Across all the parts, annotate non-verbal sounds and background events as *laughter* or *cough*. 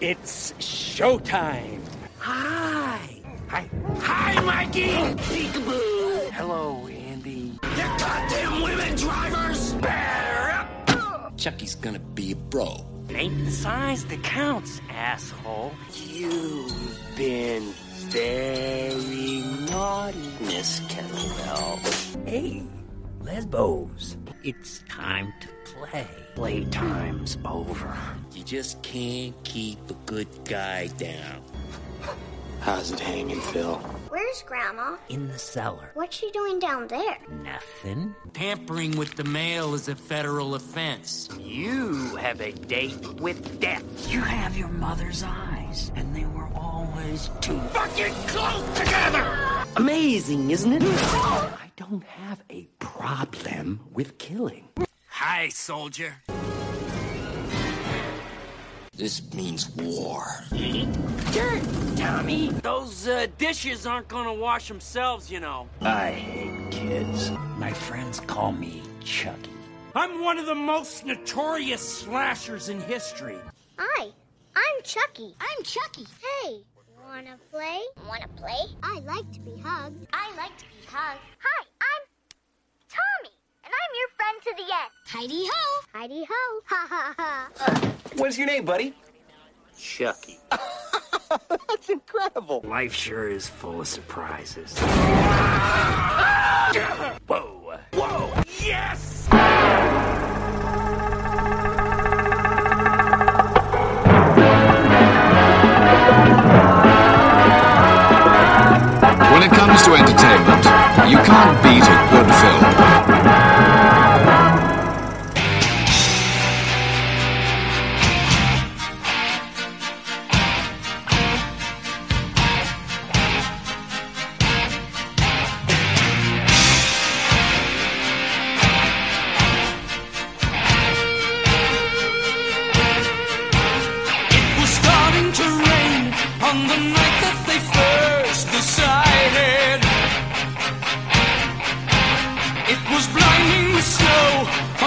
It's showtime. Hi. Hi. Hi, Mikey. Peekaboo. Hello, Andy. You goddamn women drivers. Bear up. Chucky's gonna be a bro. It ain't the size that counts, asshole. You've been very naughty, Miss Kettlewell. Hey, Lesbos. It's time to play. Playtime's over. You just can't keep a good guy down. How's it hanging, Phil? Where's Grandma? In the cellar. What's she doing down there? Nothing. Tampering with the mail is a federal offense. You have a date with death. You have your mother's eyes, and they were always too fucking close together. Amazing, isn't it? I don't have a problem with killing. Hi, soldier. This means war. Dirt, Tommy. Those uh, dishes aren't gonna wash themselves, you know. I hate kids. My friends call me Chucky. I'm one of the most notorious slashers in history. Hi, I'm Chucky. I'm Chucky. Hey, wanna play? Wanna play? I like to be hugged. I like to be hugged. Hi, I'm Tommy, and I'm your friend to the end. Heidi ho. Heidi ho. Ha ha ha. What's your name, buddy? Chucky. *laughs* That's incredible. Life sure is full of surprises. Whoa. Whoa! Yes! When it comes to entertainment, you can't beat a good film.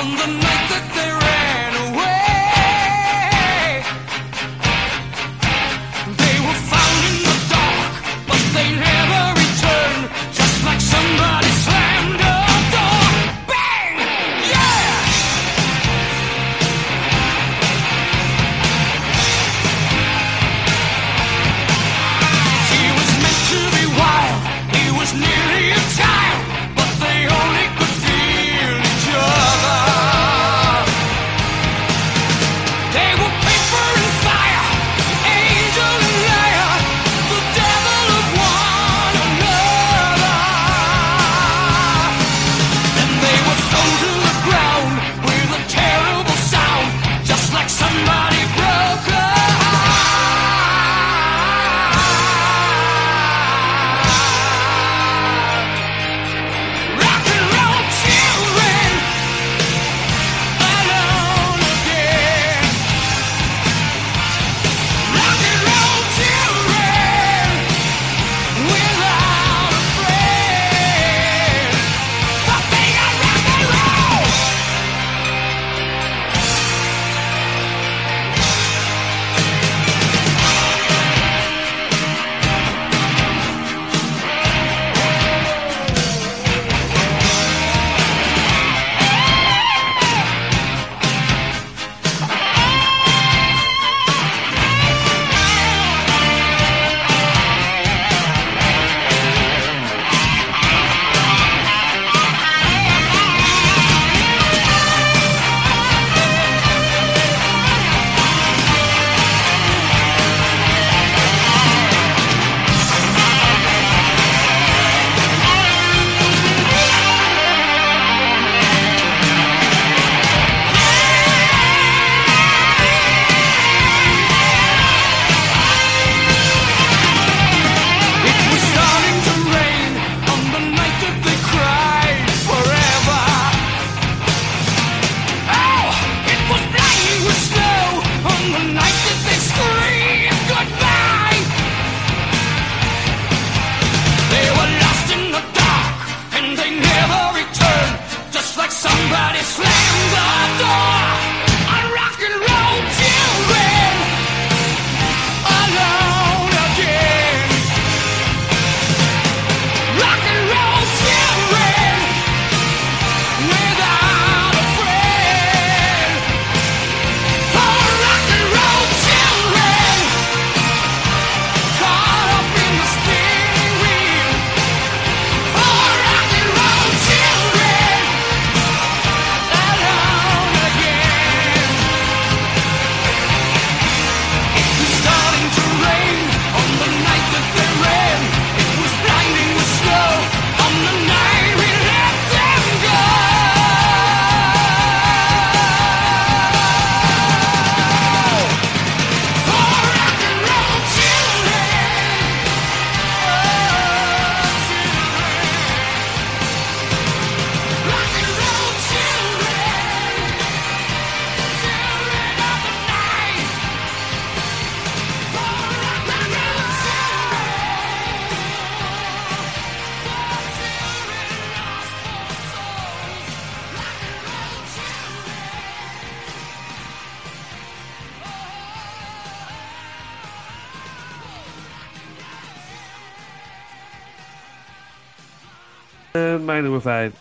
On the night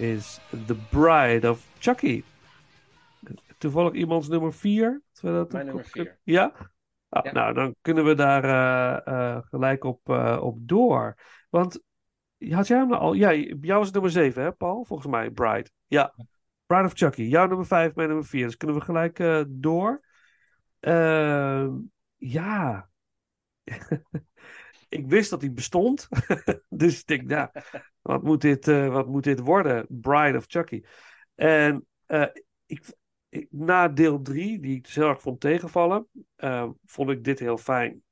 is The Bride of Chucky. Toevallig iemands nummer 4? Mijn nummer vier. Ja? Ah, Ja. Nou, dan kunnen we daar eh, eh, gelijk op, eh, op door. Want had jij hem nou al? Ja, jou was het nummer 7, hè, Paul? Volgens mij, Bride. Ja. Bride of Chucky. Jouw nummer 5, mijn nummer 4. Dus kunnen we gelijk door. Ehm, ja. *laughs* ik wist dat hij bestond. *laughs* dus ik denk, nou, *laughs* wat moet dit, eh, wat moet dit worden? Bride of Chucky. En eh, ik, na deel 3, die ik dus heel vond tegenvallen, eh, vond ik dit heel fijn.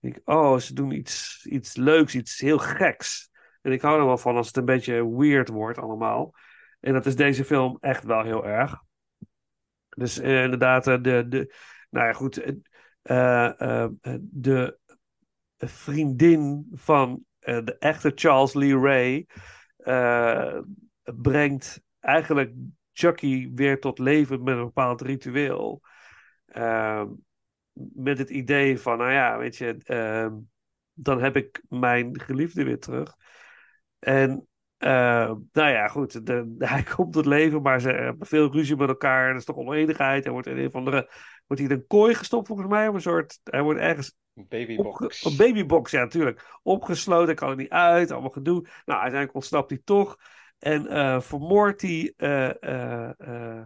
Ik oh, ze doen iets, iets leuks, iets heel geks. En ik hou er wel van als het een beetje weird wordt allemaal. En dat is deze film echt wel heel erg. Dus inderdaad, de, de, nou ja, goed, de vriendin van eh, de echte Charles Lee Ray eh, brengt eigenlijk Chucky weer tot leven met een bepaald ritueel. Ehm, met het idee van, nou ja, weet je, ehm, dan heb ik mijn geliefde weer terug. En eh, nou ja, goed, de, *laughs* hij komt tot leven, maar ze hebben veel ruzie met elkaar. Er is toch oneenigheid. Hij wordt in een of andere, wordt hij in een kooi gestopt volgens mij, of een soort, hij wordt ergens babybox. Een babybox, ja, natuurlijk. Opgesloten, kan er niet uit, allemaal gedoe. Nou, uiteindelijk ontsnapt hij toch. En eh vermoordt hij eh,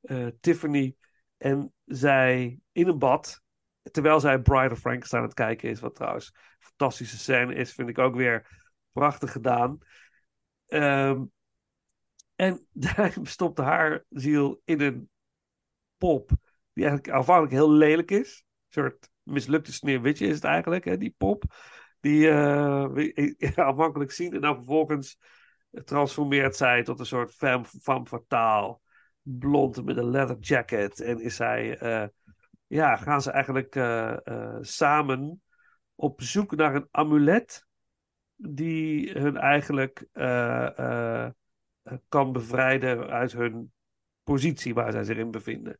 eh, Tiffany en zij in een bad. Terwijl zij Bride of Frankenstein aan het kijken is. Wat trouwens een fantastische scène is, vind ik ook weer prachtig gedaan. Ehm, en *laughs* hij stopte haar ziel in een pop. Die eigenlijk aanvankelijk heel lelijk is. Een soort mislukte sneeuwwitje is het eigenlijk, hè, die pop. Die we aanvankelijk *laughs* zien. En dan vervolgens transformeert zij tot een soort femme, fatale. Blond met een leather jacket. En is zij, eh, ja, gaan ze eigenlijk eh, samen op zoek naar een amulet. Die hun eigenlijk kan bevrijden uit hun positie waar zij zich in bevinden.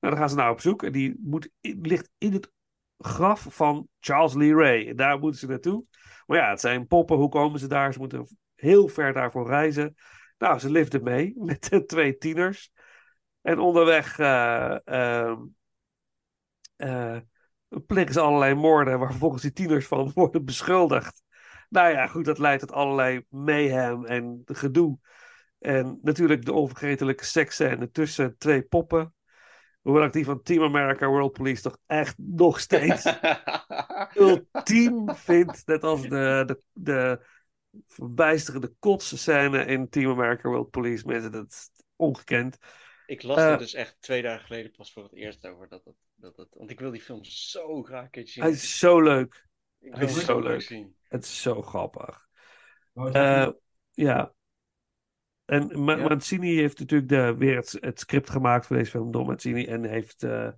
Nou, dan gaan ze naar op zoek. En die moet, ligt in het graf van Charles Lee Ray. Daar moeten ze naartoe. Maar ja, het zijn poppen. Hoe komen ze daar? Ze moeten heel ver daarvoor reizen. Nou, ze liften mee *laughs* met de twee tieners. En onderweg ehm, eh, plegen ze allerlei moorden waar volgens die tieners van *laughs* worden beschuldigd. Nou ja, goed, dat leidt tot allerlei mayhem en gedoe. En natuurlijk de onvergetelijke seksscène tussen twee poppen. Hoewel ik die van Team America World Police toch echt nog steeds *laughs* ultiem vind. Net als de, de, de verbijsterende kotsscène in Team America World Police. Mensen, dat is ongekend. Ik las Eh, er dus echt twee dagen geleden pas voor het eerst over. Dat het, dat het, want ik wil die film zo graag een keertje zien. Hij is zo leuk. ik hij wil is het zo graag leuk. zien. Het is zo grappig. Eh, ja. En Ma Ja. Mancini heeft natuurlijk de, weer het, het script gemaakt voor deze film, Don Mancini. En heeft eh,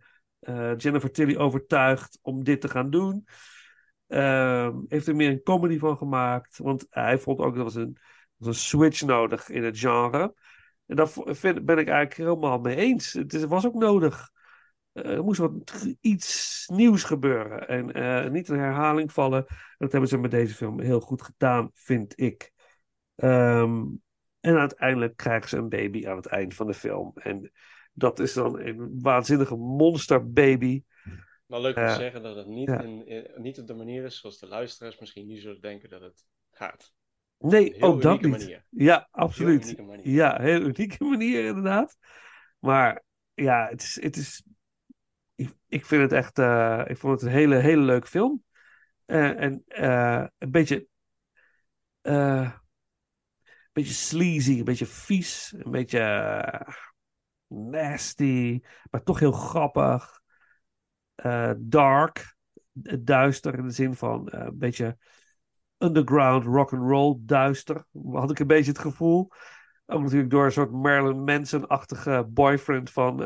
Jennifer Tilly overtuigd om dit te gaan doen. Ehm, heeft er meer een comedy van gemaakt. Want hij vond ook dat was een, was een switch nodig in het genre. En daar vind, ben ik eigenlijk helemaal mee eens. Het is, was ook nodig. Eh, er moest wat iets nieuws gebeuren. En niet een herhaling vallen. Dat hebben ze met deze film heel goed gedaan, vind ik. Ehm, en uiteindelijk krijgen ze een baby aan het eind van de film. En dat is dan een waanzinnige monsterbaby. Maar leuk om te Eh, zeggen dat het niet, ja. in, in- niet op de manier is zoals de luisteraars misschien nu zullen denken dat het gaat. Nee, ook dat niet. manier. Ja, absoluut. manier. Ja, heel unieke *laughs* manier inderdaad. Maar ja, het is, het is ik, ik vind het echt, eh, ik vond het een hele, hele leuke film. Eh, en eh, een beetje, eh, beetje sleazy, een beetje vies, een beetje eh, nasty, maar toch heel grappig. Eh, dark, eh, duister in de zin van een beetje underground rock and roll duister. Had ik een beetje het gevoel. Ook natuurlijk door een soort Marilyn Manson-achtige boyfriend van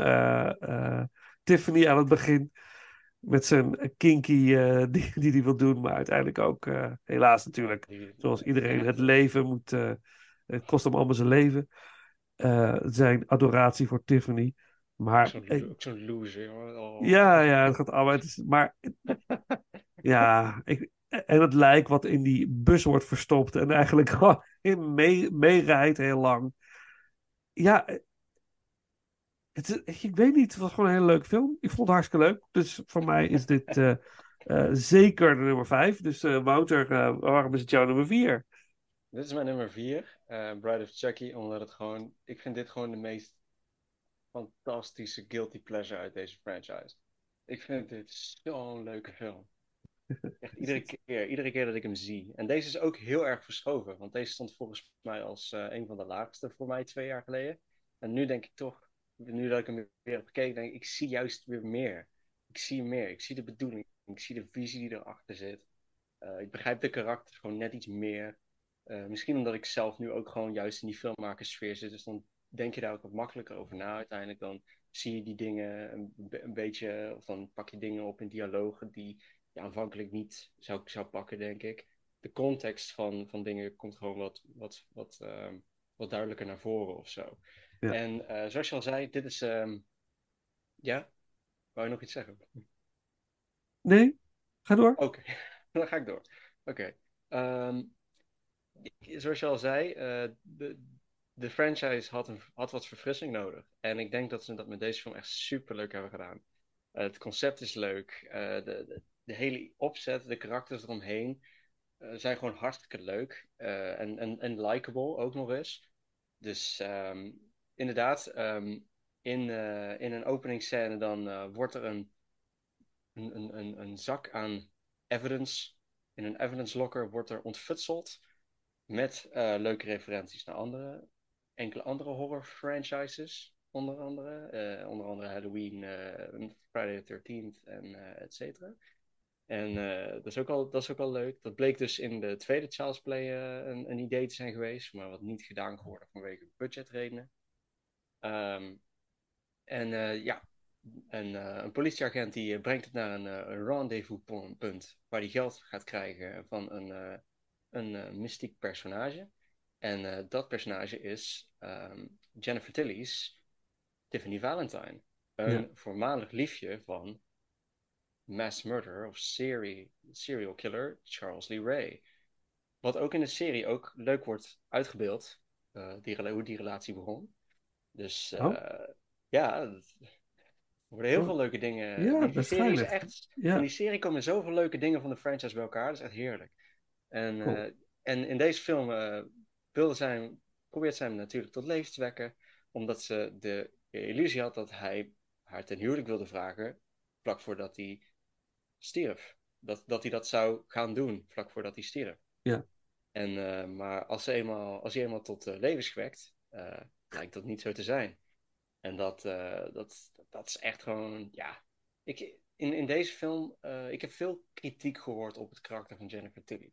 Tiffany aan het begin. Met zijn kinky eh, *laughs* die, die hij wil doen, maar uiteindelijk ook helaas natuurlijk. Zoals iedereen het leven moet. Het kost hem allemaal zijn leven. Eh, zijn adoratie voor Tiffany. Maar Zo'n lo- ook zo'n loser. jongen. Oh. ja, ja, het gaat allemaal. Het is, maar *laughs* ja, ik, en het lijk wat in die bus wordt verstopt en eigenlijk *laughs* gewoon in mee- meerijdt heel lang. Ja, het, ik weet niet, het was gewoon een hele leuke film. Ik vond het hartstikke leuk. Dus voor mij is dit *laughs* eh, eh, zeker de nummer 5. Dus eh, Wouter, waarom is het jouw nummer 4? Dit is mijn nummer 4, Bride of Chucky, omdat het gewoon, ik vind dit gewoon de meest fantastische guilty pleasure uit deze franchise. Ik vind dit zo'n leuke film. *laughs* Echt iedere keer, iedere keer dat ik hem zie. En deze is ook heel erg verschoven, want deze stond volgens mij als eh, een van de laagste voor mij twee jaar geleden. En nu denk ik toch, nu dat ik hem weer heb gekeken, denk ik, ik zie juist weer meer. Ik zie meer, ik zie de bedoeling, ik zie de visie die erachter zit. Eh, ik begrijp de karakter gewoon net iets meer. Eh, misschien omdat ik zelf nu ook gewoon juist in die filmmakersfeer zit, dus dan denk je daar ook wat makkelijker over na uiteindelijk. Dan zie je die dingen een, be- een beetje, of dan pak je dingen op in dialogen die je aanvankelijk niet zou, zou pakken, denk ik. De context van, van dingen komt gewoon wat, wat, wat, ehm, wat duidelijker naar voren of zo. Ja. En eh, zoals je al zei, dit is. ehm, ja? Wou je nog iets zeggen? Nee? Ga door. Oké, *laughs* dan ga ik door. Oké. Ehm, zoals je al zei, eh, de, de franchise had, had wat verfrissing nodig. En ik denk dat ze dat met deze film echt super leuk hebben gedaan. Eh, het concept is leuk. eh, de, de, de hele opzet, de karakters eromheen zijn gewoon hartstikke leuk. en en, en likable ook nog eens. Dus ehm, inderdaad, ehm, in, in een openingsscène dan wordt er een, een, een, een, een zak aan evidence, in een evidence locker wordt er ontfutseld met eh, leuke referenties naar andere, enkele andere horror franchises, onder andere. eh, onder andere Halloween, eh, Friday the 13th en et cetera. En dat, is ook al, dat is ook al leuk. Dat bleek dus in de tweede Child's Play een, een idee te zijn geweest, maar wat niet gedaan geworden vanwege budgetredenen. Ehm, en ja, eh, een politieagent die brengt het naar een, een rendezvouspunt waar hij geld gaat krijgen van een, een eh, mystiek personage. En eh, dat personage is ehm, Jennifer Tilly's Tiffany Valentine. Een Ja. voormalig liefje van mass murderer of serie, serial killer Charles Lee Ray. Wat ook in de serie ook leuk wordt uitgebeeld, eh, die, hoe die relatie begon. Dus Oh. ja, er worden heel Oh. veel leuke dingen. Ja, die, serie is echt, Ja. Van die serie komen zoveel leuke dingen van de franchise bij elkaar. Dat is echt heerlijk. En, Cool. eh, en in deze film eh wilde zij, probeert zij hem natuurlijk tot leven te wekken. Omdat ze de illusie had dat hij haar ten huwelijk wilde vragen. Vlak voordat hij stierf. Dat, dat hij dat zou gaan doen vlak voordat hij stierf. Ja. En, eh, maar als, ze eenmaal, als hij eenmaal tot leven is gewekt, lijkt dat niet zo te zijn. En dat, dat, dat is echt gewoon, ja. Ik, in, in deze film, ik heb veel kritiek gehoord op het karakter van Jennifer Tilly.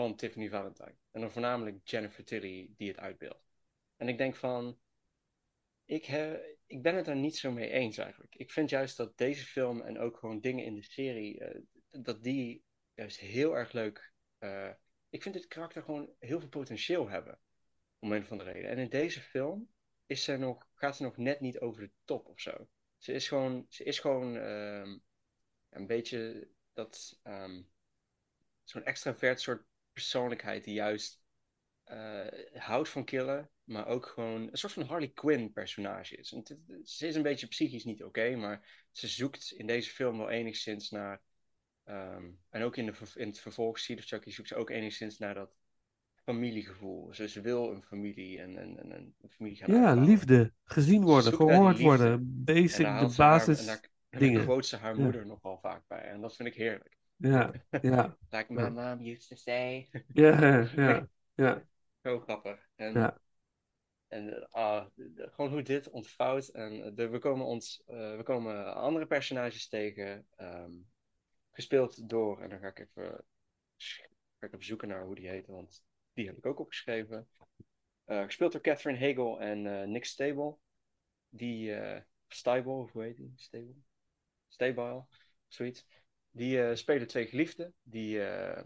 Van Tiffany Valentine. En dan voornamelijk Jennifer Tilly die het uitbeeldt. En ik denk van, ik, he, ik ben het er niet zo mee eens eigenlijk. Ik vind juist dat deze film en ook gewoon dingen in de serie, eh, dat die juist heel erg leuk. eh, ik vind dit karakter gewoon heel veel potentieel hebben. Om een of andere reden. En in deze film is ze nog, gaat ze nog net niet over de top of zo. Ze is gewoon, ze is gewoon ehm, een beetje dat ehm, zo'n extravert soort persoonlijkheid die juist eh, houdt van killen, maar ook gewoon een soort van Harley Quinn personage is. En ze is een beetje psychisch niet oké, maar ze zoekt in deze film wel enigszins naar, ehm, en ook in, de, in het vervolg, Seed of Chucky, zoekt ze ook enigszins naar dat familiegevoel. Ze, ze wil een familie en, en, en een familie gaan Ja, liefde. Gezien worden, gehoord worden. En Basic, de haar- basis en daar, daar dingen. quote ze haar Ja. moeder nogal vaak bij. En dat vind ik heerlijk. Ja, *laughs* ja, Like my Ja. mom used to say. ja, ja, ja. *laughs* Zo grappig. En, Ja. en de- gewoon hoe dit ontvouwt. En eh, de, we, komen ons, eh, we komen andere personages tegen. ehm, gespeeld door, en dan ga ik even, ga ik even zoeken naar hoe die heet, want die heb ik ook opgeschreven. Eh, gespeeld door Catherine Hegel en Nick Stable. Die, Stable, hoe heet die? Stable? Stable, zoiets. Die eh, spelen twee geliefden. Die, eh,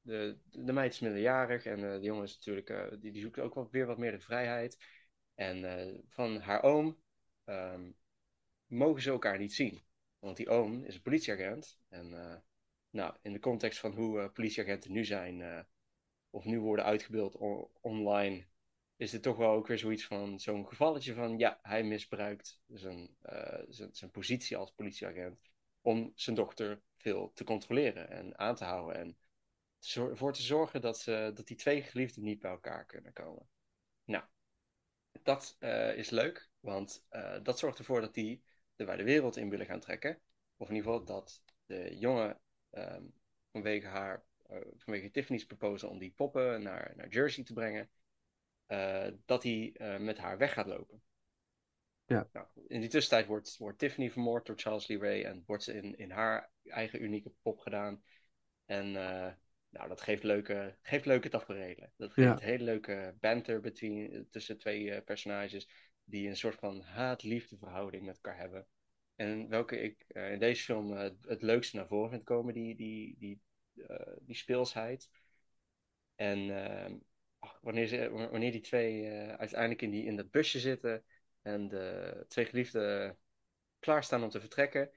de, de meid is minderjarig en eh, de jongen is natuurlijk, die, die zoekt ook weer wat meer de vrijheid. En van haar oom ehm, mogen ze elkaar niet zien. Want die oom is een politieagent. En nou, in de context van hoe politieagenten nu zijn, of nu worden uitgebeeld online, is dit toch wel ook weer zoiets van zo'n gevalletje van ja, hij misbruikt zijn, zijn positie als politieagent om zijn dochter veel te controleren en aan te houden en ervoor te zorgen dat, ze, dat die twee geliefden niet bij elkaar kunnen komen. Nou, dat eh, is leuk, want eh, dat zorgt ervoor dat die de wijde wereld in willen gaan trekken. Of in ieder geval dat de jongen ehm, vanwege haar, eh, vanwege Tiffany's proposal om die poppen naar, naar Jersey te brengen, dat hij met haar weg gaat lopen. Ja. Nou, in die tussentijd wordt, wordt Tiffany vermoord door Charles Lee Ray en wordt ze in, in haar eigen unieke pop gedaan. En eh, nou, dat geeft leuke, geeft leuke tafereelen. Dat geeft Ja. hele leuke banter between, tussen twee eh, personages die een soort van haat-liefde verhouding met elkaar hebben. En welke ik eh, in deze film het leukste naar voren vind komen, die, die, die, die speelsheid. En ach, wanneer, ze, wanneer die twee uiteindelijk in, die, in dat busje zitten en de twee geliefden klaarstaan om te vertrekken.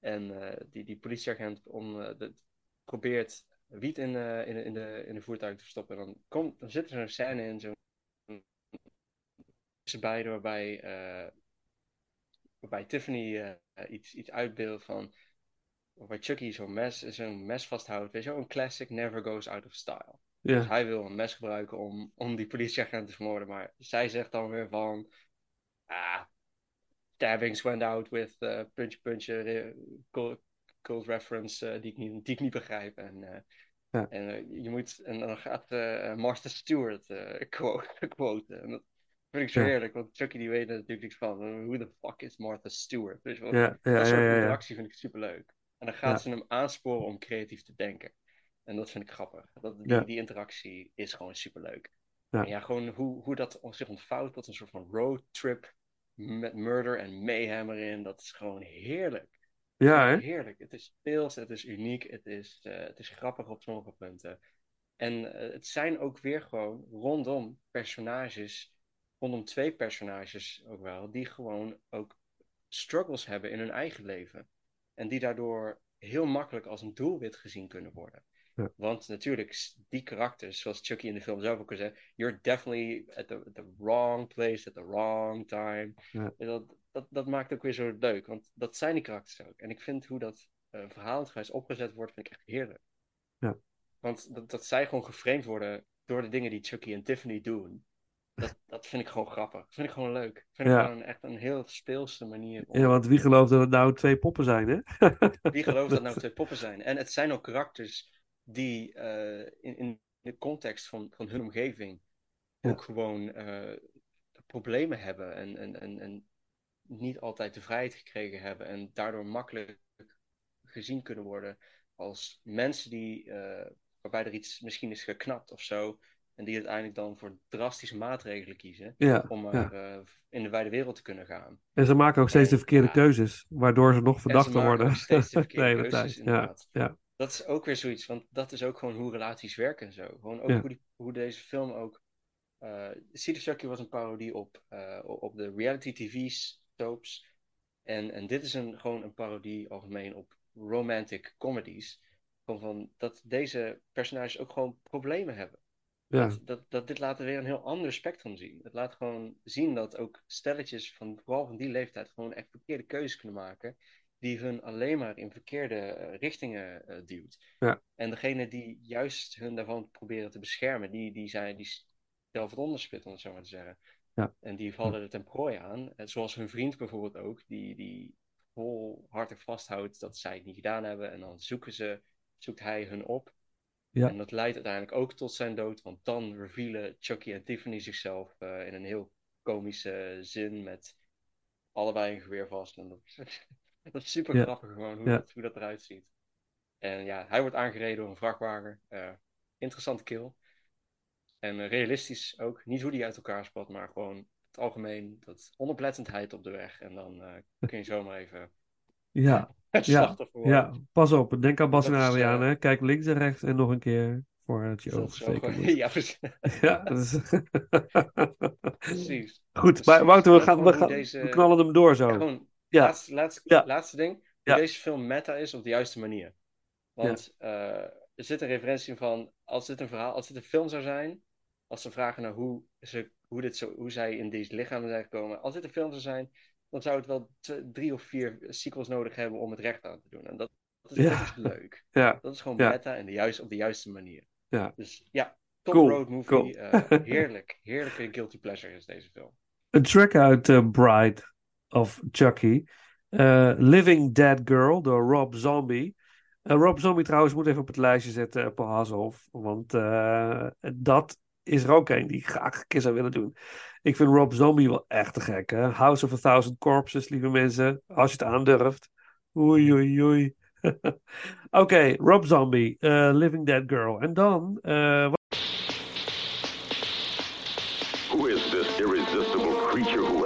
En eh, die, die politieagent om, eh, de- probeert wiet in, eh, in, de- in, de, in de voertuig te stoppen. En dan, komt, dan zit er zo'n scène in, zo'n tussen beiden waarbij, eh, waarbij Tiffany eh, iets, iets uitbeeldt van waarbij Chucky zo'n mes, zo'n mes vasthoudt. Weet je wel, een classic never goes out of style. Dus hij wil een mes gebruiken om, om die politieagent te vermoorden, maar zij zegt dan weer van, ah, went out with uh, puntje, eh, cold, cold reference eh, die, ik niet, die ik niet begrijp. En, eh, Ja. en je moet, en dan gaat Martha Stewart *laughs* quote, quoten. En dat vind ik zo Ja. heerlijk, want Chucky die weet er natuurlijk niks van. Who the fuck is Martha Stewart? Wel? ja, ja, dat soort ja, ja, ja. interactie vind ik super leuk. En dan gaat ze hem aansporen om creatief te denken. En dat vind ik grappig. Dat, die, die interactie is gewoon super leuk. Ja. En ja, gewoon hoe, hoe dat zich ontvouwt tot een soort van roadtrip met murder en mayhem erin. Dat is gewoon heerlijk. Ja, hè? Heerlijk. Het is speels, het is uniek, het is, eh, het is grappig op sommige punten. En eh, het zijn ook weer gewoon rondom personages, rondom twee personages ook wel, die gewoon ook struggles hebben in hun eigen leven. En die daardoor heel makkelijk als een doelwit gezien kunnen worden. Ja. Want natuurlijk, die karakters, zoals Chucky in de film zelf ook al zei, you're definitely at the, at the wrong place at the wrong time. Ja. En Dat, dat, dat maakt ook weer zo leuk, want dat zijn die karakters ook. En ik vind hoe dat uh, opgezet wordt, vind ik echt heerlijk. Ja. Want dat, dat zij gewoon geframed worden door de dingen die Chucky en Tiffany doen, dat, *laughs* dat vind ik gewoon grappig. Dat vind ik gewoon leuk. Dat vind Ja. ik gewoon echt een heel speelse manier. om- Ja, want wie gelooft dat het nou twee poppen zijn, hè? Wie gelooft dat nou *laughs* twee poppen zijn? En het zijn ook karakters die eh, in, in de context van, van hun omgeving Ja. ook gewoon eh, problemen hebben en, en, en, en niet altijd de vrijheid gekregen hebben en daardoor makkelijk gezien kunnen worden als mensen die, eh, waarbij er iets misschien is geknapt of zo, en die uiteindelijk dan voor drastische maatregelen kiezen Ja, om ja. in de wijde wereld te kunnen gaan. En ze maken ook steeds En, de verkeerde keuzes, waardoor ze nog verdachter worden. steeds de *laughs* verkeerde keuzes, ja, Dat is ook weer zoiets, want dat is ook gewoon hoe relaties werken en zo. Gewoon ook Ja. hoe, die, hoe deze film ook. of Chucky was een parodie op, eh, op de reality TV soaps. En, en dit is een, gewoon een parodie algemeen op romantic comedies. Gewoon van dat deze personages ook gewoon problemen hebben. ja, Dat, dat, dat dit laat weer een heel ander spectrum zien. Het laat gewoon zien dat ook stelletjes van vooral van die leeftijd gewoon echt verkeerde keuzes kunnen maken. Die hun alleen maar in verkeerde eh, richtingen eh, duwt. Ja. En degene die juist hun daarvan proberen te beschermen, die, die zijn die zelf het onderspit, om het zo maar te zeggen. Ja. En die vallen er ten prooi aan. En zoals hun vriend bijvoorbeeld ook, die, die volhartig vasthoudt dat zij het niet gedaan hebben. En dan zoeken ze, zoekt hij hun op. Ja. En dat leidt uiteindelijk ook tot zijn dood, want dan revealen Chucky en Tiffany zichzelf eh, in een heel komische zin met allebei een geweer vast. En dat, *laughs* dat is super grappig gewoon, hoe, dat, hoe dat eruit ziet. En ja, hij wordt aangereden door een vrachtwagen. Eh, interessante kill. En eh, realistisch ook. Niet hoe die uit elkaar spat, maar gewoon het algemeen. Dat onoplettendheid op de weg. En dan eh, kun je zomaar even *laughs* ja, het *laughs* Ja, slachtoffer worden. ja. Pas op, denk aan Bas en hè. Kijk links en rechts en nog een keer voordat je Dat ogen is zo steken gewoon- moet. *laughs* ja, precies. Ja, is... precies. Goed, Precies. maar Wouter, we, gaan, we, gaan, deze- we knallen hem door zo. Ja, gewoon, Ja. laatste, laatste, Ja. laatste ding. Ja. deze film meta is op de juiste manier. Want eh, er zit een referentie van, als dit een verhaal, als dit een film zou zijn, als ze vragen naar hoe, ze, hoe, dit zo, hoe zij in deze lichamen zijn gekomen, als dit een film zou zijn, dan zou het wel drie of vier sequels nodig hebben om het recht aan te doen. En dat, dat, is, dat is leuk. *laughs* Ja, Dat is gewoon meta en de juist, op de juiste manier. Ja. Dus ja, top Cool, road movie. cool. eh, heerlijk, heerlijke guilty pleasure is deze film. *laughs* een track uit eh, Bride of Chucky. Eh, Living Dead Girl door Rob Zombie. Eh, Rob Zombie trouwens moet even op het lijstje zetten, uh, Paul Hasselhoff. Want eh, dat is er ook een die ik graag een keer zou willen doen. Ik vind Rob Zombie wel echt te gek. Hè? House of a Thousand Corpses, lieve mensen. Als je het aandurft. Oei, oei, oei. *laughs* Oké, Rob Zombie, eh, Living Dead Girl. En dan, eh, Who is this irresistible creature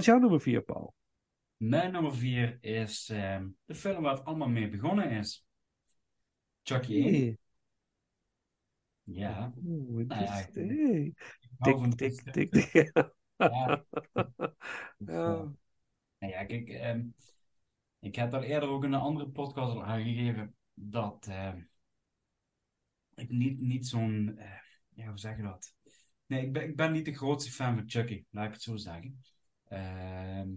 wat is jouw nummer 4, Paul? Mijn nummer 4 is ehm, de film waar het allemaal mee begonnen is. Chucky 1. Hey. Ja. Oeh, Nou ja, ik- Tik, tik, tik, tik. Ja. *laughs* Ja. Nou ja, kijk, ehm, ik heb daar eerder ook in een andere podcast al aangegeven dat ehm, ik niet, niet zo'n, eh, ja, hoe zeg je dat? Nee, ik ben, ik ben niet de grootste fan van Chucky, laat ik het zo zeggen. Ehm,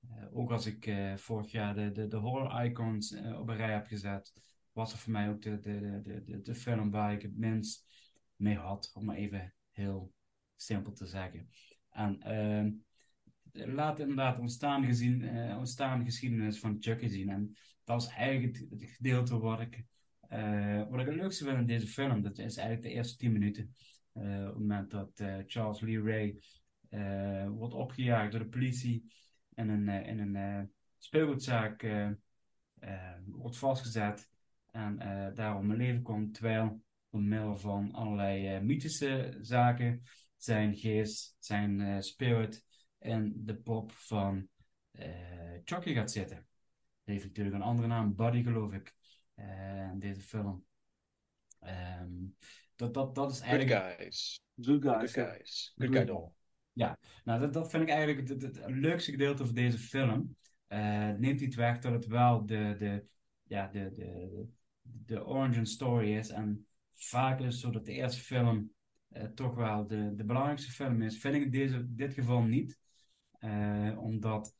eh, ook als ik eh, vorig jaar de, de, de horror icons eh, op een rij heb gezet, was het voor mij ook de, de, de, de, de, film waar ik het minst mee had, om even heel simpel te zeggen. En ehm, laat inderdaad ontstaan, gezien, eh, ontstaan geschiedenis van Chucky zien. En dat is eigenlijk het, gedeelte wat ik, eh, wat ik het leukste vind in deze film. Dat is eigenlijk de eerste 10 minuten. Op het moment dat Charles Lee Ray wordt opgejaagd door de politie en een, eh, in een eh, speelgoedzaak eh, eh, wordt vastgezet en eh, daar om het leven komt, terwijl door middel van allerlei eh, mythische zaken zijn geest, zijn eh, spirit in de pop van eh Chucky gaat zitten. Die heeft natuurlijk een andere naam, Buddy geloof ik, eh, in deze film. Ehm, dat, dat, dat is Good eigenlijk... guys. Good Good guys. ja. guys. Good guy doll. Ja, nou dat, dat vind ik eigenlijk het, het, leukste gedeelte van deze film. Eh, neemt niet weg dat het wel de, de, ja, de, de, de origin story is. En vaak is het zo dat de eerste film eh, toch wel de, de belangrijkste film is. Vind ik in deze, dit geval niet. Eh, omdat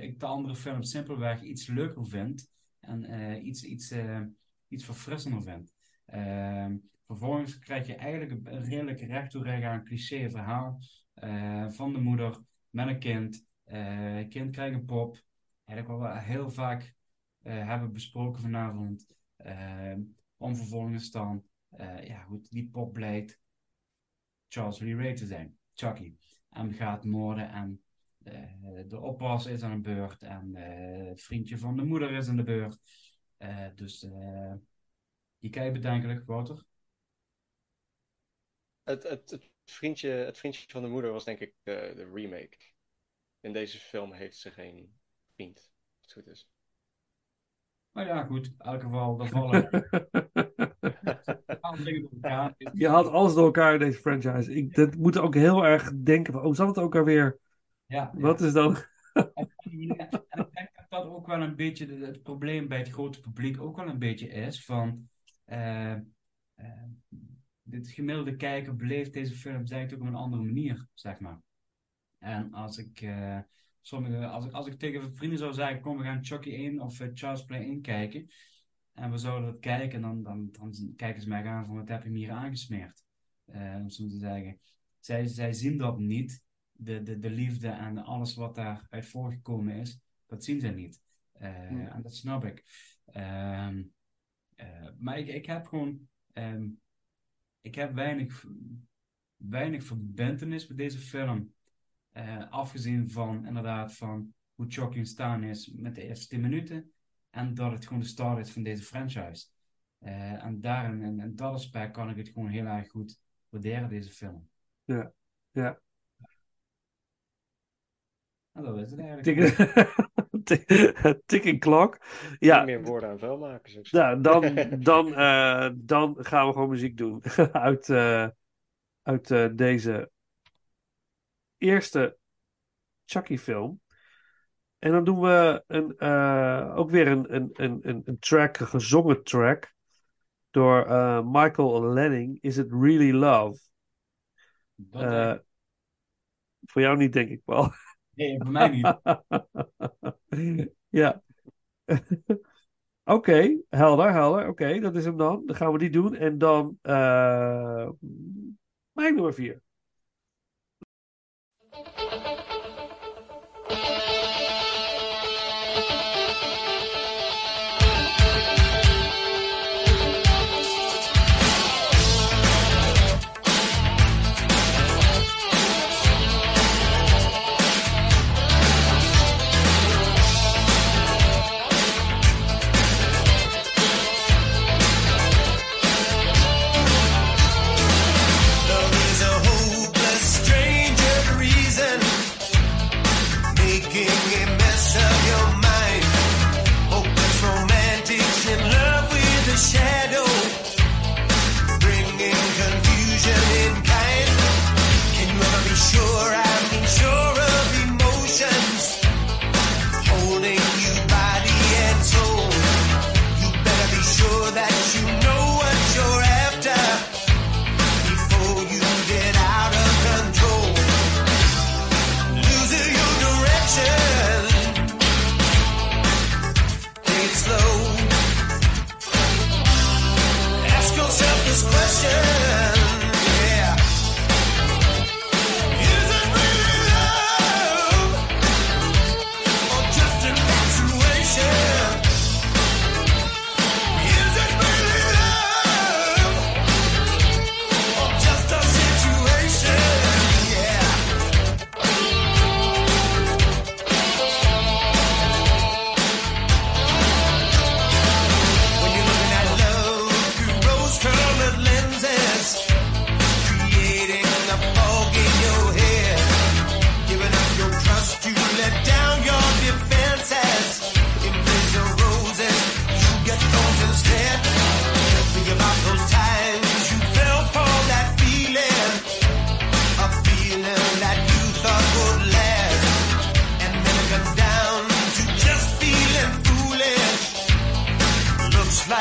ik de andere films simpelweg iets leuker vind. En iets, iets, iets verfrissender vind. Vervolgens krijg je eigenlijk een, een redelijk recht toe aan cliché verhaal eh, van de moeder met een kind. Eh, kind krijgt een pop. Eigenlijk wat we heel vaak eh, hebben besproken vanavond. Om vervolgens dan, ja goed, die pop blijkt Charles Lee Ray te zijn, Chucky. En gaat moorden en de oppas is aan de beurt en het vriendje van de moeder is aan de beurt. Dus je kijkt bedenkelijk, Wouter. Het, het, vriendje, het vriendje van de moeder was denk ik de, de remake. In deze film heeft ze geen vriend, als het goed is. Maar ja, goed, in elk geval, dan *laughs* vallen. Je haalt alles door elkaar in deze franchise. Ik dat moet ook heel erg denken van, oh, zat het ook alweer? Ja, Wat is dan? En ik denk dat dat ook wel een beetje het probleem bij het grote publiek ook wel een beetje is van eh, eh, dit gemiddelde kijker beleeft deze film eigenlijk ook op een andere manier, zeg maar. En als ik, eh, sommige, als ik, als ik tegen vrienden zou zeggen, kom we gaan Chucky 1 of eh, Charles Play 1 kijken en we zouden dat kijken, dan, dan, dan kijken ze mij aan van wat heb je me hier aangesmeerd, eh, om zo te zeggen. Zij, zij zien dat niet de, de, de liefde en alles wat daaruit voorgekomen is, dat zien zij niet. En dat snap ik. Ehm, eh, maar ik, ik heb gewoon. ehm, ik heb weinig, weinig verbintenis met deze film. Eh, afgezien van inderdaad van hoe Chucky staan is met de eerste 10 minuten. En dat het gewoon de start is van deze franchise. Eh, en daarin, in, in dat aspect, kan ik het gewoon heel erg goed waarderen, deze film. Ja, ja. En dat is het eigenlijk. *laughs* *laughs* Ticking clock. Ja, Niet meer woorden aan vuil maken. Ja, dan, *laughs* dan, eh, dan gaan we gewoon muziek doen *laughs* uit, eh, uit eh, deze eerste Chucky-film. En dan doen we een, eh, ook weer een, een, een, een, track, een gezongen track, door eh, Michael Lanning. Is It Really Love? Eh, voor jou niet, denk ik wel. Nee, voor mij niet. *laughs* ja. *laughs* Oké, helder, helder. Oké, dat is hem dan. Dan gaan we die doen. En dan eh mijn nummer vier.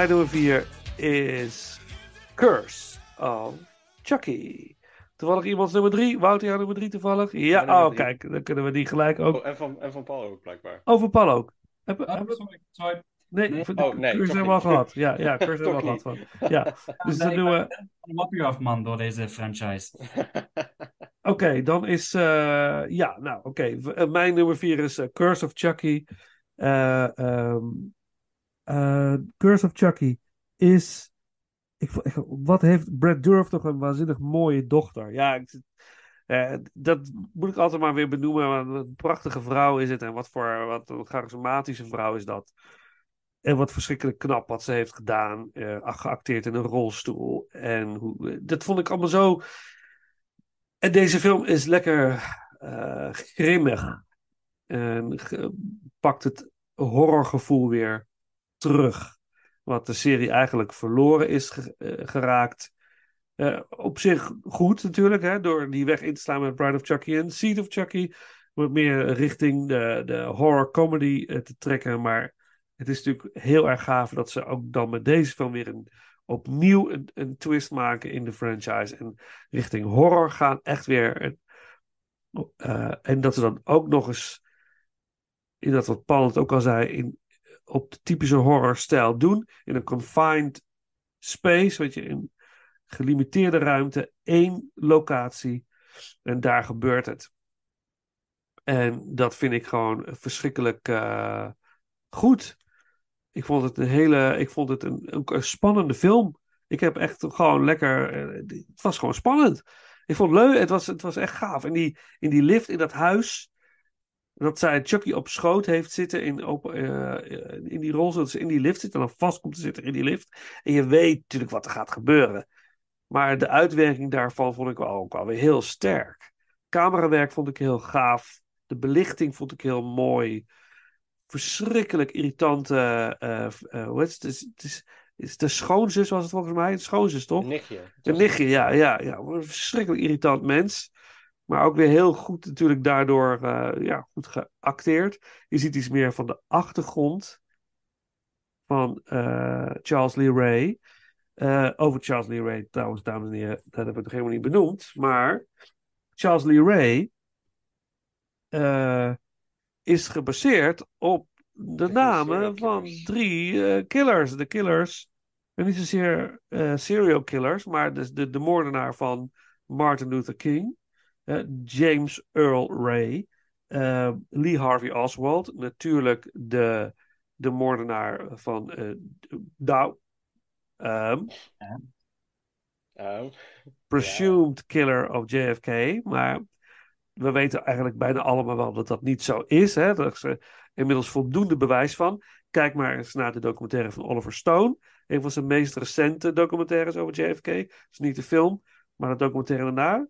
De bij nummer 4 is Curse of Chucky. Toevallig iemands nummer 3. Wouter, jouw nummer 3 toevallig? Ja, Mijn oh drie. kijk, dan kunnen we die gelijk ook. Oh, en van, en van Paul ook blijkbaar. Over Paul ook. Heb, Oh, heb- sorry, sorry. nee, Nee. Oh, nee, Curse hebben we al gehad. Ja, ja *laughs* Curse hebben we al gehad. Van. Ja, dus Nee, dan ik doen ben- we... een wappie af, man, door deze franchise. *laughs* Oké, dan is. eh, ja, nou, oké. Eh, Mijn nummer 4 is eh, Curse of Chucky. Eh, ehm, eh, Curse of Chucky is. Ik, wat heeft Brad Dourif toch een waanzinnig mooie dochter? Ja, ik, eh, dat moet ik altijd maar weer benoemen. Wat een prachtige vrouw is het. En wat voor wat een charismatische vrouw is dat. En wat verschrikkelijk knap wat ze heeft gedaan. eh, geacteerd in een rolstoel. En hoe, dat vond ik allemaal zo. En deze film is lekker eh, grimmig. En pakt het horrorgevoel weer terug. Wat de serie eigenlijk verloren is eh, geraakt. Eh, op zich goed natuurlijk, hè, door die weg in te slaan met Bride of Chucky en Seed of Chucky. Wat meer richting de, de horror comedy eh, te trekken. Maar het is natuurlijk heel erg gaaf dat ze ook dan met deze film weer een, opnieuw een, een twist maken in de franchise. En richting horror gaan. Echt weer. en dat ze dan ook nog eens. In dat wat Paul het ook al zei. In, op de typische horrorstijl doen. In een confined space. Weet je, in gelimiteerde ruimte. één locatie. En daar gebeurt het. En dat vind ik gewoon verschrikkelijk eh, goed. Ik vond het een hele. Ik vond het een, een spannende film. Ik heb echt gewoon lekker. eh, Het was gewoon spannend. Ik vond het leuk. Het was, het was echt gaaf. En die, in die lift in dat huis. Dat zij Chucky op schoot heeft zitten in, op, eh, in die rol, zodat ze in die lift zit en dan vast komt te zitten in die lift. En je weet natuurlijk wat er gaat gebeuren. Maar de uitwerking daarvan vond ik wel, ook wel weer heel sterk. Camerawerk vond ik heel gaaf. De belichting vond ik heel mooi. Verschrikkelijk irritante. hoe heet het? Het is, het is, het is de schoonzus was het volgens mij. De schoonzus toch? Een nichtje. Een nichtje, ja, ja, ja. Een verschrikkelijk irritant mens. Maar ook weer heel goed natuurlijk daardoor eh, ja, goed geacteerd. Je ziet iets meer van de achtergrond van eh, Charles Lee Ray. Eh, over Charles Lee Ray trouwens, dames en heren, dat heb ik nog helemaal niet benoemd. Maar Charles Lee Ray is gebaseerd op de namen van drie killers. De killers, en niet zozeer serial killers, maar de, de, de moordenaar van Martin Luther King, James Earl Ray, eh, Lee Harvey Oswald, natuurlijk de, de moordenaar van eh Dow, ehm, Oh, presumed killer of JFK. Maar we weten eigenlijk bijna allemaal wel dat dat niet zo is. Hè? Daar is inmiddels voldoende bewijs van. Kijk maar eens naar de documentaire van Oliver Stone. Een van zijn meest recente documentaires over JFK. Het is niet de film, maar de documentaire daarna.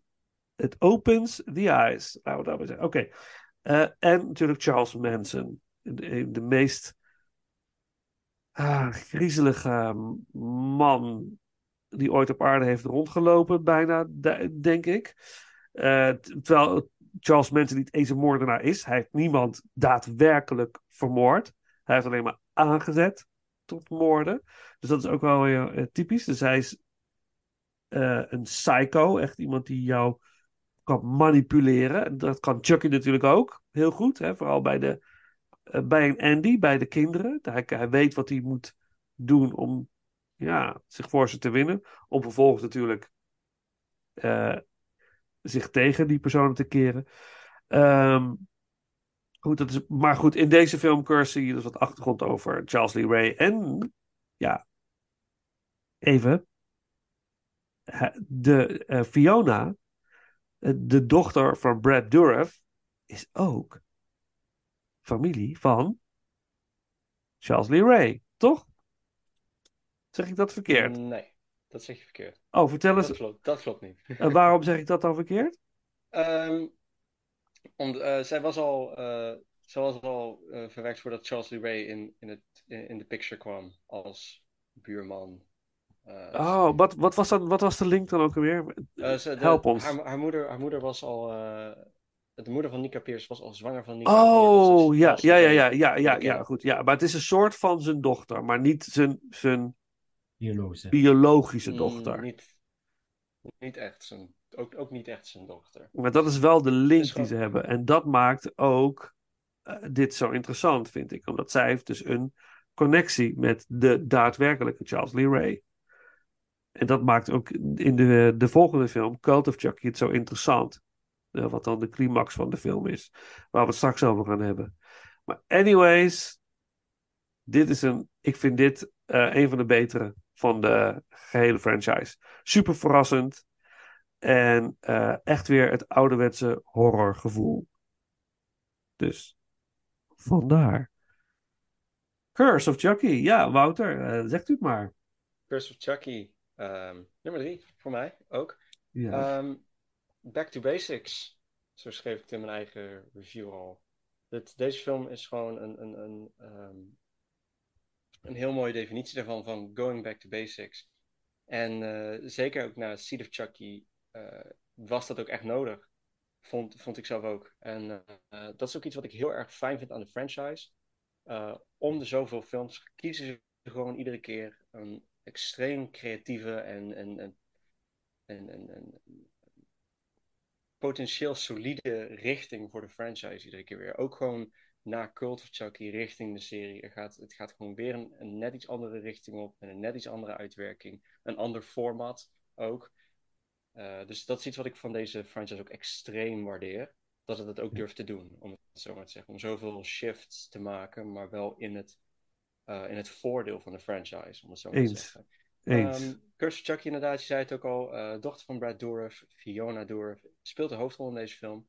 It opens the eyes. Laten we dat zeggen. Oké. Eh, en natuurlijk Charles Manson. De, meest ah, griezelige man die ooit op aarde heeft rondgelopen, bijna, de- denk ik. Eh, terwijl Charles Manson niet eens een moordenaar is. Hij heeft niemand daadwerkelijk vermoord. Hij heeft alleen maar aangezet tot moorden. Dus dat is ook wel weer eh, typisch. Dus hij is een psycho. Echt iemand die jou kan manipuleren. En Dat kan Chucky natuurlijk ook. Heel goed. Hè? Vooral bij, de, eh, bij een Andy, bij de kinderen. Hij, weet wat hij moet doen om ja, zich voor ze te winnen. Om vervolgens natuurlijk eh, zich tegen die personen te keren. Ehm, goed, dat is, maar goed, in deze film Curse zie je dus wat achtergrond over Charles Lee Ray. En ja, even. De eh, Fiona, de dochter van Brad Dourif, is ook familie van Charles Lee Ray, toch? Zeg ik dat verkeerd? Nee, dat zeg je verkeerd. Oh, vertel Dat eens. klopt, dat klopt niet. En *laughs* waarom zeg ik dat dan verkeerd? Ehm, om, eh, zij was al, eh, zij was al eh, verwerkt voordat Charles Lee Ray in, in, het, in, in de picture kwam als buurman. Eh, Oh, wat, wat, was dan, wat was de link dan ook alweer? eh, ze- de- Help ons. Haar, haar, moeder, haar moeder was al. eh, de moeder van Nika Pierce was al zwanger van Nika. Oh, ze ja, ja, ja, ja, ja, ja, ja, goed. Ja, maar het is een soort van zijn dochter, maar niet zijn, zijn Biologische. biologische Mm, dochter. niet, niet echt zijn, ook, ook niet echt zijn dochter. Maar dat is wel de link die ze hebben. En dat maakt ook dit zo interessant, vind ik. Omdat zij heeft dus een connectie met de daadwerkelijke Charles Lee Ray. En dat maakt ook in de, de volgende film, Cult of Chucky, het zo interessant. Eh, wat dan de climax van de film is. Waar we het straks over gaan hebben. Maar anyways, dit is een, ik vind dit eh, een van de betere van de gehele franchise. Super verrassend. En eh, echt weer het ouderwetse horrorgevoel. Dus vandaar. Curse of Chucky. Ja, Wouter, zegt u het maar. Curse of Chucky, ehm, nummer drie voor mij ook. Ja. Ehm, back to basics, zo schreef ik het in mijn eigen review al. Dit, deze film is gewoon een, een, een, ehm, een heel mooie definitie daarvan, van going back to basics. En eh, zeker ook na Seed of Chucky eh, was dat ook echt nodig, vond, vond ik zelf ook. En eh, dat is ook iets wat ik heel erg fijn vind aan de franchise. Om de zoveel films kiezen ze gewoon iedere keer een extreem creatieve en, en, en, en, en, en potentieel solide richting voor de franchise iedere keer weer. Ook gewoon na Cult of Chucky richting de serie. Er gaat, het gaat gewoon weer een, een net iets andere richting op. En een net iets andere uitwerking. Een ander format ook. Eh, dus dat is iets wat ik van deze franchise ook extreem waardeer. Dat het het ook durft te doen, om het zo maar te zeggen. Om zoveel shifts te maken, maar wel in het, in het voordeel van de franchise, om het zo maar te zeggen. Eens. Ehm, Curse of Chucky inderdaad, je zei het ook al. eh, dochter van Brad Dourif, Fiona Dourif, speelt de hoofdrol in deze film.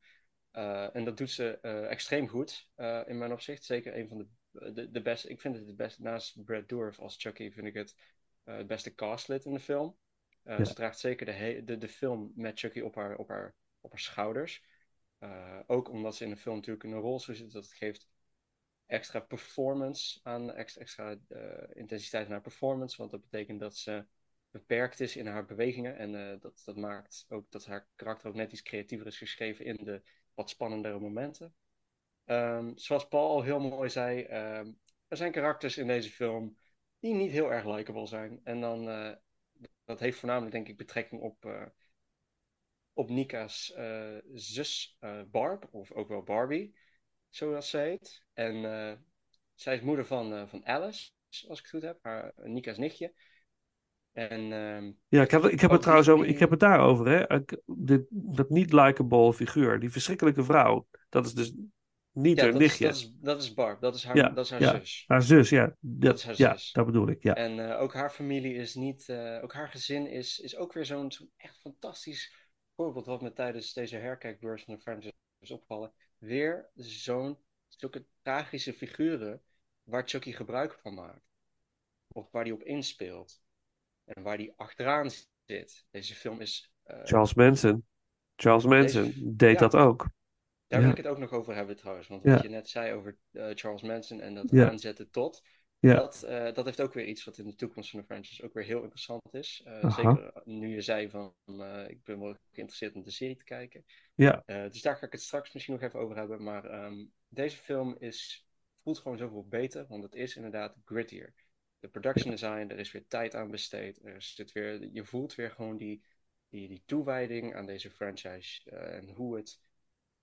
Eh, en dat doet ze eh, extreem goed, eh, in mijn opzicht. Zeker een van de, de, de beste, ik vind het het beste, naast Brad Dourif als Chucky, vind ik het eh, het beste castlid in de film. Eh, Ja. Ze draagt zeker de, de, de film met Chucky op haar, op haar, op haar schouders. Eh, ook omdat ze in de film natuurlijk een rolstoel zit, dat geeft extra performance aan, extra, eh, intensiteit aan haar performance. Want dat betekent dat ze beperkt is in haar bewegingen. En eh, dat, dat maakt ook dat haar karakter ook net iets creatiever is geschreven in de wat spannendere momenten. Ehm, zoals Paul al heel mooi zei, ehm, er zijn karakters in deze film die niet heel erg likable zijn. En dan, eh, dat heeft voornamelijk denk ik betrekking op, op Nika's zus Barb, of ook wel Barbie, zoals ze heet. En eh, zij is moeder van, eh, van Alice, als ik het goed heb, haar Nika's nichtje. En ehm, Ja, ik heb, ik heb het trouwens over, ik heb het daarover, hè. Ik- dit, dat niet likable figuur, die verschrikkelijke vrouw. Dat is dus niet Ja, haar dat is, nichtje. dat, is, dat is Barb, dat is haar, ja, dat is haar ja, zus. Haar zus, ja. Dat, is haar ja, zus. dat bedoel ik, ja. En eh, ook haar familie is niet, eh, ook haar gezin is, is ook weer zo'n echt fantastisch voorbeeld wat me tijdens deze herkijkbeurs van de franchise is opgevallen. Weer zo'n, zulke tragische figuren waar Chucky gebruik van maakt. Of waar hij op inspeelt. En waar hij achteraan zit. Deze film is... eh, Charles Manson. Charles Manson Deze- deed ja. dat ook. Daar Ja. wil ik het ook nog over hebben trouwens. Want Ja. wat je net zei over eh, Charles Manson en dat aanzetten tot. Ja. Dat, eh, dat heeft ook weer iets wat in de toekomst van de franchise ook weer heel interessant is. Zeker nu je zei van ik ben wel geïnteresseerd om de serie te kijken. Ja. Eh, dus daar ga ik het straks misschien nog even over hebben. Maar ehm, deze film is, voelt gewoon zoveel beter. Want het is inderdaad grittier. De production design, er is weer tijd aan besteed. Er zit weer, je voelt weer gewoon die, die, die toewijding aan deze franchise. eh, en hoe het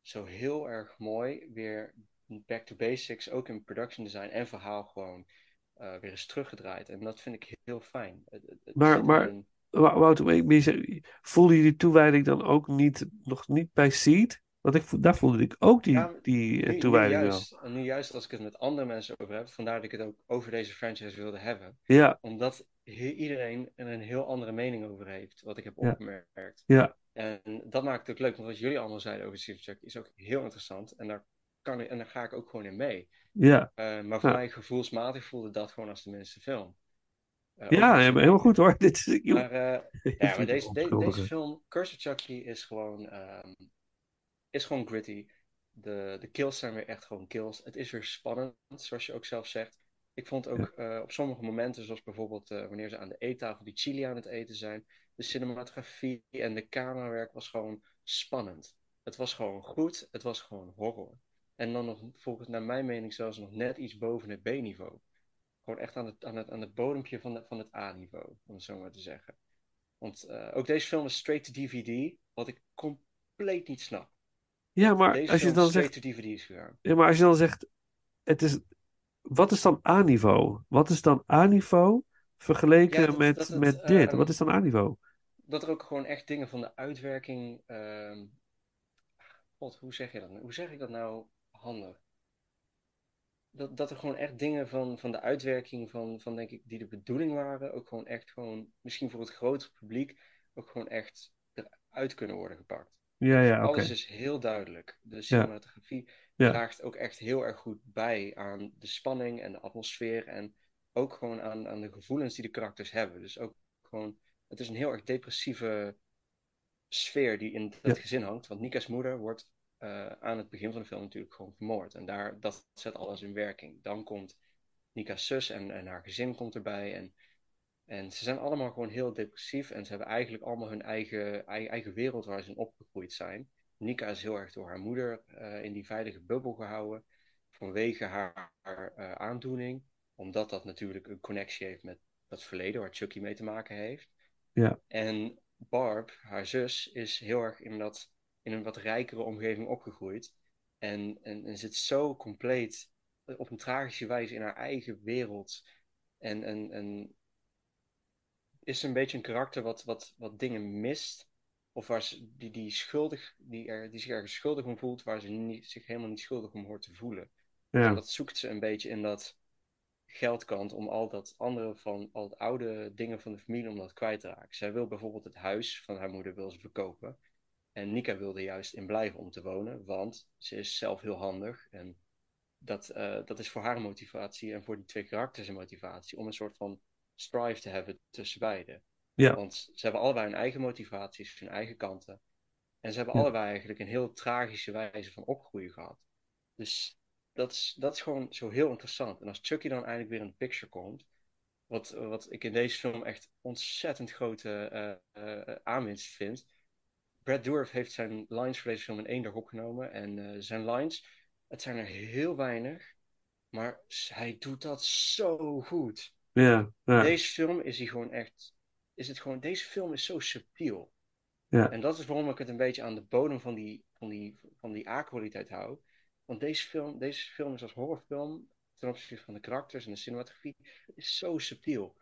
zo heel erg mooi weer back to basics, ook in production design en verhaal gewoon eh, weer eens teruggedraaid. En dat vind ik heel fijn. Het- het- Maar, maar Wouter, ik ben je- voelde je die toewijding dan ook niet, nog niet bij Seed? Want ik, daar voelde ik ook die, Ja, die eh, nu, toewijding wel. juist, en nu juist als ik het met andere mensen over heb, vandaar dat ik het ook over deze franchise wilde hebben. Ja. Omdat iedereen er een heel andere mening over heeft, wat ik heb Ja. opgemerkt. Ja. En dat maakt het ook leuk, want wat jullie allemaal zeiden over Steve Chuck is ook heel interessant. En daar, kan ik, en daar ga ik ook gewoon in mee. Ja. Eh, maar voor Ja. mij gevoelsmatig voelde dat gewoon als de minste film. Eh, Ja, helemaal, goed hoor. *laughs* Dit is, Maar, eh, *laughs* ja, maar deze, de- deze film, Curse of Chucky, is gewoon, ehm, is gewoon gritty. De, de kills zijn weer echt gewoon kills. Het is weer spannend, zoals je ook zelf zegt. Ik vond ook eh, op sommige momenten, zoals bijvoorbeeld wanneer ze aan de eettafel die chili aan het eten zijn, de cinematografie en de camerawerk was gewoon spannend. Het was gewoon goed, het was gewoon horror. En dan nog, volgens naar mijn mening, zelfs nog net iets boven het B-niveau. Gewoon echt aan het, aan het, aan het bodempje van, de, van het A-niveau, om het zo maar te zeggen. Want eh, ook deze film is straight to DVD, wat ik compleet niet snap. Ja, maar deze als je dan zegt, to DVD is gegaan. ja, maar als je dan zegt, het is, wat is dan A-niveau? Wat is dan A-niveau vergeleken Ja, dat- met, dat het, met dit? ehm, Wat is dan A-niveau? Dat er ook gewoon echt dingen van de uitwerking. God, hoe zeg je dat? Hoe zeg ik dat nou handig? Dat, dat er gewoon echt dingen van, van de uitwerking van, van, denk ik, die de bedoeling waren, ook gewoon echt gewoon, misschien voor het grotere publiek, ook gewoon echt eruit kunnen worden gepakt. Ja, ja, oké. Alles is heel duidelijk. De cinematografie Ja. draagt ook echt heel erg goed bij aan de spanning en de atmosfeer en ook gewoon aan, aan de gevoelens die de karakters hebben. Dus ook gewoon, het is een heel erg depressieve sfeer die in dat Ja. gezin hangt. Want Nika's moeder wordt eh, aan het begin van de film natuurlijk gewoon vermoord. En daar, dat zet alles in werking. Dan komt Nika's zus en, en haar gezin komt erbij. En, en ze zijn allemaal gewoon heel depressief. En ze hebben eigenlijk allemaal hun eigen, eigen, eigen wereld waar ze in opgegroeid zijn. Nika is heel erg door haar moeder eh, in die veilige bubbel gehouden. Vanwege haar, haar, eh, aandoening. Omdat dat natuurlijk een connectie heeft met dat verleden waar Chucky mee te maken heeft. Ja. En Barb, haar zus, is heel erg in, dat, in een wat rijkere omgeving opgegroeid. En, en, en zit zo compleet op een tragische wijze in haar eigen wereld. En, en, en is een beetje een karakter wat, wat, wat dingen mist. Of waar ze, die, die, schuldig, die, er, die zich ergens schuldig om voelt, waar ze niet, zich helemaal niet schuldig om hoort te voelen. Ja. En dat zoekt ze een beetje in dat geldkant om al dat andere van al het oude dingen van de familie om dat kwijt te raken. Zij wil bijvoorbeeld het huis van haar moeder wil ze verkopen. En Nika wilde juist in blijven om te wonen, want ze is zelf heel handig. En dat, eh, dat is voor haar motivatie en voor die twee karakters een motivatie om een soort van strive te hebben tussen beiden. Ja. Want ze hebben allebei hun eigen motivaties, hun eigen kanten. En ze hebben Ja. allebei eigenlijk een heel tragische wijze van opgroeien gehad. Dus dat is, dat is gewoon zo heel interessant. En als Chucky dan eindelijk weer in de picture komt, wat, wat ik in deze film echt ontzettend grote eh, eh, aanwinst vind. Brad Dourif heeft zijn lines voor deze film in één dag opgenomen. En eh, zijn lines, het zijn er heel weinig, maar hij doet dat zo goed. Ja, ja. Deze film is hij gewoon echt. Is het gewoon, deze film is zo subtiel. Ja. En dat is waarom ik het een beetje aan de bodem van die, van die, van die A-kwaliteit hou. Want deze film, deze film is als horrorfilm, ten opzichte van de karakters en de cinematografie, is zo subtiel.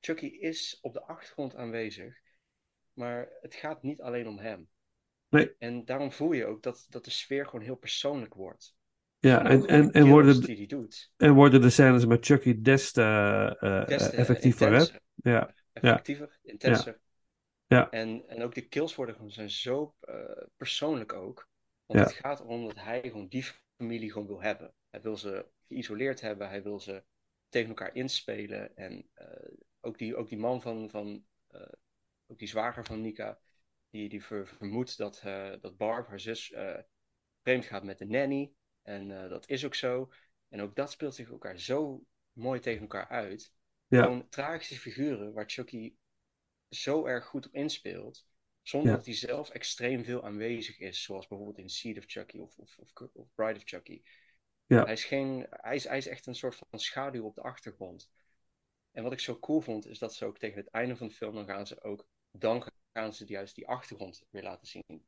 Chucky is op de achtergrond aanwezig, maar het gaat niet alleen om hem. Nee. En daarom voel je ook dat, dat de sfeer gewoon heel persoonlijk wordt. Ja, en, en, en, worden, die doet. en worden de scènes met Chucky des te uh, des te effectiever, hè? Ja. Effectiever, ja. intenser. Ja. En, en ook de kills worden gewoon, zijn zo uh, persoonlijk ook. Want het gaat erom dat hij gewoon die familie gewoon wil hebben. Hij wil ze geïsoleerd hebben, hij wil ze tegen elkaar inspelen. En ook, die, ook die man van, van ook die zwager van Nika, die, die ver, vermoedt dat, dat Barb, haar zus, vreemd gaat met de nanny. En uh, dat is ook zo. En ook dat speelt zich elkaar zo mooi tegen elkaar uit. Ja. Gewoon tragische figuren waar Chucky zo erg goed op inspeelt. Zonder dat hij zelf extreem veel aanwezig is. Zoals bijvoorbeeld in Seed of Chucky of, of, of, of Bride of Chucky. Ja. Hij, is geen, hij, is, hij is echt een soort van schaduw op de achtergrond. En wat ik zo cool vond, is dat ze ook tegen het einde van de film, dan gaan ze ook, dan gaan ze juist die achtergrond weer laten zien.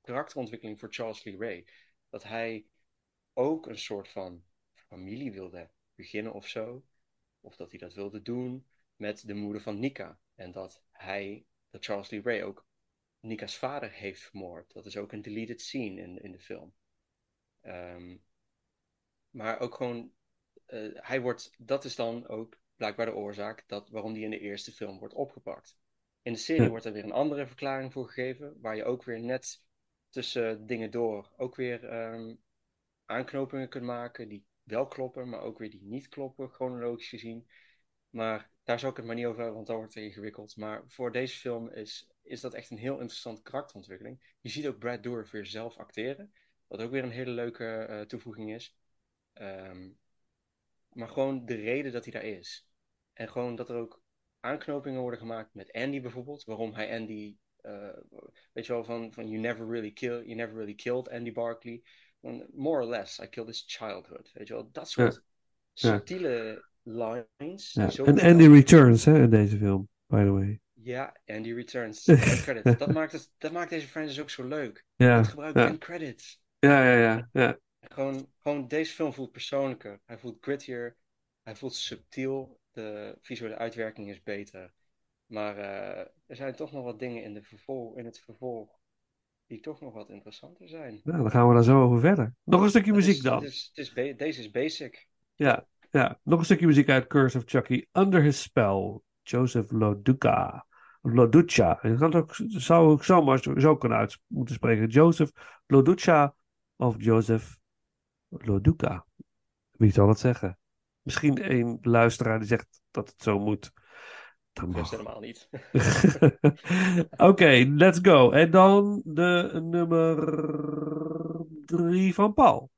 Karakterontwikkeling voor Charles Lee Ray. Dat hij ook een soort van familie wilde beginnen of zo. Of dat hij dat wilde doen met de moeder van Nika. En dat hij, dat Charles Lee Ray ook Nika's vader heeft vermoord. Dat is ook een deleted scene in, in de film. Um, maar ook gewoon, uh, hij wordt, dat is dan ook blijkbaar de oorzaak dat, waarom hij in de eerste film wordt opgepakt. In de serie wordt er weer een andere verklaring voor gegeven, waar je ook weer net tussen dingen door ook weer um, aanknopingen kunt maken die wel kloppen, maar ook weer die niet kloppen, chronologisch gezien. Maar daar zou ik het maar niet over hebben, want dat wordt ingewikkeld. Maar voor deze film is, is dat echt een heel interessante karakterontwikkeling. Je ziet ook Brad Dourif weer zelf acteren, wat ook weer een hele leuke uh, toevoeging is. Um, maar gewoon de reden dat hij daar is. En gewoon dat er ook aanknopingen worden gemaakt met Andy bijvoorbeeld. Waarom hij Andy, uh, weet je wel, van, van you, never really kill, you never really killed Andy Barkley more or less, I killed his childhood. Weet je wel, dat soort ja. subtiele lines. Ja. En Andy Returns, hè, in deze film, by the way. Ja, Andy Returns. *laughs* credits. dat, maakt het, dat maakt deze franchise ook zo leuk. Ja. Het gebruikt ja. credits. Ja, ja, ja. ja. Gewoon, gewoon, deze film voelt persoonlijker. Hij voelt grittier. Hij voelt subtiel. De visuele uitwerking is beter. Maar uh, er zijn toch nog wat dingen in, de vervolg, in het vervolg die toch nog wat interessanter zijn. Nou, dan gaan we daar zo over verder. Nog een stukje muziek dan. Het is, het is deze is basic. Ja, ja, nog een stukje muziek uit Curse of Chucky. Under His Spell, Joseph Loduca. Loduca. Kan ook, zou ik zomaar zo kunnen uit moeten spreken. Joseph Loduca of Joseph Loduca. Wie zal het zeggen? Misschien een luisteraar die zegt dat het zo moet. Dat mag. helemaal niet. *laughs* Oké, let's go. En dan de nummer drie van Paul.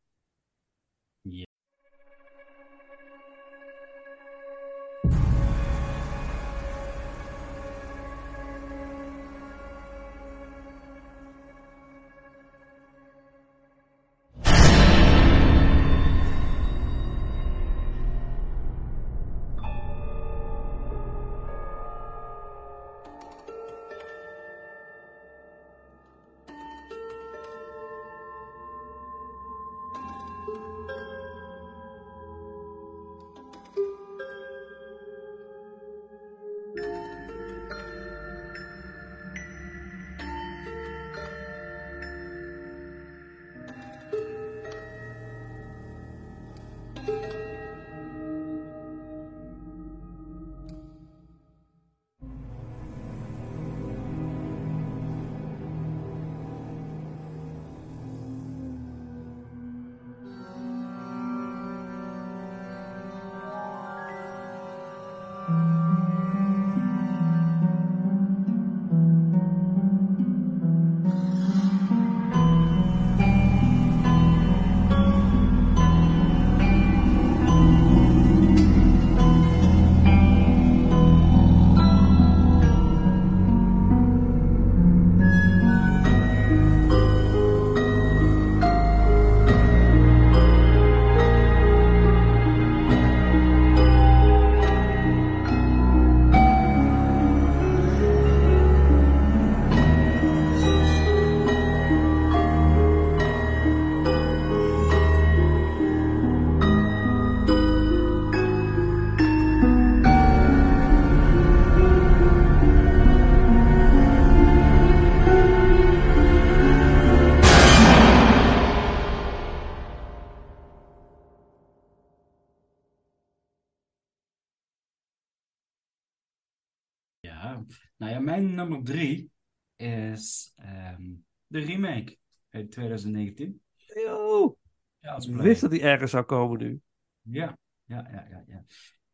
3 is ehm, de remake uit 2019. Yo! Ja, ik wist dat die ergens zou komen nu. Ja, ja, ja, ja. ja.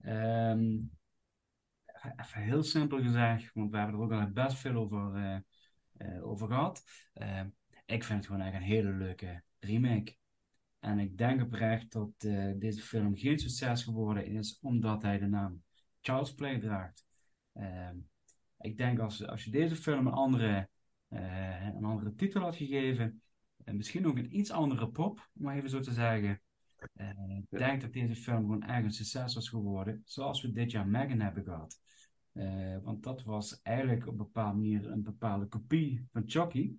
Ehm, even heel simpel gezegd, want we hebben er ook al best veel over, eh, eh, over gehad. Ehm, ik vind het gewoon echt een hele leuke remake. En ik denk oprecht dat eh, deze film geen succes geworden is, omdat hij de naam Charles Play draagt ik denk als, als je deze film een andere, eh, een andere titel had gegeven, en misschien ook een iets andere pop, om maar even zo te zeggen. eh, ik denk dat deze film gewoon echt een succes was geworden, zoals we dit jaar Megan hebben gehad. Eh, want dat was eigenlijk op een bepaalde manier een bepaalde kopie van Chucky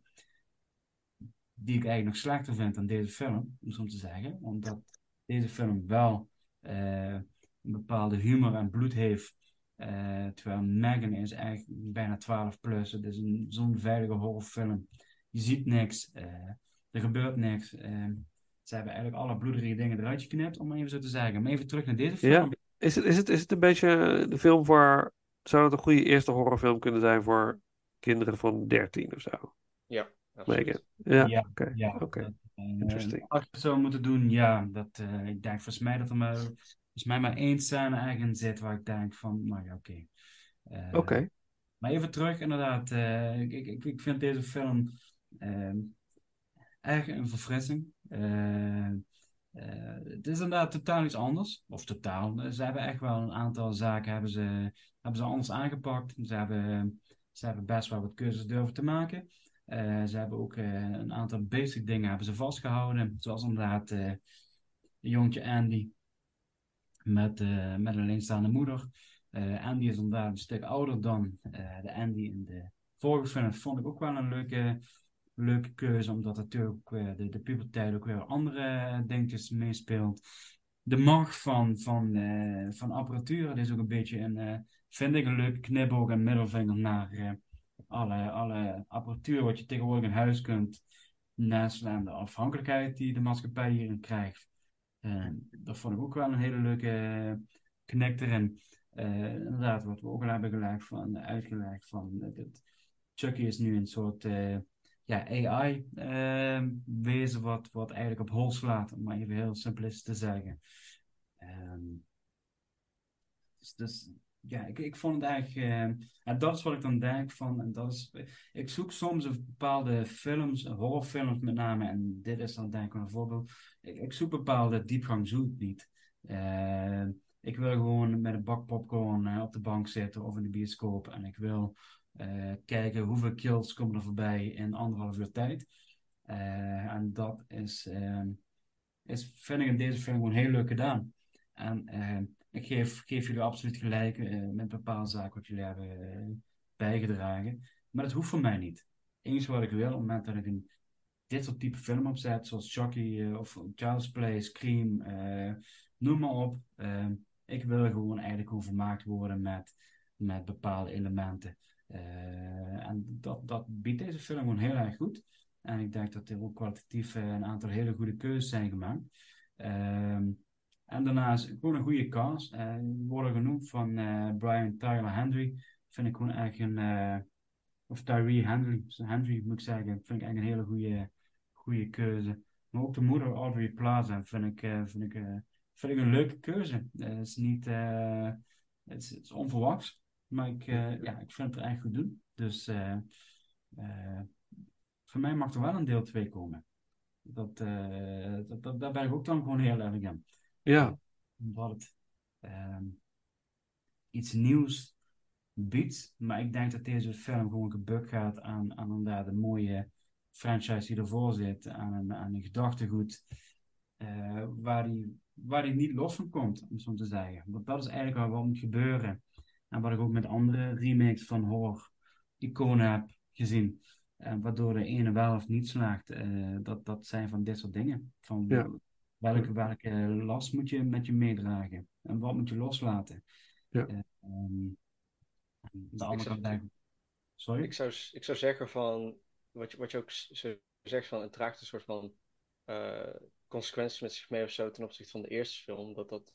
die ik eigenlijk nog slechter vind dan deze film, om zo te zeggen. Omdat deze film wel eh, een bepaalde humor en bloed heeft. Eh, terwijl Megan is echt bijna 12 plus. Het is een, zo'n veilige horrorfilm. Je ziet niks. eh, er gebeurt niks. eh, ze hebben eigenlijk alle bloederige dingen eruit geknipt, om even zo te zeggen. Maar even terug naar deze film. Ja. Is het, is, het, is het een beetje de film voor. Zou het een goede eerste horrorfilm kunnen zijn voor kinderen van 13 of zo? Ja. Megan. Ja, Ja, oké. ja, eh, Interesting. Als je het zou moeten doen, ja. Dat, eh, ik denk volgens mij dat er maar, volgens mij maar één scène eigenlijk zit waar ik denk van, nou ja, oké. Eh, Oké. Maar even terug, inderdaad. eh, ik, ik, ik vind deze film ehm echt een verfrissing. Eh, het is inderdaad totaal iets anders. Of totaal. Ze hebben echt wel een aantal zaken hebben ze, hebben ze anders aangepakt. Ze hebben, ze hebben best wel wat keuzes durven te maken. Ze hebben ook een aantal basic dingen hebben ze vastgehouden. Zoals inderdaad jongetje Andy met, eh, met een alleenstaande moeder. Eh, Andy is inderdaad een stuk ouder dan eh, de Andy in de vorige film. Dat vond ik ook wel een leuke, leuke keuze, omdat natuurlijk de, de puberteit ook weer andere dingetjes meespeelt. De macht van, van, van apparatuur, dat is ook een beetje een, vind ik een leuke knipoog en middelvinger naar alle, alle apparatuur wat je tegenwoordig in huis kunt naslaan. De afhankelijkheid die de maatschappij hierin krijgt. Eh, dat vond ik ook wel een hele leuke eh, knik erin. Eh, inderdaad, wat we ook al hebben gelegd van, uitgelegd van eh, dat Chucky is nu een soort eh, ja, AI-wezen wat, wat eigenlijk op hol slaat, om maar even heel simplistisch te zeggen. Ehm, dus, dus ja, ik, ik vond het eigenlijk, eh, en dat is wat ik dan denk van, en dat is, ik zoek soms een bepaalde films, horrorfilms met name, en dit is dan denk ik een voorbeeld, ik, ik zoek bepaalde diepgang, zoek niet. Eh, ik wil gewoon met een bak popcorn eh, op de bank zitten of in de bioscoop en ik wil eh, kijken hoeveel kills komen er voorbij in anderhalf uur tijd. Eh, en dat is, is, vind ik in deze film gewoon heel leuk gedaan. En eh, ik geef, geef jullie absoluut gelijk eh, met bepaalde zaken wat jullie hebben eh, bijgedragen. Maar dat hoeft voor mij niet. Enige wat ik wil, op het moment dat ik een, dit soort type film opzet, zoals Chucky eh, of Child's Play, Scream, noem maar op. ik wil gewoon eigenlijk gewoon vermaakt worden met, met bepaalde elementen. En dat, dat biedt deze film gewoon heel erg goed. En ik denk dat er ook kwalitatief een aantal hele goede keuzes zijn gemaakt. Ehm, en daarnaast gewoon een goede cast. Eh, worden genoemd van eh, Brian Tyler Henry. Vind ik gewoon echt een. eh, of Tyree Henry, Henry moet ik zeggen. Vind ik echt een hele goede, goede keuze. Maar ook de moeder Audrey Plaza vind ik, vind ik, vind ik een leuke keuze. Het is niet. het, is, onverwachts. Maar ik, ja, ik vind het er echt goed doen. Dus voor mij mag er wel een deel 2 komen. Dat, dat, dat, daar ben ik ook dan gewoon heel erg in. Ja. Omdat het ehm, iets nieuws biedt. Maar ik denk dat deze film gewoon gebuk gaat aan, aan inderdaad een mooie franchise die ervoor zit. Aan een, aan een gedachtegoed eh, waar, die, waar die niet los van komt, om zo te zeggen. Want dat is eigenlijk wel wat moet gebeuren. En wat ik ook met andere remakes van horror iconen heb gezien. Eh, waardoor de ene wel of niet slaagt. Eh, dat, dat zijn van dit soort dingen. Van Ja. Welke, welke last moet je met je meedragen? En wat moet je loslaten? Ja. Eh, ehm, de andere zou- kant Sorry? Ik zou, ik zou zeggen van, wat je, wat je ook zegt van, het draagt een soort van eh, consequenties met zich mee of zo ten opzichte van de eerste film. Dat dat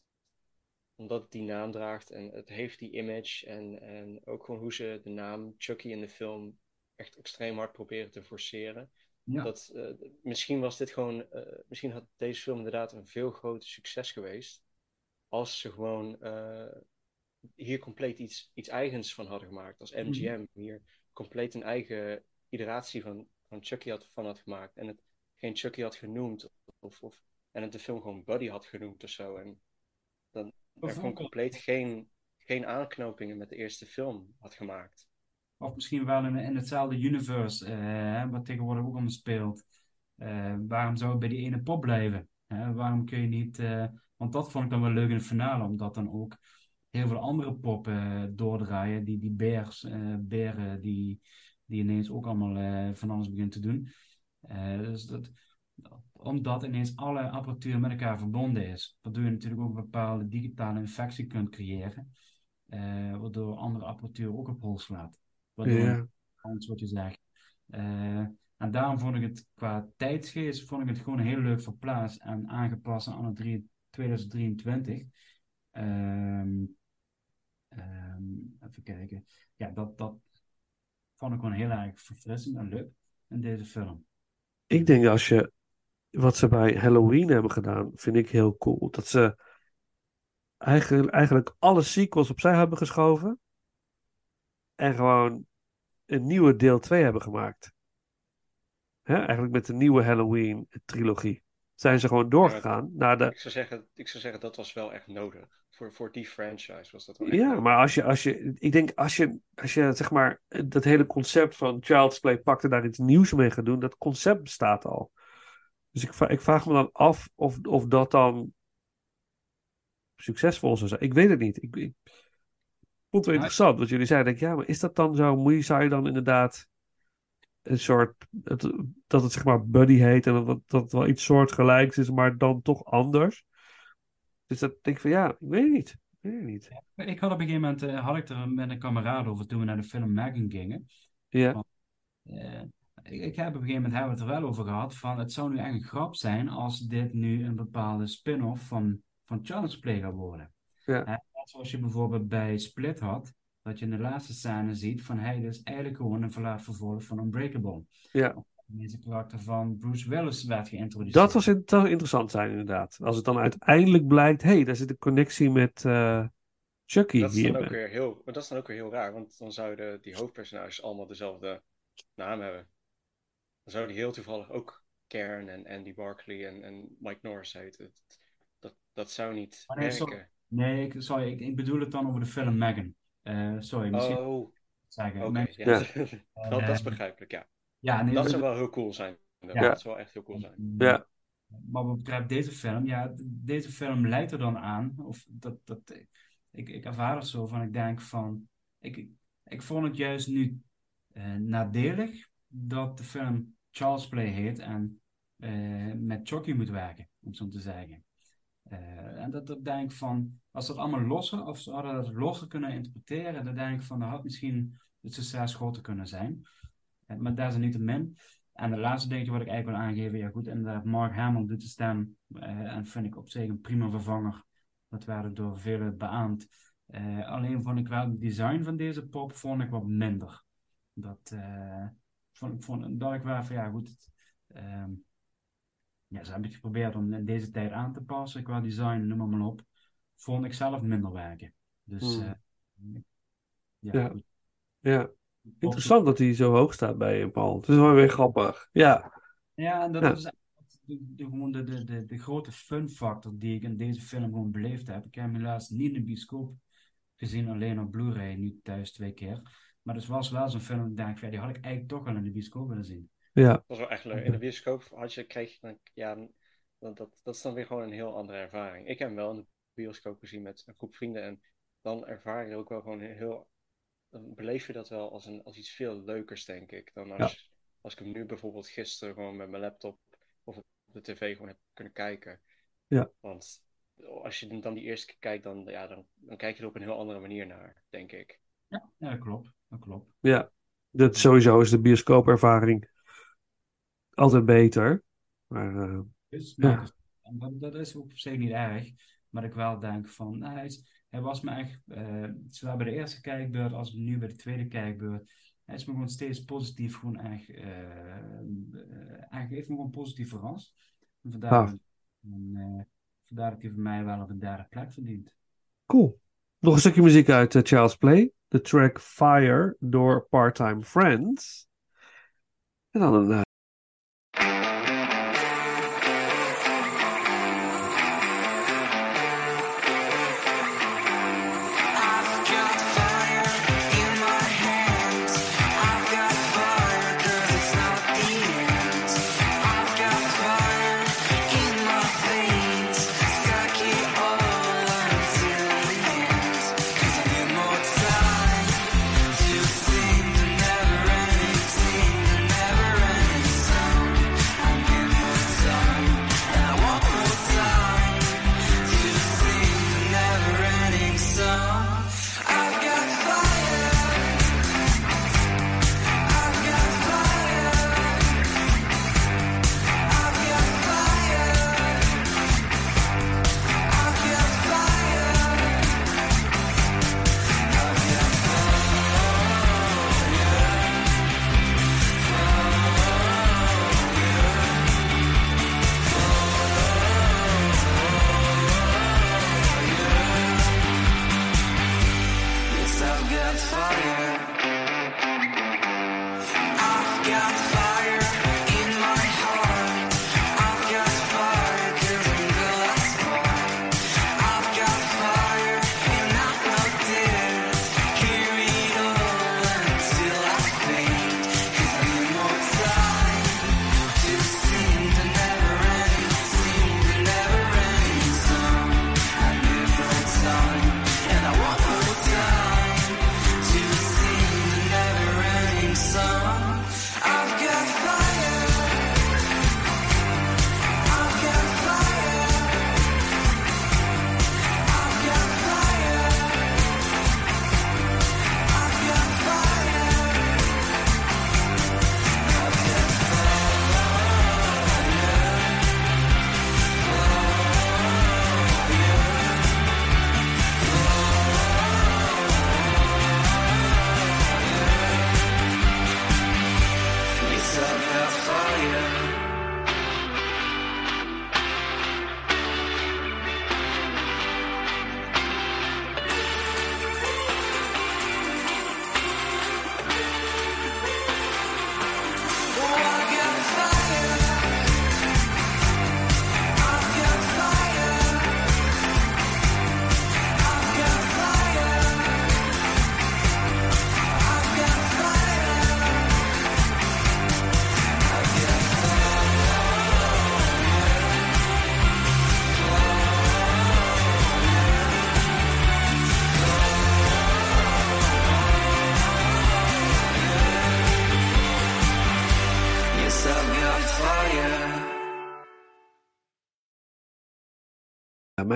omdat het die naam draagt en het heeft die image. En, en ook gewoon hoe ze de naam Chucky in de film echt extreem hard proberen te forceren. Ja. Dat, eh, misschien was dit gewoon, eh, misschien had deze film inderdaad een veel groter succes geweest. Als ze gewoon eh, hier compleet iets, iets eigens van hadden gemaakt. Als MGM hier compleet een eigen iteratie van, van Chucky had, van had gemaakt. En het geen Chucky had genoemd. Of, of, en het de film gewoon Buddy had genoemd of zo. En dan er gewoon compleet geen, geen aanknopingen met de eerste film had gemaakt. Of misschien wel in, hetzelfde universe, eh, wat tegenwoordig ook allemaal speelt. Eh, waarom zou het bij die ene pop blijven? Waarom kun je niet... eh, want dat vond ik dan wel leuk in het finale, omdat dan ook heel veel andere poppen doordraaien. Die, die beers, eh, beren die, die ineens ook allemaal van alles beginnen te doen. Dus dat, omdat ineens alle apparatuur met elkaar verbonden is. Waardoor je natuurlijk ook een bepaalde digitale infectie kunt creëren. waardoor andere apparatuur ook op hol slaat. Waardoor Ja. anders wat je zegt. En daarom vond ik het qua tijdsgeest vond ik het gewoon heel leuk verplaatst en aangepast aan het drie- 2023. Ehm, ehm, even kijken. Ja, dat, dat vond ik gewoon heel erg verfrissend en leuk in deze film. Ik denk als je wat ze bij Halloween hebben gedaan, vind ik heel cool. Dat ze eigenlijk, eigenlijk alle sequels opzij hebben geschoven. En gewoon een nieuwe deel 2 hebben gemaakt. Hè? Eigenlijk met de nieuwe Halloween trilogie. Zijn ze gewoon doorgegaan naar de. Ik zou zeggen, ik zou zeggen dat was wel echt nodig. Voor, voor die franchise was dat wel echt Ja, nodig. maar als je, als je, ik denk als je, als je zeg maar dat hele concept van Child's Play pakt en daar iets nieuws mee gaat doen, dat concept bestaat al. Dus ik, ik vraag me dan af of, of dat dan succesvol zou zijn. Ik weet het niet. Ik, ik vond het wel interessant wat jullie zeiden. Denk, ja, maar is dat dan zo? Moet je, zou je dan inderdaad een soort, het- dat het zeg maar buddy heet en dat, dat het wel iets soortgelijks is, maar dan toch anders? Dus dat denk ik van ja, ik weet het niet. Ik weet het niet. Ik had op een gegeven moment eh, had ik er met een kameraad over toen we naar de film Megan gingen. Ja. Eh, ik, ik heb op een gegeven moment hebben we het er wel over gehad van het zou nu echt een grap zijn als dit nu een bepaalde spin-off van, van Child's Play gaat worden. Ja. Zoals je bijvoorbeeld bij Split had, dat je in de laatste scène ziet van hij is eigenlijk gewoon een verlaat vervolg van Unbreakable. Ja. Deze karakter van Bruce Willis werd geïntroduceerd. Dat was in- dat zou interessant zijn, inderdaad. Als het dan uiteindelijk blijkt, hé, hey, daar zit een connectie met eh, Chucky Dat is, dan ook weer heel, maar dat is dan ook weer heel raar, want dan zouden die hoofdpersonages allemaal dezelfde naam hebben. Dan zouden die heel toevallig ook Karen en Andy Barkley en, en Mike Norris heten. Dat, dat, dat zou niet Maar werken. Nee ik, sorry, ik, ik bedoel het dan over de film Megan. Eh, sorry, misschien Oh, zeggen. ja. Eh, *laughs* dat, dat is begrijpelijk, ja. Ja, nee, dat we- zou wel heel cool zijn. Ja. Dat zou wel echt heel cool zijn. Ja. Maar wat betreft deze film, ja, deze film leidt er dan aan, of dat, dat, ik, ik ervaar het zo van, ik denk van, ik, ik vond het juist nu eh, nadelig dat de film Charles Play heet en eh, met Chucky moet werken, om zo te zeggen. Eh, en dat, dat denk ik van, als dat allemaal losser, of ze hadden dat losser kunnen interpreteren, dan denk ik van, dat had misschien het succes groter kunnen zijn. Eh, maar daar is niet te min. En het laatste dingetje wat ik eigenlijk wil aangeven, ja goed, inderdaad, Mark Hamill doet de stem. eh, en vind ik op zich een prima vervanger. Dat werd door velen beaamd. Alleen vond ik wel het design van deze pop vond ik wat minder. Dat eh, vond, vond ik wel van ja goed. ehm, ja, ze hebben het geprobeerd om in deze tijd aan te passen qua design, noem maar, maar op. Vond ik zelf minder werken. Dus Hmm. eh, ja, Ja. Interessant dat hij zo hoog staat bij je, Paul. Het is wel weer grappig. Ja. Ja, en dat Ja. is eigenlijk de, de, gewoon de, de, de, grote fun factor die ik in deze film gewoon beleefd heb. Ik heb hem helaas niet in de bioscoop gezien, alleen op Blu-ray, nu thuis twee keer. Maar het was wel zo'n film, dat ik denk, ja, die had ik eigenlijk toch wel in de bioscoop willen zien. Ja. Dat was wel echt leuk. In de bioscoop had je, kreeg je dan, ja, dat, dat, dat is dan weer gewoon een heel andere ervaring. Ik heb hem wel in de bioscoop gezien met een groep vrienden en dan ervaar je ook wel gewoon heel, dan beleef je dat wel als, een, als iets veel leukers, denk ik, dan als, als ik hem nu bijvoorbeeld gisteren gewoon met mijn laptop of op de tv gewoon heb kunnen kijken. Ja. Want als je dan die eerste keer kijkt, dan, ja, dan, dan kijk je er op een heel andere manier naar, denk ik. Ja, ja dat klopt. Dat klopt. Ja. Dat sowieso is de bioscoopervaring altijd beter. Maar eh, Dus, Ja. dus- dat, dat is ook op zich niet erg. Maar ik wel denk van, nou, hij, was me echt, eh, zowel bij de eerste kijkbeurt als nu bij de tweede kijkbeurt, hij is me gewoon steeds positief, gewoon echt, eh, eh, eigenlijk heeft me gewoon positief verrast. En vandaar, Ah. en, vandaar dat hij voor mij wel op een derde plek verdient. Cool. Nog een stukje muziek uit Child's Play. De track Fire door Part-Time Friends. En dan een...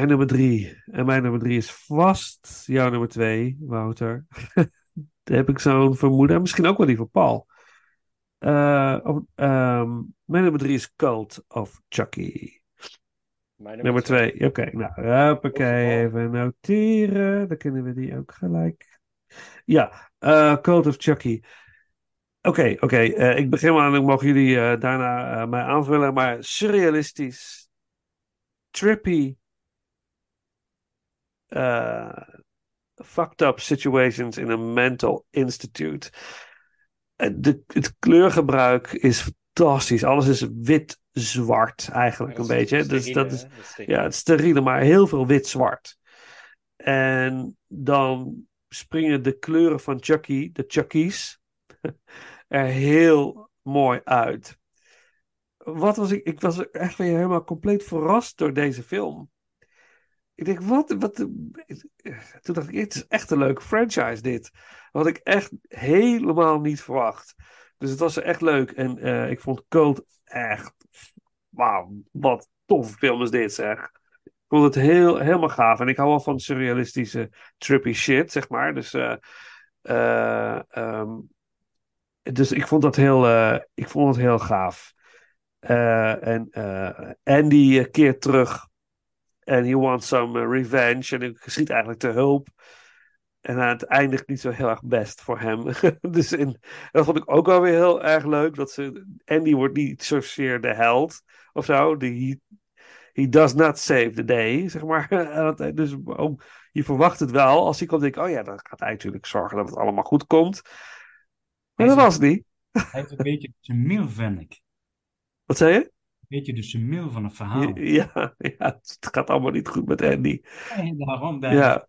mijn nummer drie. En mijn nummer drie is vast jouw nummer twee, Wouter. *laughs* Daar heb ik zo'n vermoeden. En misschien ook wel die van Paul. Eh, of- ehm, mijn nummer drie is Cult of Chucky. Mijn Nummer twee. Oké, nou, hoppakee, even noteren. Dan kunnen we die ook gelijk. Ja, eh Cult of Chucky. Oké, oké. eh, ik begin maar en dan mogen jullie daarna mij aanvullen. Maar surrealistisch, trippy, eh, fucked up situations in a mental institute. De, het kleurgebruik is fantastisch. Alles is wit-zwart eigenlijk Ja, een beetje. Dus dat is, hè? Dat is steriele. ja, het steriele, maar heel veel wit-zwart. En dan springen de kleuren van Chucky, de Chuckies, *laughs* er heel mooi uit. Wat was ik? Ik was echt weer helemaal compleet verrast door deze film. Ik denk, wat, wat. Toen dacht ik, het is echt een leuke franchise, dit. Had ik echt helemaal niet verwacht. Dus het was echt leuk. En eh, ik vond Cult echt. Wauw, wat toffe film is dit, zeg. Ik vond het heel, helemaal gaaf. En ik hou wel van surrealistische, trippy shit, zeg maar. Dus, eh, eh, ehm, dus ik vond dat heel, ik vond het heel gaaf. En Andy keert terug En he wants some eh, revenge. En hij schiet eigenlijk te hulp. En het eindigt niet zo heel erg best voor hem. *laughs* dus in, dat vond ik ook wel weer heel erg leuk. Dat ze, Andy wordt niet zozeer de held of zo. Die, he does not save the day, zeg maar. *laughs* dus je verwacht het wel. Als hij komt, denk ik, oh ja, dan gaat hij natuurlijk zorgen dat het allemaal goed komt. Maar dat was niet. Hij heeft een beetje zijn mil, vind ik. Wat zei je? Een beetje de sumil van het verhaal. Ja, ja, het gaat allemaal niet goed met Andy. Nee, daarom. Daar. Ja.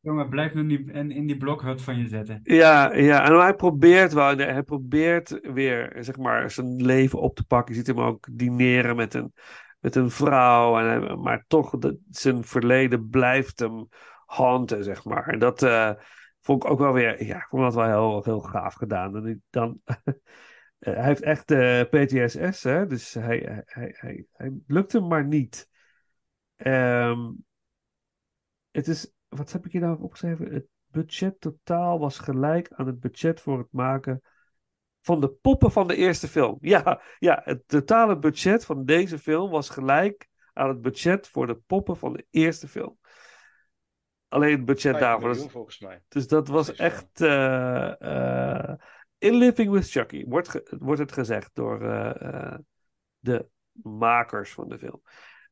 Jongen, blijf nu in, in, in die blokhut van je zitten. Ja, ja, en hij probeert wel, hij probeert weer, zeg maar, zijn leven op te pakken. Je ziet hem ook dineren met een, met een vrouw, en hij- maar toch, de, zijn verleden blijft hem haunten, zeg maar. En dat eh, vond ik ook wel weer, ja, ik vond dat wel heel, heel gaaf gedaan. En ik dan, *laughs* hij heeft echt eh, PTSS, hè, dus hij, hij, hij, hij, lukt hem maar niet. Ehm, het is, wat heb ik hier nou opgeschreven? Het budget totaal was gelijk aan het budget voor het maken van de poppen van de eerste film. *laughs* Ja, ja, het totale budget van deze film was gelijk aan het budget voor de poppen van de eerste film. Alleen het budget 5 daarvoor. Dus, volgens mij. dus dat was echt. eh, eh, in Living with Chucky wordt, wordt het gezegd door eh, eh, de makers van de film.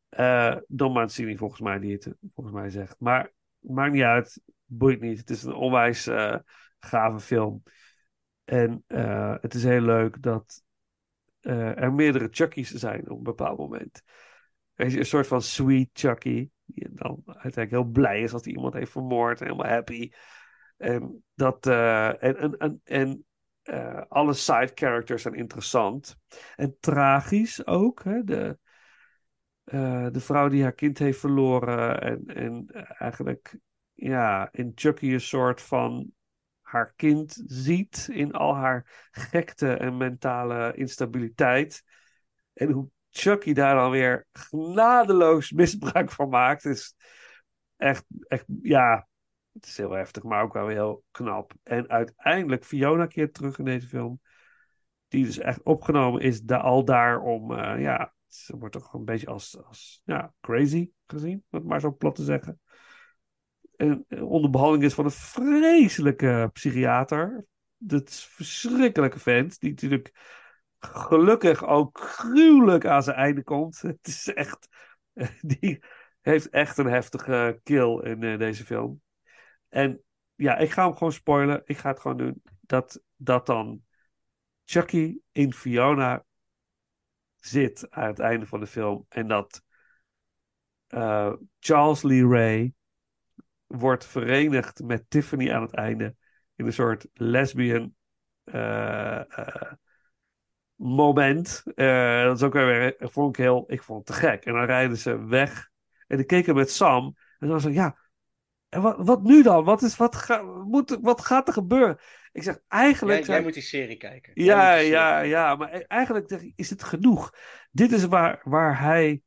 Eh Don Mancini, volgens mij, die het volgens mij zegt. Maar maakt niet uit, boeit niet. Het is een onwijs gave film. En het is heel leuk dat er meerdere Chucky's zijn op een bepaald moment. Een soort van sweet Chucky, die dan uiteindelijk heel blij is als hij iemand heeft vermoord helemaal happy. En, dat, en, en eh, alle side characters zijn interessant. En tragisch ook. Hè? De, eh, de vrouw die haar kind heeft verloren. En, en eigenlijk ja, in Chucky een soort van haar kind ziet. In al haar gekte en mentale instabiliteit. En hoe Chucky daar dan weer genadeloos misbruik van maakt. Is echt, echt ja, het is heel heftig, maar ook wel heel knap. En uiteindelijk, Fiona keert terug in deze film. Die dus echt opgenomen is da al daar om, eh, ja, ze wordt toch een beetje als, als ja, crazy gezien, om het maar zo plat te zeggen. En eh, onder behandeling is van een vreselijke psychiater. Dat is verschrikkelijke vent, die natuurlijk gelukkig ook gruwelijk aan zijn einde komt. *laughs* Het is echt, die heeft echt een heftige kill in eh, deze film. En ja, ik ga hem gewoon spoilen. Ik ga het gewoon doen. Dat, dat dan Chucky in Fiona zit aan het einde van de film. En dat eh, Charles Lee Ray wordt verenigd met Tiffany aan het einde. In een soort lesbian eh, eh, moment. Dat is ook weer, vond ik heel, ik vond het te gek. En dan rijden ze weg. En ik keek er met Sam. En dan zei ja, en wat, wat nu dan? Wat, is, wat, ga, moet, wat gaat er gebeuren? Ik zeg, eigenlijk... Jij, jij moet die serie kijken. Ja, serie ja, kijken. ja. Maar e- eigenlijk ik, is het genoeg. Dit is waar, waar hij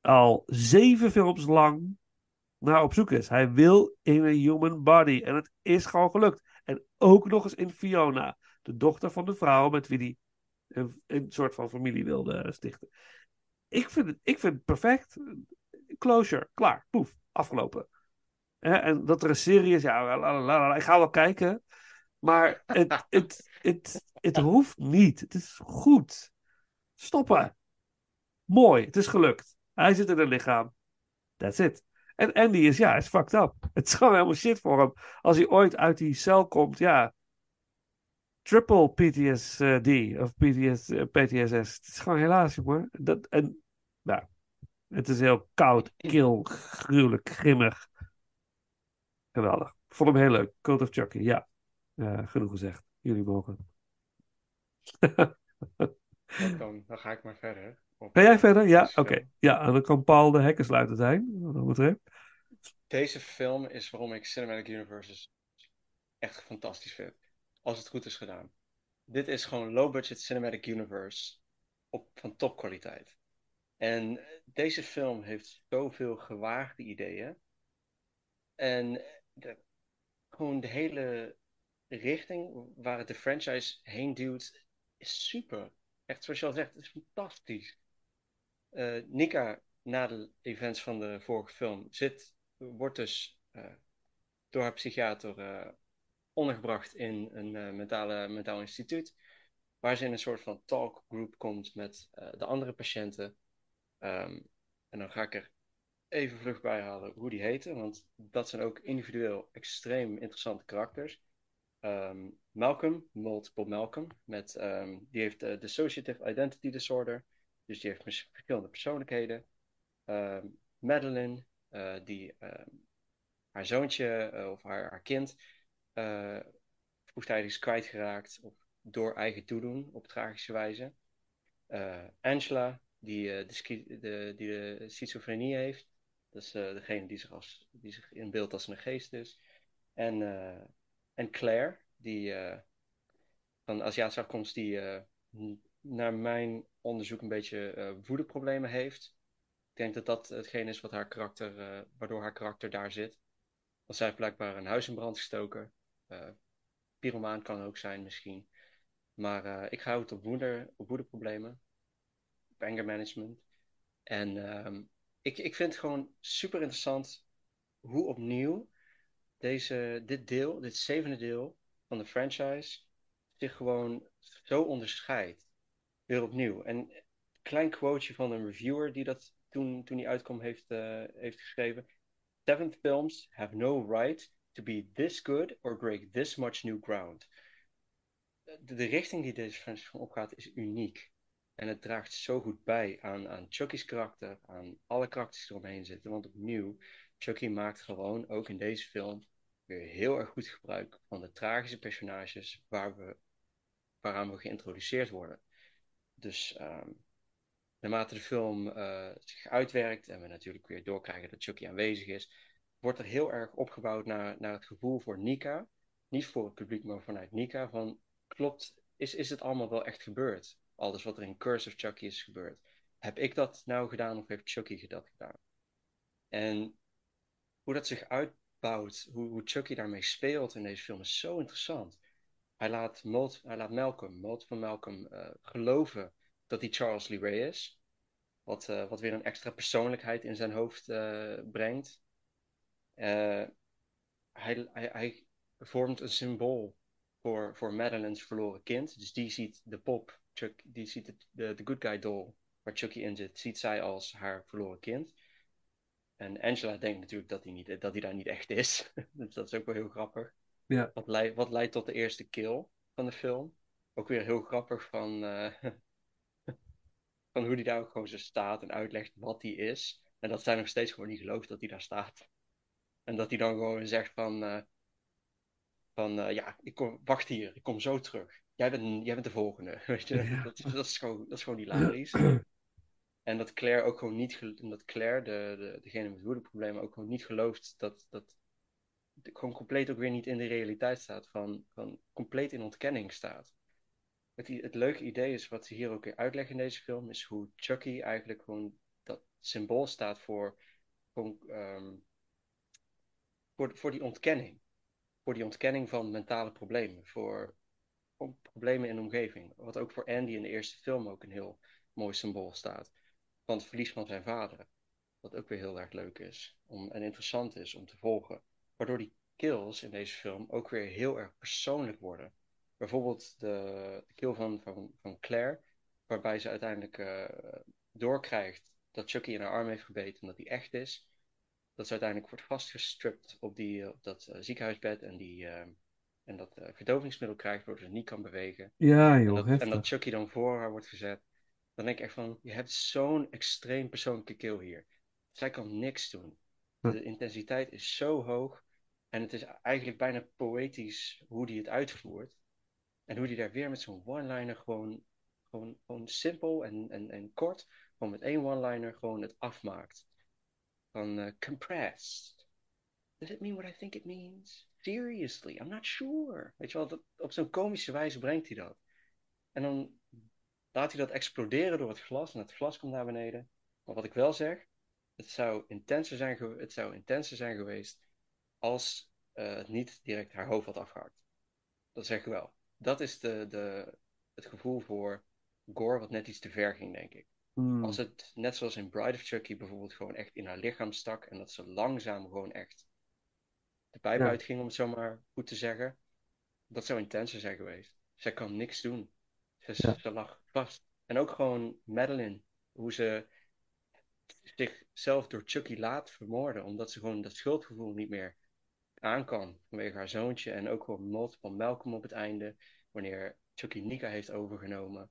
al zeven films lang naar op zoek is. Hij wil in een human body. En het is gewoon gelukt. En ook nog eens in Fiona. De dochter van de vrouw met wie hij een, een soort van familie wilde stichten. Ik vind het, ik vind het perfect. Closure. Klaar. Poef. Afgelopen. Hè, en dat er een serie is, ja, ik ga wel kijken. Maar het, *laughs* het, het, het hoeft niet. Het is goed. Stoppen. Mooi. Het is gelukt. Hij zit in een lichaam. That's it. En Andy is, ja, is fucked up. *laughs* Het is gewoon helemaal shit voor hem. Als hij ooit uit die cel komt, ja. Triple PTSD of PTS, eh, PTSS. Het is gewoon helaas, jongen. Dat, en, nou, het is heel koud, kil, gruwelijk, grimmig. Geweldig. Vond hem heel leuk. Cult of Chucky, ja. Eh, genoeg gezegd. Jullie mogen. *laughs* Dan, dan ga ik maar verder. op Ga jij verder? Ja, deze oké. film. Ja, en dan kan Paul de hekkensluiter zijn. Wat dat betreft. Deze film is waarom ik Cinematic Universes echt fantastisch vind. Als het goed is gedaan. Dit is gewoon low budget Cinematic Universe op, van topkwaliteit. En deze film heeft zoveel gewaagde ideeën. En de, gewoon de hele richting waar het de franchise heen duwt, is super. Echt zoals je al zegt, het is fantastisch. Eh, Nika na de events van de vorige film, zit, wordt dus eh, door haar psychiater eh, ondergebracht in een mentale, mentaal instituut. Waar ze in een soort van talkgroep komt met de andere patiënten. Ehm, en dan ga ik er even vlug bij halen hoe die heten. Want dat zijn ook individueel extreem interessante karakters. Ehm, Malcolm, Multiple Malcolm, met, ehm, die heeft uh, Dissociative Identity Disorder. Dus die heeft verschillende persoonlijkheden. Ehm, Madeline, eh, die haar zoontje eh, of haar, haar kind eh vroegtijdig is kwijtgeraakt of door eigen toedoen op tragische wijze. Eh, Angela, die, eh, de, de, die de schizofrenie heeft. Dat is eh, degene die zich, als, die zich inbeeldt als een geest is. En, eh, en Claire, die eh, van Aziatische afkomst, die naar mijn onderzoek een beetje woedeproblemen heeft. Ik denk dat dat hetgeen is wat haar karakter, waardoor haar karakter daar zit. Want zij heeft blijkbaar een huis in brand gestoken. Pyromaan kan ook zijn misschien. Maar ik ga het op, woede, op woedeproblemen. Op anger management. En ehm, ik, ik vind het gewoon super interessant hoe opnieuw deze, dit deel, dit zevende deel van de franchise, zich gewoon zo onderscheidt. Weer opnieuw. En een klein quoteje van een reviewer die dat toen, toen die uitkwam heeft, eh, heeft geschreven. Seven films have no right to be this good or break this much new ground. De, de richting die deze franchise opgaat is uniek. En het draagt zo goed bij aan, aan Chucky's karakter, aan alle karakters die eromheen zitten. Want opnieuw, Chucky maakt gewoon ook in deze film weer heel erg goed gebruik van de tragische personages waar we, waaraan we geïntroduceerd worden. Dus ehm, naarmate de film eh, zich uitwerkt en we natuurlijk weer doorkrijgen dat Chucky aanwezig is, wordt er heel erg opgebouwd naar, naar het gevoel voor Nika. Niet voor het publiek, maar vanuit Nika. Van klopt, is, is het allemaal wel echt gebeurd? Alles wat er in Curse of Chucky is gebeurd. Heb ik dat nou gedaan of heeft Chucky dat gedaan? En hoe dat zich uitbouwt, hoe, hoe Chucky daarmee speelt in deze film is zo interessant. Hij laat, hij laat Malcolm, Mult van Malcolm, eh, geloven dat hij Charles Lee Ray is. Wat, eh, wat weer een extra persoonlijkheid in zijn hoofd eh, brengt. Hij, hij, hij vormt een symbool voor, voor Madeline's verloren kind. Dus die ziet de pop, Chuck, die ziet de, de good guy doll waar Chucky in zit, ziet zij als haar verloren kind. En Angela denkt natuurlijk dat hij, niet, dat hij daar niet echt is. *laughs* dus dat is ook wel heel grappig. Ja. Wat, leidt, wat leidt tot de eerste kill van de film. Ook weer heel grappig van, eh, *laughs* van hoe hij daar ook gewoon zo staat en uitlegt wat hij is. En dat zij nog steeds gewoon niet gelooft dat hij daar staat. En dat hij dan gewoon zegt van, eh, van eh, ja, ik kom, wacht hier, ik kom zo terug. Jij bent, jij bent de volgende. *laughs* Weet je? Ja. Dat, is- dat, is gewoon, dat is gewoon hilarisch. *clears throat* En dat Claire ook gewoon niet, dat Claire, de, de, degene met woedeproblemen, ook gewoon niet gelooft dat, dat gewoon compleet ook weer niet in de realiteit staat, van, van compleet in ontkenning staat. Het, het leuke idee is, wat ze hier ook weer uitleggen in deze film, is hoe Chucky eigenlijk gewoon dat symbool staat voor, gewoon, ehm, voor, voor die ontkenning. Voor die ontkenning van mentale problemen, voor problemen in de omgeving. Wat ook voor Andy in de eerste film ook een heel mooi symbool staat. Van het verlies van zijn vader. Wat ook weer heel erg leuk is om, en interessant is om te volgen. Waardoor die kills in deze film ook weer heel erg persoonlijk worden. Bijvoorbeeld de, de kill van, van, van Claire, waarbij ze uiteindelijk eh, doorkrijgt dat Chucky in haar arm heeft gebeten en dat die echt is. Dat ze uiteindelijk wordt vastgestript op, die, op dat eh, ziekenhuisbed en, die, eh, en dat eh, verdovingsmiddel krijgt, waardoor ze niet kan bewegen. Ja, En joh, dat, en dat Chucky dan voor haar wordt gezet. Dan denk ik echt van, je hebt zo'n extreem persoonlijke kill hier. Zij kan niks doen. De intensiteit is zo hoog. En het is eigenlijk bijna poëtisch hoe die het uitvoert. En hoe die daar weer met zo'n one-liner gewoon, gewoon, gewoon simpel en, en, en kort, gewoon met één one-liner gewoon het afmaakt. Van eh, compressed. Does it mean what I think it means? Seriously, I'm not sure. Weet je wel, dat, op zo'n komische wijze brengt hij dat. En dan laat hij dat exploderen door het glas en het glas komt naar beneden. Maar wat ik wel zeg, het zou intenser zijn, het zou intenser zijn geweest als eh, het niet direct haar hoofd had afgehakt. Dat zeg ik wel. Dat is de, de, het gevoel voor gore wat net iets te ver ging, denk ik. Hmm. Als het, net zoals in Bride of Chucky bijvoorbeeld, gewoon echt in haar lichaam stak. En dat ze langzaam gewoon echt de pijp Ja. uitging, om het zo maar goed te zeggen. Dat zou intenser zijn geweest. Zij kan niks doen. Ze, Ja. ze lag vast. En ook gewoon Madeline. Hoe ze zichzelf door Chucky laat vermoorden. Omdat ze gewoon dat schuldgevoel niet meer aan kan. Vanwege haar zoontje. En ook gewoon multiple Malcolm op het einde. Wanneer Chucky Nika heeft overgenomen.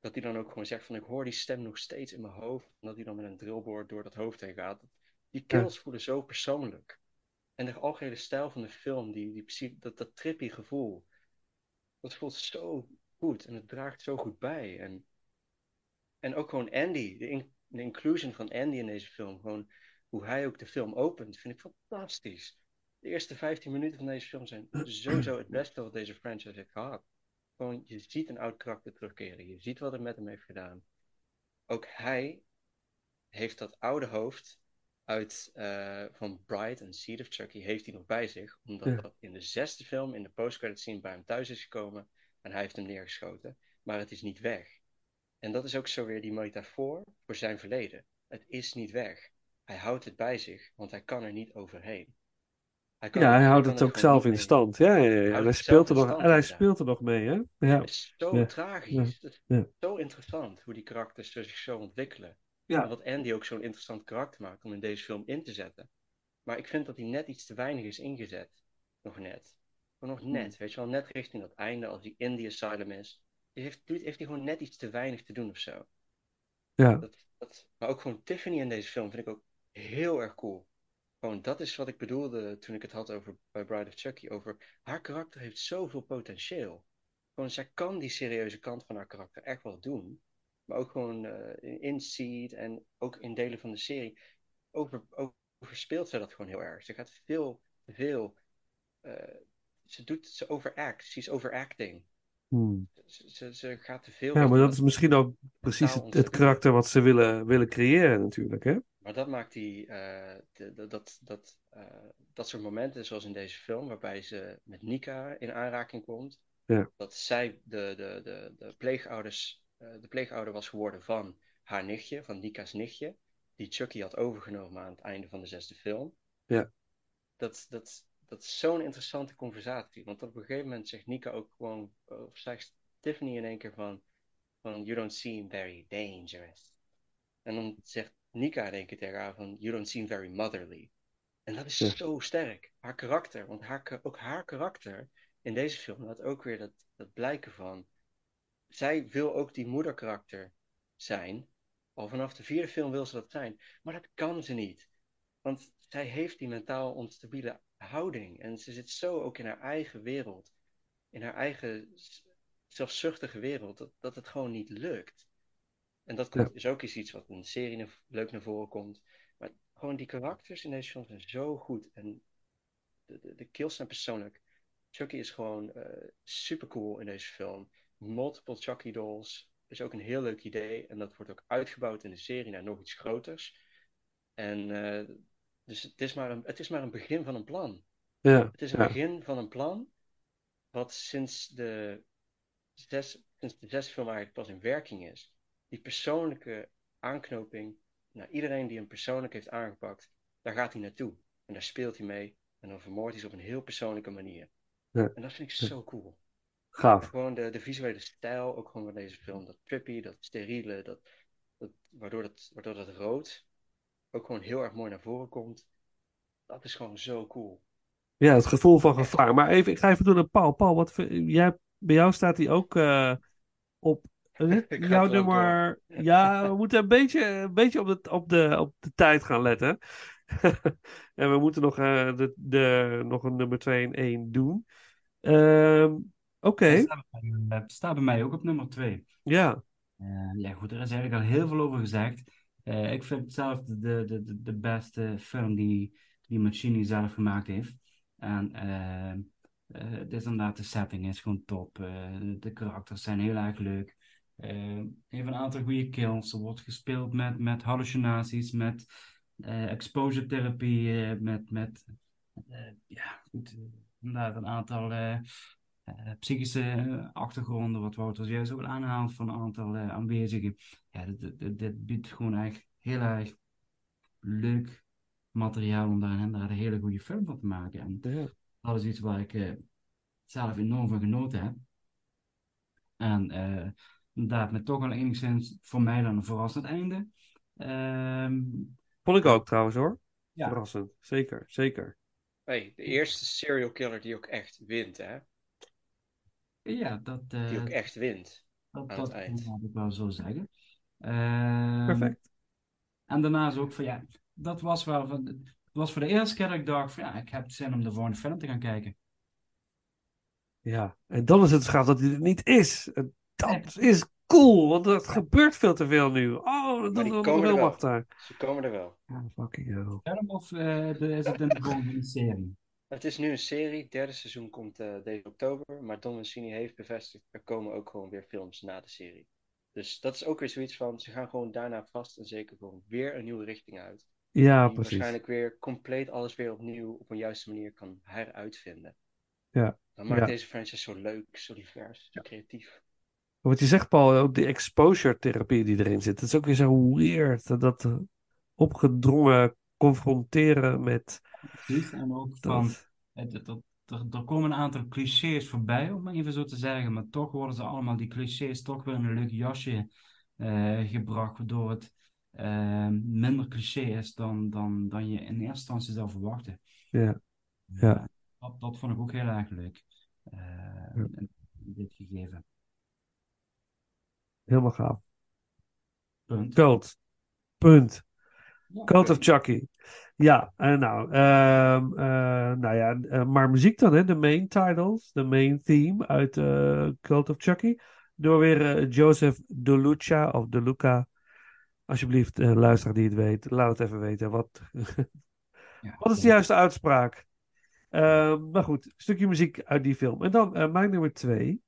Dat hij dan ook gewoon zegt van ik hoor die stem nog steeds in mijn hoofd. En dat hij dan met een drillboor door dat hoofd heen gaat. Die kills voelen zo persoonlijk. En de algehele stijl van de film, die, die, dat, dat trippy gevoel. Dat voelt zo goed en het draagt zo goed bij. En, en ook gewoon Andy, de, de inclusion van Andy in deze film. Gewoon hoe hij ook de film opent, vind ik fantastisch. De eerste 15 minuten van deze film zijn sowieso het beste wat deze franchise heeft gehad. Gewoon, je ziet een oud karakter terugkeren. Je ziet wat het met hem heeft gedaan. Ook hij heeft dat oude hoofd uit eh, van Bride en Seed of Chucky heeft hij nog bij zich. Omdat Ja. dat in de zesde film, in de postcredit scene, bij hem thuis is gekomen. En hij heeft hem neergeschoten. Maar het is niet weg. En dat is ook zo weer die metafoor voor zijn verleden. Het is niet weg. Hij houdt het bij zich, want hij kan er niet overheen. Hij kan Ja, hij houdt het ook zelf in stand. Ja, ja, ja. En hij het speelt er nog, en hij speelt er nog mee, hè? Ja. Het is zo tragisch. Het is zo interessant hoe die karakters zich zo ontwikkelen. Ja. Wat Andy ook zo'n interessant karakter maakt om in deze film in te zetten. Maar ik vind dat hij net iets te weinig is ingezet. Nog net. Nog net. Weet je wel, net richting dat einde, als hij in die asylum is. Die heeft, heeft hij gewoon net iets te weinig te doen of zo. Ja. Dat, dat, maar ook gewoon Tiffany in deze film vind ik ook heel erg cool. Gewoon, dat is wat ik bedoelde toen ik het had over bij Bride of Chucky. Over haar karakter heeft zoveel potentieel. Gewoon, zij kan die serieuze kant van haar karakter echt wel doen. Maar ook gewoon eh, in, in Seed en ook in delen van de serie. Over, overspeelt zij dat gewoon heel erg. Ze gaat veel, veel. eh, ze doet, ze overact. Ze is overacting. Hmm. Ze, ze, ze gaat te veel. Ja, maar dat is misschien ook precies het, het karakter wat ze willen, willen creëren, natuurlijk, hè? Maar dat maakt die, eh, de- de- dat, dat, dat soort momenten, zoals in deze film, waarbij ze met Nika in aanraking komt. Ja. Dat zij de, de, de, de, pleegouders, de pleegouder was geworden van haar nichtje, van Nika's nichtje. Die Chucky had overgenomen aan het einde van de zesde film. Ja. Dat, dat, dat is zo'n interessante conversatie. Want op een gegeven moment zegt Nika ook gewoon, of zegt Tiffany in één keer van, van You don't seem very dangerous. En dan zegt Nika in één keer tegen haar van You don't seem very motherly. En dat is Ja. zo sterk. Haar karakter. Want haar, ook haar karakter in deze film had ook weer dat, dat blijken van. Zij wil ook die moederkarakter zijn. Al vanaf de vierde film wil ze dat zijn. Maar dat kan ze niet. Want zij heeft die mentaal onstabiele houding. En ze zit zo ook in haar eigen wereld. In haar eigen zelfzuchtige wereld. Dat, dat het gewoon niet lukt. En dat komt, Ja. is ook eens iets wat in de serie na- leuk naar voren komt. Maar gewoon die karakters in deze film zijn zo goed. En de, de, de kills zijn persoonlijk. Chucky is gewoon super cool in deze film. Multiple Chucky dolls is ook een heel leuk idee. En dat wordt ook uitgebouwd in de serie naar nog iets groters. En eh, dus het is, maar een, het is maar een begin van een plan. Ja, Het is een ja. begin van een plan. Wat sinds de, zes, sinds de zesde film eigenlijk pas in werking is. Die persoonlijke aanknoping naar iedereen die hem persoonlijk heeft aangepakt. Daar gaat hij naartoe. En daar speelt hij mee. En dan vermoordt hij ze op een heel persoonlijke manier. Ja. En dat vind ik zo cool. Gaaf. Gewoon de, de visuele stijl, ook gewoon van deze film. Dat trippy, dat steriele, dat, dat, waardoor, dat, waardoor dat rood ook gewoon heel erg mooi naar voren komt. Dat is gewoon zo cool. Ja, het gevoel van gevaar. Maar even, ik ga even doen naar Paul. Paul, wat, jij, bij jou staat hij ook eh, op *laughs* jouw er nummer. Ja, we moeten een beetje, een beetje op, de, op, de, op de tijd gaan letten. *laughs* en we moeten nog, eh, de, de, nog een nummer 2 en 1 doen. Ehm, Oké, Het staat bij mij- ook op nummer 2. ja. ja, goed, er is eigenlijk al heel veel over gezegd. Eh, ik vind het zelf de, de, de, de beste film die, die Machini zelf gemaakt heeft. En eh, eh, het is inderdaad, de setting is gewoon top. Eh, de karakters zijn heel erg leuk. Eh heeft een aantal goede kills. Er wordt gespeeld met, met hallucinaties, met eh, exposure therapie, eh, met, met eh, ja, goed, eh, inderdaad een aantal eh, eh, psychische eh, achtergronden, wat Wouter juist ook al aanhaalt van een aantal eh, aanwezigen. Ja, dit, dit, dit biedt gewoon echt heel erg leuk materiaal om daar een hele goede film van te maken. En dat is iets waar ik eh, zelf enorm van genoten heb. En eh inderdaad, met toch wel enigszins voor mij dan een verrassend einde. Ehm, Vond ik ook trouwens hoor. Ja. Verrassend. Zeker, zeker. Hey, de eerste serial killer die ook echt wint, hè? Ja, dat, eh, Die ook echt wint dat, aan dat het eind. moet ik wel zo zeggen. Ehm, Perfect. En daarnaast ook van ja, dat was wel van, het was voor de eerste keer dat ik dacht van ja, ik heb zin om de volgende film te gaan kijken. Ja, en dan is het schaaf dat hij er niet is. En Dat is cool, want er gebeurt veel te veel nu. Oh, dan komen er wel wel. achter. Ze komen er wel. Ja, fucking hell. Film of eh, de- is het in de volgende serie? Het is nu een serie, het derde seizoen komt eh, deze oktober, maar Don Mancini heeft bevestigd, er komen ook gewoon weer films na de serie. Dus dat is ook weer zoiets van, ze gaan gewoon daarna vast en zeker gewoon weer een nieuwe richting uit. Ja, die precies. waarschijnlijk weer compleet alles weer opnieuw op een juiste manier kan heruitvinden. Ja. Dat maakt Ja. deze franchise zo leuk, zo divers, zo creatief. Wat je zegt, Paul, ook die exposure therapie die erin zit. Dat is ook weer zo weird. Dat, dat opgedrongen confronteren met... Precies, en ook van, er, komen een aantal clichés voorbij, om maar even zo te zeggen, maar toch worden ze allemaal, die clichés, toch weer in een leuk jasje eh, gebracht, waardoor het eh, minder cliché is dan, dan, dan je in eerste instantie zou verwachten. Ja, ja. Dat, dat vond ik ook heel erg leuk, eh, in in dit gegeven. Helemaal gaaf. Punt. Cult. Punt. Ja, Cult of Chucky. Ja, en nou, ehm, eh, nou ja, eh, maar muziek dan, hè? De main titles, de main theme uit eh, Cult of Chucky. Door weer eh, Joseph DeLuca of DeLuca. Alsjeblieft, eh luisteraar die het weet, laat het even weten. Wat, *laughs* wat is de juiste uitspraak? Ehm, maar goed, stukje muziek uit die film. En dan eh, mijn nummer twee.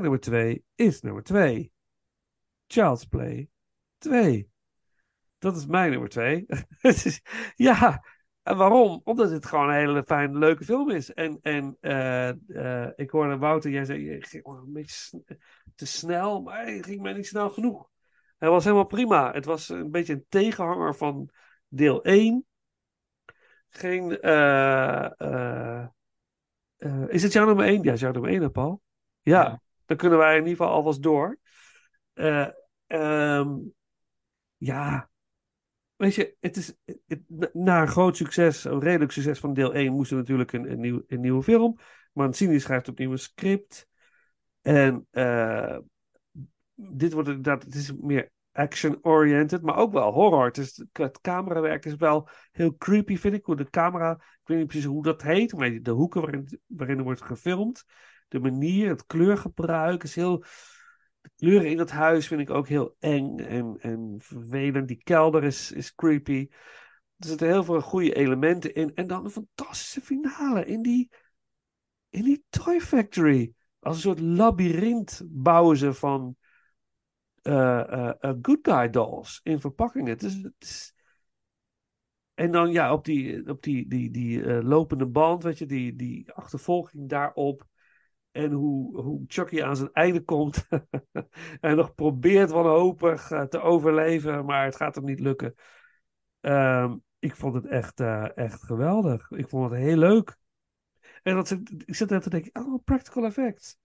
Mijn nummer twee is nummer twee. Child's Play 2. Dat is mijn nummer twee. *laughs* Het is- ja, en waarom? Omdat het gewoon een hele fijne, leuke film is. En, en eh, eh, ik hoorde Wouter, jij zei, je ging een beetje te snel, maar hij ging mij niet snel genoeg. Hij was helemaal prima. Het was een beetje een tegenhanger van deel 1. Geen, eh, is het jouw nummer 1? Ja, is jouw nummer 1, hè, Paul? Ja, dan kunnen wij in ieder geval alvast door. Eh, ehm, ja, weet je, het is het- na- groot succes, een redelijk succes van deel 1, moest er natuurlijk een, een, nieuw, een nieuwe film. Mancini schrijft opnieuw een script. En eh, dit wordt inderdaad, het is meer action-oriented, maar ook wel horror. Het, is, het camerawerk is wel heel creepy, vind ik. Hoe de camera, ik weet niet precies hoe dat heet, maar de hoeken waarin, waarin er wordt gefilmd. De manier, het kleurgebruik is heel. De kleuren in dat huis vind ik ook heel eng en, en vervelend. Die kelder is, is creepy. Er zitten heel veel goede elementen in. En dan een fantastische finale in die, in die Toy Factory. Als een soort labyrint bouwen ze van eh, good guy dolls in verpakkingen. Het is, En dan ja, op die, op die, die, die lopende band, weet je, die, die achtervolging daarop. En hoe, hoe Chucky aan zijn einde komt. *laughs* en nog probeert wanhopig eh, te overleven, maar het gaat hem niet lukken. Ehm, ik vond het echt, eh, echt geweldig. Ik vond het heel leuk. En dat, ik zit net te denken, oh, practical effects.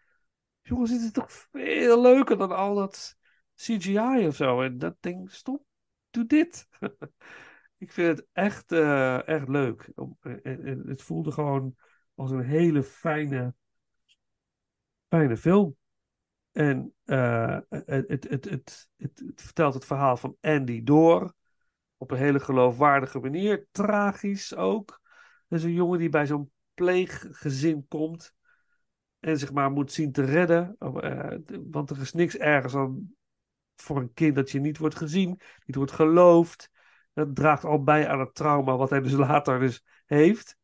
Jongens, dit is toch veel leuker dan al dat CGI of zo. En dat ding, stop, doe dit. *laughs* ik vind het echt, eh, echt leuk. Het voelde gewoon als een hele fijne, fijne film. En eh, het, het, het, het, vertelt het verhaal van Andy door. Op een hele geloofwaardige manier. Tragisch ook. Er is een jongen die bij zo'n pleeggezin komt. En zich maar moet zien te redden. Eh, want er is niks ergers dan voor een kind dat je niet wordt gezien. Niet wordt geloofd. Dat draagt al bij aan het trauma wat hij dus *laughs* later dus heeft.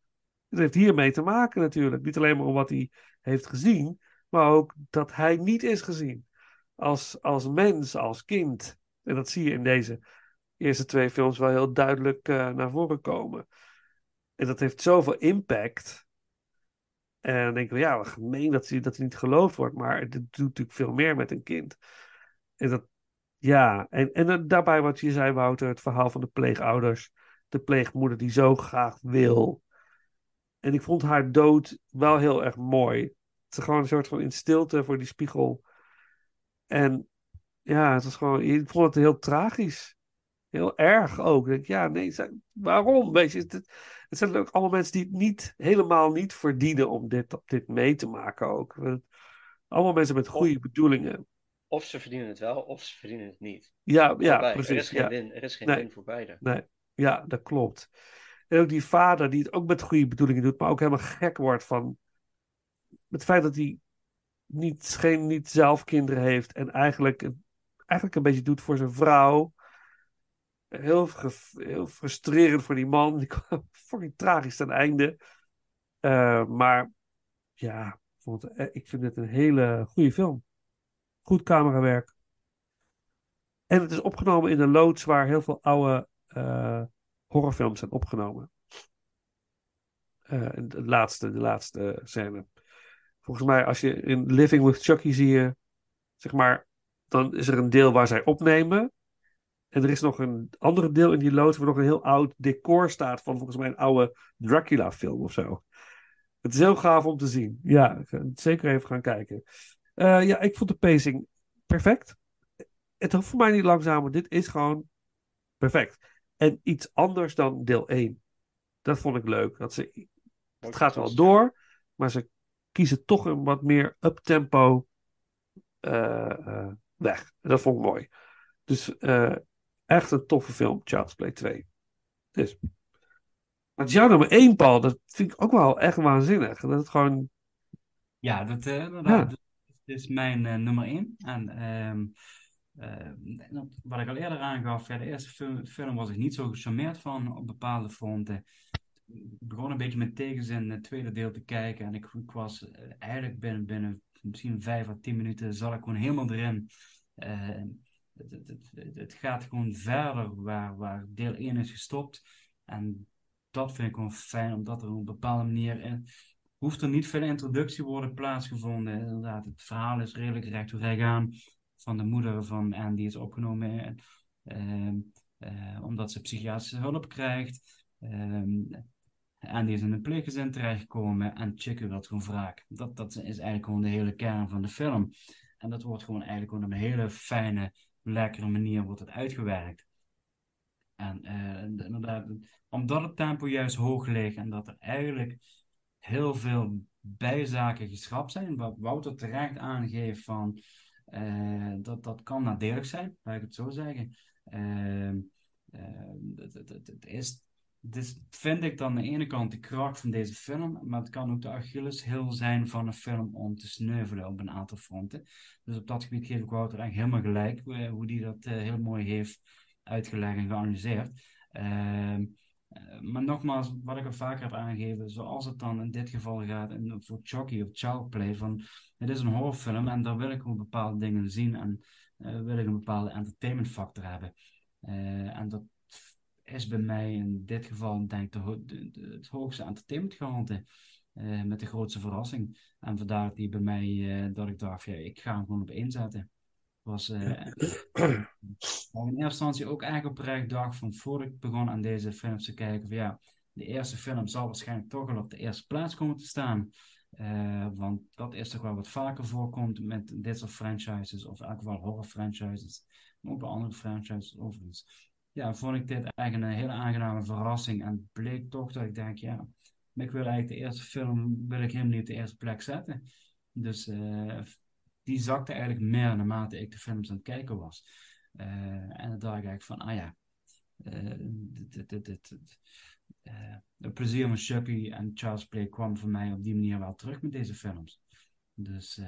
Het heeft hiermee te maken natuurlijk. Niet alleen maar om wat hij heeft gezien. Maar ook dat hij niet is gezien. Als, als mens, als kind. En dat zie je in deze eerste twee films wel heel duidelijk eh, naar voren komen. En dat heeft zoveel impact. En dan denk ik, ja, wat gemeen dat hij, dat niet geloofd wordt. Maar het doet natuurlijk veel meer met een kind. En dat, ja, en, en dan daarbij wat je zei, Wouter, het verhaal van de pleegouders. De pleegmoeder die zo graag wil. En ik vond haar dood wel heel erg mooi. Gewoon een soort van in stilte voor die spiegel. En ja, het was gewoon, ik vond het heel tragisch. Heel erg ook. Ik denk, ja, nee, waarom? Weet je, het, het zijn ook allemaal mensen die het niet, helemaal niet verdienen om dit, op dit mee te maken ook. Allemaal mensen met goede bedoelingen. Of ze verdienen het wel, of ze verdienen het niet. Ja, ja, precies. Er is geen ja. win, er is geen Nee. win voor beide. Nee, ja, dat klopt. En ook die vader die het ook met goede bedoelingen doet, maar ook helemaal gek wordt van het feit dat hij niet, geen, niet zelf kinderen heeft en eigenlijk, eigenlijk een beetje doet voor zijn vrouw. Heel, heel frustrerend voor die man. *laughs* Die kwam fucking tragisch ten einde. Eh, maar ja, eh, ik vind het een hele goede film. Goed camerawerk. En het is opgenomen in een loods waar heel veel oude eh, horrorfilms zijn opgenomen. Eh, de laatste, de laatste scène. Volgens mij, als je in Living with Chucky zie je, zeg maar, dan is er een deel waar zij opnemen. En er is nog een andere deel in die loods waar nog een heel oud decor staat van volgens mij een oude Dracula-film of zo. Het is heel gaaf om te zien. Ja, zeker even gaan kijken. Eh, ja, ik vond de pacing perfect. Het hoeft voor mij niet langzamer. Dit is gewoon perfect. En iets anders dan deel 1. Dat vond ik leuk. Dat ze, het gaat wel door, maar ze kiezen toch een wat meer uptempo eh, weg. Dat vond ik mooi. Dus eh, echt een toffe film, Child's Play 2. Dus. Is jouw nummer 1, Paul, dat vind ik ook wel echt waanzinnig. Dat het gewoon. Ja, dat, inderdaad. Ja. Dat is mijn eh, nummer 1. En ehm, eh, wat ik al eerder aangaf, ja, de eerste film, film was ik niet zo gecharmeerd van op bepaalde fronten. Begon een beetje met tegenzin het tweede deel te kijken. En ik, was eh, eigenlijk binnen, binnen misschien vijf à tien minuten zat ik gewoon helemaal erin. Eh, het, het, het, gaat gewoon verder waar, waar deel 1 is gestopt. En dat vind ik gewoon fijn, omdat er op een bepaalde manier in, hoeft er niet veel introductie worden plaatsgevonden. Inderdaad, het verhaal is redelijk recht toe recht aan. Van de moeder van Andy is opgenomen eh, eh, omdat ze psychiatrische hulp krijgt. Ehm Andy is in een pleeggezin terechtgekomen en Chicken wil gewoon wraak. Dat, dat is eigenlijk gewoon de hele kern van de film. En dat wordt gewoon eigenlijk op een hele fijne, lekkere manier wordt het uitgewerkt. En eh, inderdaad, omdat het tempo juist hoog ligt en dat er eigenlijk heel veel bijzaken geschrapt zijn, wat Wouter terecht aangeeft van eh, dat, dat kan nadelig zijn, laat ik het zo zeggen. Ehm, het, het, het, het is, dus vind ik dan aan de ene kant de kracht van deze film, maar het kan ook de Achilleshiel zijn van een film om te sneuvelen op een aantal fronten. Dus op dat gebied geef ik Wouter eigenlijk helemaal gelijk, hoe, hoe die dat eh, heel mooi heeft uitgelegd en geanalyseerd. Ehm, eh, maar nogmaals, wat ik al vaker heb aangegeven, zoals het dan in dit geval gaat en voor Chucky of Child Play, van het is een horrorfilm en daar wil ik gewoon bepaalde dingen zien. En eh, wil ik een bepaalde entertainment factor hebben. Eh, en dat is bij mij in dit geval, denk ik, de, ho- de- de- het hoogste entertainment gehalte. eh, met de grootste verrassing. En vandaar die bij mij, eh, dat ik dacht, ja, ik ga hem gewoon op één zetten. Was, eh, *coughs* in eerste instantie ook echt oprecht dacht van voor ik begon aan deze films te kijken, van ja, de eerste film zal waarschijnlijk toch wel op de eerste plaats komen te staan. Want dat is toch wel wat vaker voorkomt met dit soort franchises, of in elk geval horror franchises, maar ook bij andere franchises overigens. Ja, vond ik dit eigenlijk een hele aangename verrassing en bleek toch dat ik denk, ja, ik wil eigenlijk de eerste film, wil ik helemaal niet op de eerste plek zetten. Dus eh, die zakte eigenlijk meer naarmate ik de films aan het kijken was. Eh, en dan dacht ik eigenlijk van, ah ja, eh, het plezier van Chucky en Charles Play kwam voor mij op die manier wel terug met deze films. Dus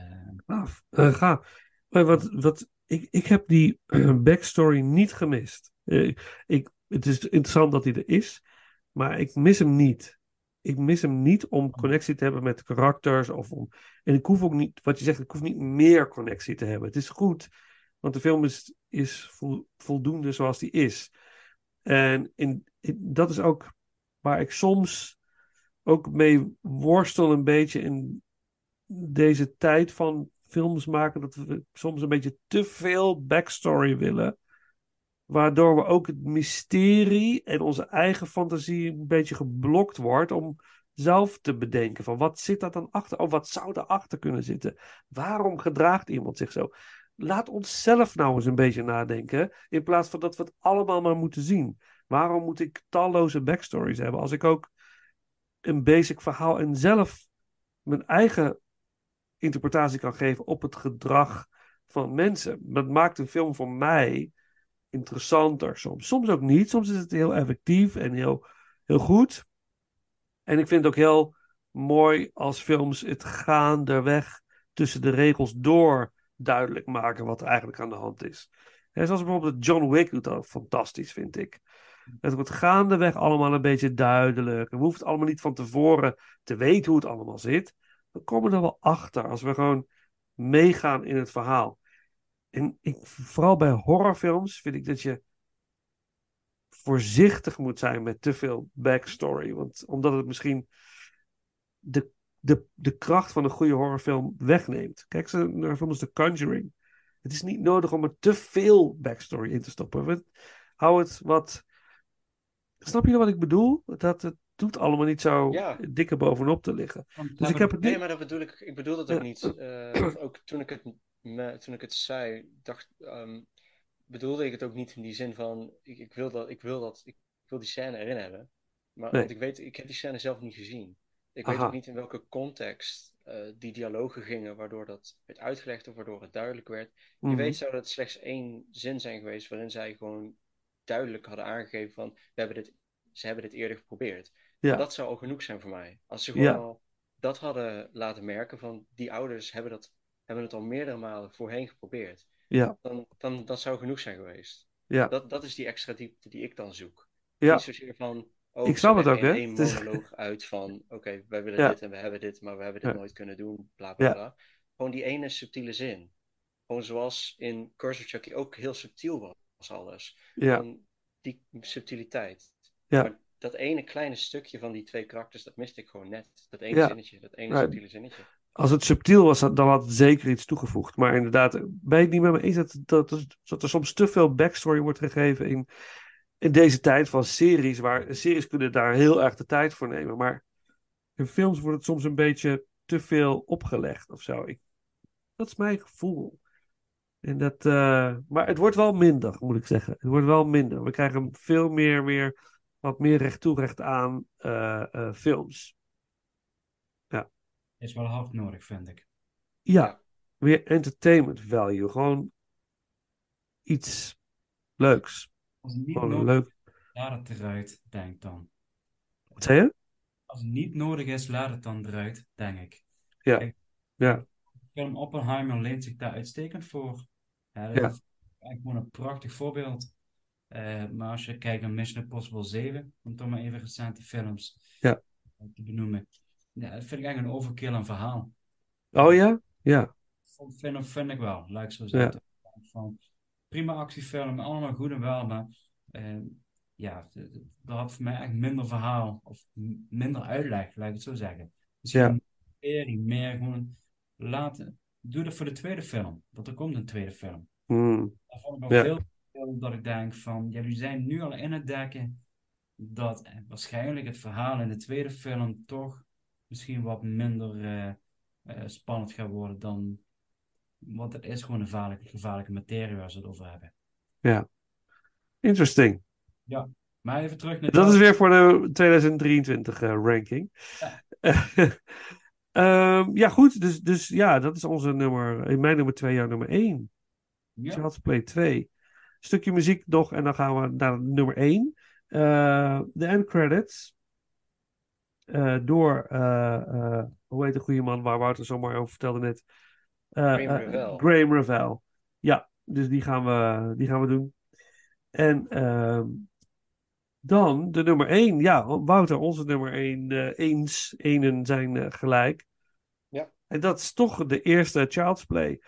Gaaf. Eh, gaaf. Maar wat, wat, ik, ik heb die *clears throat* backstory niet gemist. Eh, ik, het is interessant dat hij er is, maar ik mis hem niet. Ik mis hem niet om connectie te hebben met karakters. Of om, en ik hoef ook niet, wat je zegt, ik hoef niet meer connectie te hebben. Het is goed, want de film is, is vol- voldoende zoals die is. En in- dat is ook waar ik soms ook mee worstel een beetje in deze tijd van films maken, dat we soms een beetje te veel backstory willen. Waardoor we ook het mysterie en onze eigen fantasie een beetje geblokt wordt om zelf te bedenken van wat zit daar dan achter? Of wat zou erachter kunnen zitten? Waarom gedraagt iemand zich zo? Laat ons zelf nou eens een beetje nadenken, in plaats van dat we het allemaal maar moeten zien. Waarom moet ik talloze backstories hebben als ik ook een basic verhaal en zelf mijn eigen interpretatie kan geven op het gedrag van mensen. Dat maakt een film voor mij interessanter soms. Soms ook niet. Soms is het heel effectief en heel, heel goed. En ik vind het ook heel mooi als films het gaandeweg tussen de regels door duidelijk maken wat er eigenlijk aan de hand is. Hè, zoals bijvoorbeeld John Wick doet dat fantastisch, vind ik. Het wordt gaandeweg allemaal een beetje duidelijk. We hoeven het allemaal niet van tevoren te weten hoe het allemaal zit. We komen er wel achter als we gewoon meegaan in het verhaal. En ik, vooral bij horrorfilms vind ik dat je voorzichtig moet zijn met te veel backstory. Want omdat het misschien de, de, de kracht van een goede horrorfilm wegneemt. Kijk ze naar een film als The Conjuring. Het is niet nodig om er te veel backstory in te stoppen. Hou het wat. Snap je wat ik bedoel? Dat het doet allemaal niet zo Ja. dikker bovenop te liggen. want Dus ik heb het Nee, niet. maar dat bedoel ik, ik bedoel dat ook niet. Eh, ook toen ik het, me, toen ik het zei, dacht, ehm, bedoelde ik het ook niet in die zin van, ik, ik wil dat, ik wil dat, ik wil die scène erin hebben. Maar, Nee. want ik weet, ik heb die scène zelf niet gezien. Ik weet ook niet in welke context eh, die dialogen gingen, waardoor dat werd uitgelegd of waardoor het duidelijk werd. Mhm. Je weet zou dat slechts één zin zijn geweest waarin zij gewoon duidelijk hadden aangegeven van, we hebben dit, ze hebben dit eerder geprobeerd. Ja. Dat zou al genoeg zijn voor mij. Als ze Ja. gewoon al dat hadden laten merken van die ouders hebben, dat, hebben het al meerdere malen voorheen geprobeerd. Ja, Dan, dan dat zou genoeg zijn geweest. ja, Dat, dat is die extra diepte die ik dan zoek. ja. Niet zozeer van, oh, Ik snap het ook, hè? is- monoloog uit van, oké, wij willen Ja. dit en we hebben dit, maar we hebben dit Ja. nooit kunnen doen, bla bla Ja. bla. Gewoon die ene subtiele zin. Gewoon zoals in Curse of Chucky ook heel subtiel was alles. ja. Die subtiliteit. Ja. Maar dat ene kleine stukje van die twee karakters, dat miste ik gewoon net. Dat ene Ja. zinnetje, dat ene subtiele zinnetje. Als het subtiel was, dan had het zeker iets toegevoegd. Maar inderdaad, ben het niet met me eens dat, dat, dat er soms te veel backstory wordt gegeven in, in deze tijd van series, waar series kunnen daar heel erg de tijd voor nemen. Maar in films wordt het soms een beetje te veel opgelegd of zo. Ik, dat is mijn gevoel. En dat, eh, maar het wordt wel minder, moet ik zeggen. Het wordt wel minder. We krijgen veel meer, meer wat meer recht toe, recht aan eh, eh, films. is wel hard nodig, vind ik. Ja, weer entertainment value. Gewoon iets leuks. Als het niet Gewoon nodig leuk. is, laat het eruit, denk dan. Wat zei je? Als het niet nodig is, laat het dan eruit, denk ik. Ja. Kijk, Ja. de film Oppenheimer leent zich daar uitstekend voor. Ja, dat Ja. is eigenlijk gewoon een prachtig voorbeeld. Eh, maar als je kijkt naar Mission Impossible 7, om toch maar even recente films Ja. te benoemen. Ja, dat vind ik eigenlijk een overkill aan verhaal. Oh ja? Ja. Vind, vind ik wel, laat ik zo Ja. zeggen. van prima actiefilm, allemaal goed en wel, maar eh, ja, dat had voor mij echt minder verhaal of minder uitleg, laat ik het zo zeggen. Dus Ja. meer, meer gewoon laten, doe dat voor de tweede film, want er komt een tweede film. Hmm. Daar vond ik Ja. veel, veel dat ik denk van, ja, jullie zijn nu al in het dekken dat eh, waarschijnlijk het verhaal in de tweede film toch misschien wat minder eh, eh, spannend gaat worden dan, want het is gewoon een gevaarlijke, gevaarlijke materie waar ze het over hebben. Ja. Interesting. Ja, maar even terug naar Dat is weer voor de 2023 eh, ranking. *laughs* Ehm, ja, goed. Dus, dus ja, dat is onze nummer. In mijn nummer 2, jouw nummer 1. Ja. Child's Play 2. Stukje muziek nog en dan gaan we naar nummer 1. Eh, de end credits. Eh, door, eh, hoe heet de goede man waar Wouter zo mooi over vertelde net? Graham Revell. Graham Revell. Ja, dus die gaan we, die gaan we doen. En ehm, dan de nummer 1. Ja, Wouter, onze nummer 1. eh eens, enen zijn gelijk. Ja. En dat is toch de eerste Child's Play.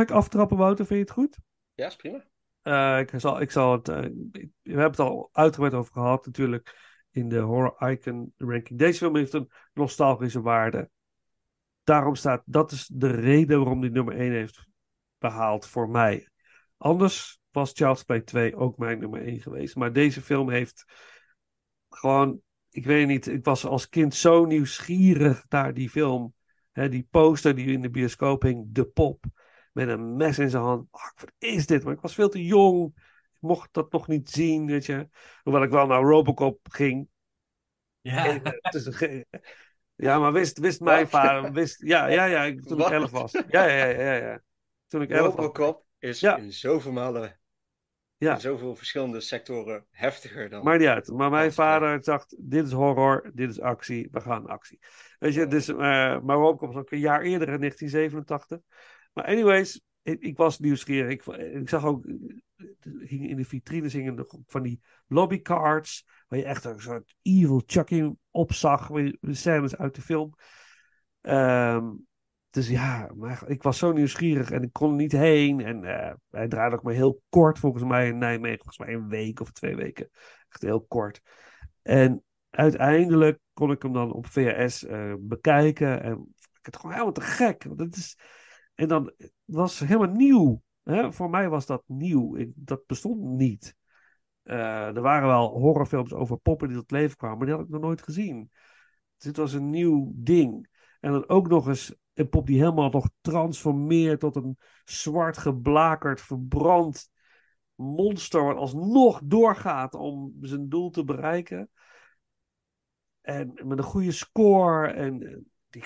Ik aftrappen, Wouter? Vind je het goed? Ja, is prima. Eh, ik, zal, ik zal het. eh, we hebben het al uitgebreid over gehad, natuurlijk. In de Horror Icon ranking. Deze film heeft een nostalgische waarde. Daarom staat. Dat is de reden waarom die nummer 1 heeft behaald voor mij. Anders was Child's Play 2 ook mijn nummer 1 geweest. Maar deze film heeft gewoon. Ik weet niet. Ik was als kind zo nieuwsgierig naar die film. Hè, die poster die in de bioscoop hing. De pop. Met een mes in zijn hand. Oh, wat is dit? Maar ik was veel te jong. Ik mocht dat nog niet zien, weet je. Hoewel ik wel naar Robocop ging. Ja. En, eh, ja, maar wist, wist mijn vader. Wist, ja, ja, ja, toen ik elf was. Ja, ja, ja, ja. ja. Toen ik elf was. Robocop is Ja. in zoveel malen, Ja. in zoveel verschillende sectoren heftiger dan... Maar niet uit. Maar mijn vader dacht: dit is horror, dit is actie, we gaan actie. Weet je, dus, eh, maar Robocop was ook een jaar eerder, in 1987. Maar, anyways, ik, ik was nieuwsgierig. Ik, ik zag ook, eh, hingen in de vitrines hingen nog van die lobbycards, waar je echt een soort evil Chucky op zag, scènes uit de film. Ehm, dus ja, maar ik was zo nieuwsgierig en ik kon er niet heen. En eh, hij draaide ook maar heel kort, volgens mij in Nijmegen. Volgens mij een week of twee weken. Echt heel kort. En uiteindelijk kon ik hem dan op VHS eh, bekijken. En ik het gewoon helemaal te gek. Want het is... En dan was helemaal nieuw. Hè? Voor mij was dat nieuw. Dat bestond niet. Eh, er waren wel horrorfilms over poppen die tot leven kwamen, maar die had ik nog nooit gezien. Dit was een nieuw ding. En dan ook nog eens een pop die helemaal nog transformeert tot een zwart geblakerd, verbrand monster, wat alsnog doorgaat om zijn doel te bereiken. En met een goede score. En eh, die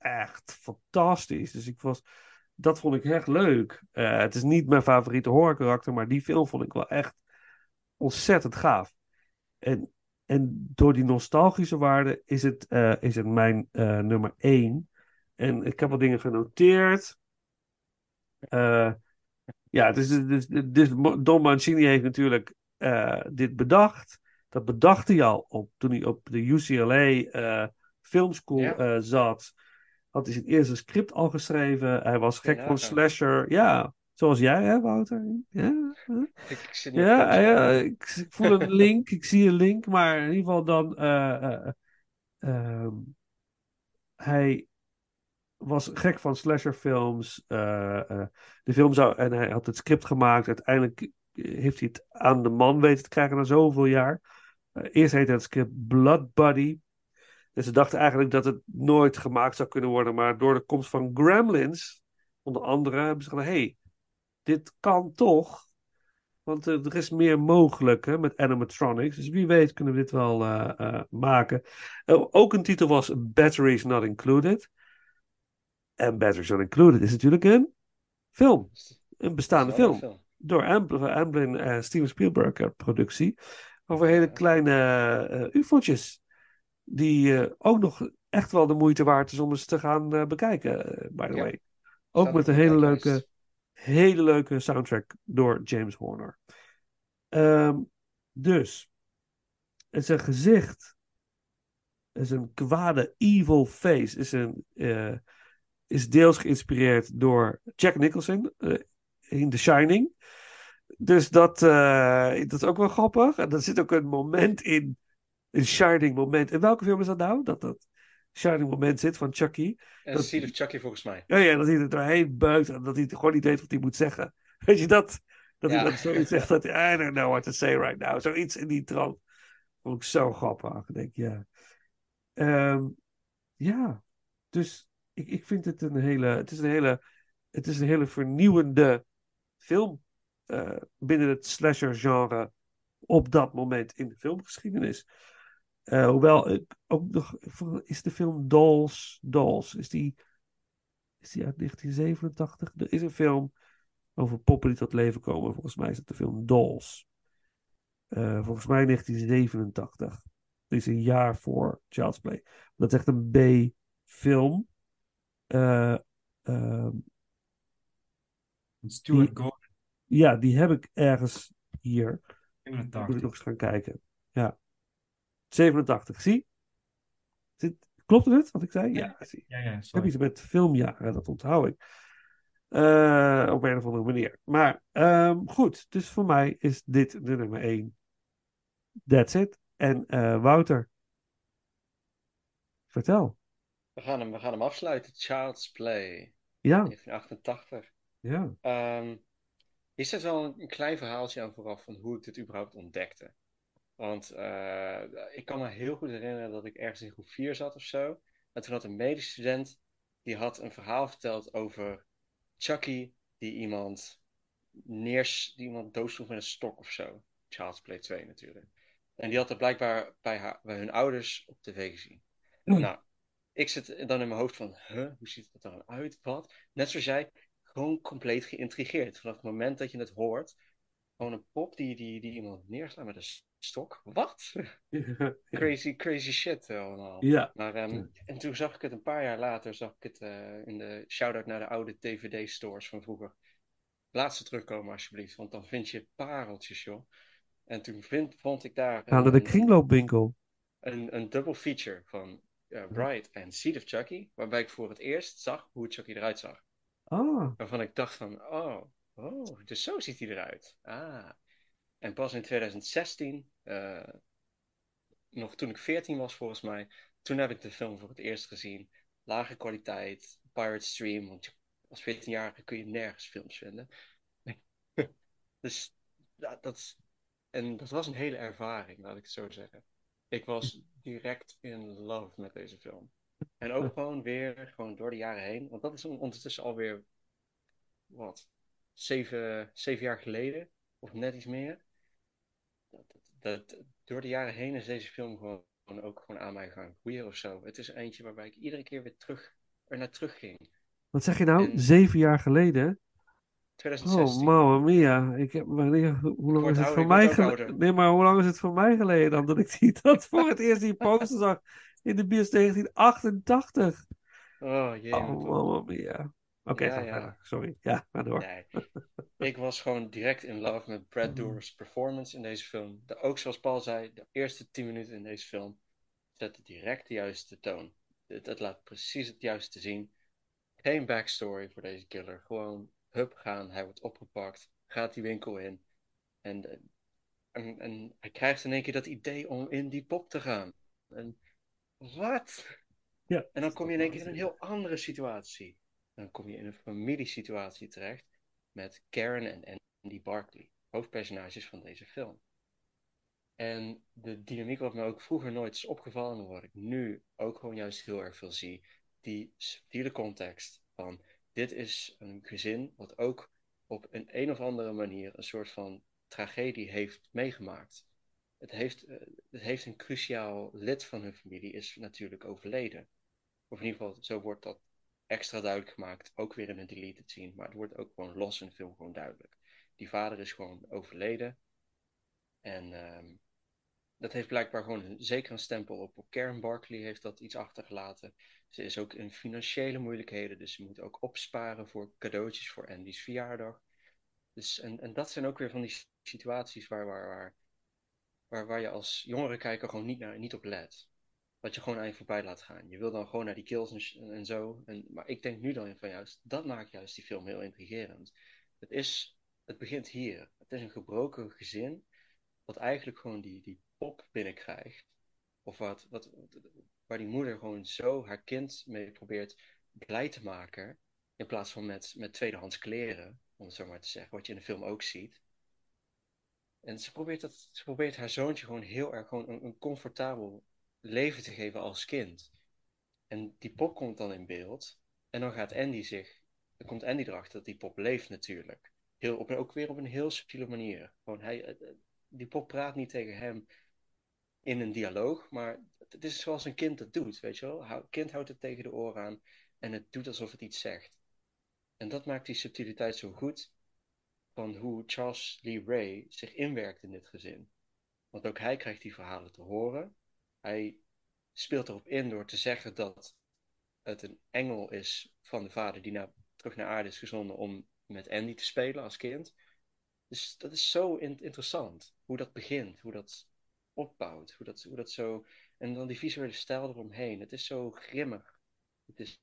echt fantastisch. Dus ik was, dat vond ik echt leuk. Eh, het is niet mijn favoriete horrorkarakter, maar die film vond ik wel echt ontzettend gaaf. En, en door die nostalgische waarde is het, eh, is het mijn eh, nummer één. En ik heb wat dingen genoteerd. Ja, is, dus, dus Don Mancini heeft natuurlijk dit bedacht. Dat bedacht hij al op, toen hij op de UCLA Filmschool Ja. eh, zat. Had hij zijn eerste script al geschreven. Hij was gek Ja, van slasher. Ja, zoals jij hè, Wouter? Ja? Ik, zit niet Ja, ja, ik, ik voel een *laughs* link, ik zie een link, maar in ieder geval dan. eh, eh, ehm, hij was gek van slasherfilms. eh, de film zou, en hij had het script gemaakt. Uiteindelijk heeft hij het aan de man weten te krijgen na zoveel jaar. Eerst heette het script Blood Buddy. Dus ze dachten eigenlijk dat het nooit gemaakt zou kunnen worden. Maar door de komst van Gremlins, onder andere, hebben ze gezegd: hey, dit kan toch. Want eh, er is meer mogelijk hè, met animatronics. Dus wie weet kunnen we dit wel eh, eh, maken. Ook een titel was Batteries Not Included. En Batteries Not Included is natuurlijk een film. Een bestaande film. Door Amblin, eh, Steven Spielberg productie. Over hele kleine ufo'tjes. Die eh, ook nog echt wel de moeite waard is om eens te gaan eh, bekijken, eh, by the Ja. way. Ook met een hele leuke, hele leuke soundtrack door James Horner. Ehm, dus, het is een gezicht. Is een kwade evil face. Is, een, is deels geïnspireerd door Jack Nicholson in The Shining. Dus dat, dat is ook wel grappig. En er zit ook een moment in, een Shining moment. In welke film is dat nou? Dat dat Shining moment zit van Chucky. En Dat- Seed of Chucky volgens mij. Ja, ja, dat hij er doorheen buigt en dat hij gewoon niet weet wat hij moet zeggen. *laughs* Weet je dat? Dat hij dan zoiets zegt dat hij, I don't know what to say right now. Zoiets in die trant. Vond ik zo grappig. Ik denk, ja. Ehm, ja, dus ik, ik vind het een hele, het is een hele, het is een hele vernieuwende film eh, binnen het slasher genre op dat moment in de filmgeschiedenis. Eh, hoewel ik ook nog, is de film Dolls, Dolls, is die, is die uit 1987? Er is een film over poppen die tot leven komen. Volgens mij is het de film Dolls. Eh, volgens mij 1987. Dat is een jaar voor Child's Play. Dat is echt een B-film. Eh, ehm, Stuart Die- Gordon, ja, die heb ik ergens hier. Moet ik 87. nog eens gaan kijken. Ja. 87, zie? Zit, klopte het wat ik zei? Ja, zie. Ja, ja, Ik heb iets met filmjaren, dat onthoud ik. Eh, op een of andere manier. Maar ehm, goed, dus voor mij is dit de nummer 1. That's it. En eh, Wouter, vertel. We gaan hem, we gaan hem afsluiten. Child's Play. Ja. 1988. Ja. Ehm, hier zit wel een, een klein verhaaltje aan vooraf van hoe ik dit überhaupt ontdekte. Want eh, ik kan me heel goed herinneren dat ik ergens in groep 4 zat of zo. En toen had een medestudent, die had een verhaal verteld over Chucky die iemand neers, die iemand doodsloeg met een stok of zo. Child's Play 2 natuurlijk. En die had het blijkbaar bij, haar, bij hun ouders op tv gezien. Nou, ik zit dan in mijn hoofd van, huh, hoe ziet het er dan uit? Wat? Net zoals jij, gewoon compleet geïntrigeerd. Vanaf het moment dat je het hoort, gewoon een pop die, die, die iemand neerslaat met een stok. Wat? *laughs* crazy, crazy shit allemaal. Ja. Maar, ehm, En toen zag ik het een paar jaar later, zag ik het eh, in de shout-out naar de oude DVD-stores van vroeger. Laat ze terugkomen alsjeblieft, want dan vind je pareltjes, joh. En toen vind, vond ik daar... Aan de kringloopwinkel. een, een double feature van uh, Bright en Seed of Chucky, waarbij ik voor het eerst zag hoe Chucky eruit zag. Ah. Waarvan ik dacht van, oh, oh, dus zo ziet hij eruit. Ah. En pas in 2016, eh, nog toen ik 14 was volgens mij, toen heb ik de film voor het eerst gezien. Lage kwaliteit, Pirate Stream, want als 14-jarige kun je nergens films vinden. *laughs* dus dat, en dat was een hele ervaring, laat ik het zo zeggen. Ik was direct in love met deze film. En ook gewoon weer, gewoon door de jaren heen, want dat is on- ondertussen alweer, wat, zeven, zeven jaar geleden, of net iets meer. Dat, door de jaren heen is deze film gewoon, gewoon ook gewoon aan mij gaan groeien of zo. Het is eentje waarbij ik iedere keer weer terug, er naar terug ging. Wat zeg je nou? En- Zeven jaar geleden? 2016. Oh, mamma mia. Ik heb, wanneer, hoe lang is het ouder, voor mij geleden? Nee, maar hoe lang is het voor mij geleden dan dat ik die, *laughs* dat voor het eerst die poster zag in de bios 1988? Oh, jee. Oh, mamma mia. Oké, Ja, ja. Sorry. Ja, ga door. Nee. Ik was gewoon direct in love met Brad Dourif's performance in deze film. De, ook zoals Paul zei, de eerste 10 minuten in deze film zetten direct de juiste toon. Het, het laat precies het juiste zien. Geen backstory voor deze killer. Gewoon hup gaan, hij wordt opgepakt, gaat die winkel in. En, en, en hij krijgt in één keer dat idee om in die pop te gaan. En wat? Ja. En dan kom je in één keer in een heel andere situatie. Dan kom je in een familiesituatie terecht met Karen en Andy Barkley, hoofdpersonages van deze film. En de dynamiek wat me ook vroeger nooit is opgevallen, en wat ik nu ook gewoon juist heel erg veel zie, die subtiele context van dit is een gezin wat ook op een een of andere manier een soort van tragedie heeft meegemaakt. Het heeft, eh, het heeft een cruciaal lid van hun familie is natuurlijk overleden. Of in ieder geval, zo wordt dat extra duidelijk gemaakt. Ook weer in een deleted scene. Maar het wordt ook gewoon los in de film gewoon duidelijk. Die vader is gewoon overleden. En ehm, dat heeft blijkbaar gewoon een, zeker een stempel op. Karen Barkley heeft dat iets achtergelaten. Ze is ook in financiële moeilijkheden. Dus ze moet ook opsparen voor cadeautjes voor Andy's verjaardag. Dus, en, en dat zijn ook weer van die situaties waar, waar, waar, waar, waar je als jongere kijker gewoon niet, naar, niet op let. Wat je gewoon aan je voorbij laat gaan. Je wil dan gewoon naar die kills en, en zo. En, maar ik denk nu dan van juist, dat maakt juist die film heel intrigerend. Het, is, het begint hier. Het is een gebroken gezin. Wat eigenlijk gewoon die, die pop binnenkrijgt. Of wat, wat, waar die moeder gewoon zo haar kind mee probeert blij te maken. In plaats van met, met tweedehands kleren. Om het zo maar te zeggen. Wat je in de film ook ziet. En ze probeert, dat, ze probeert haar zoontje gewoon heel erg gewoon een, een comfortabel leven te geven als kind. En die pop komt dan in beeld. En dan gaat Andy zich. Dan komt Andy erachter dat die pop leeft natuurlijk. Heel, op, ook weer op een heel subtiele manier. Gewoon hij, eh, eh, die pop praat niet tegen hem in een dialoog. Maar het is zoals een kind dat doet. Weet je wel? Kind houdt het tegen de oren aan. En het doet alsof het iets zegt. En dat maakt die subtiliteit zo goed. Van hoe Charles Lee Ray zich inwerkt in dit gezin. Want ook hij krijgt die verhalen te horen. Hij speelt erop in door te zeggen dat het een engel is van de vader die naar, terug naar aarde is gezonden om met Andy te spelen als kind. Dus dat is zo in- interessant. Hoe dat begint, hoe dat opbouwt, hoe dat, hoe dat zo. En dan die visuele stijl eromheen. Het is zo grimmig. Het is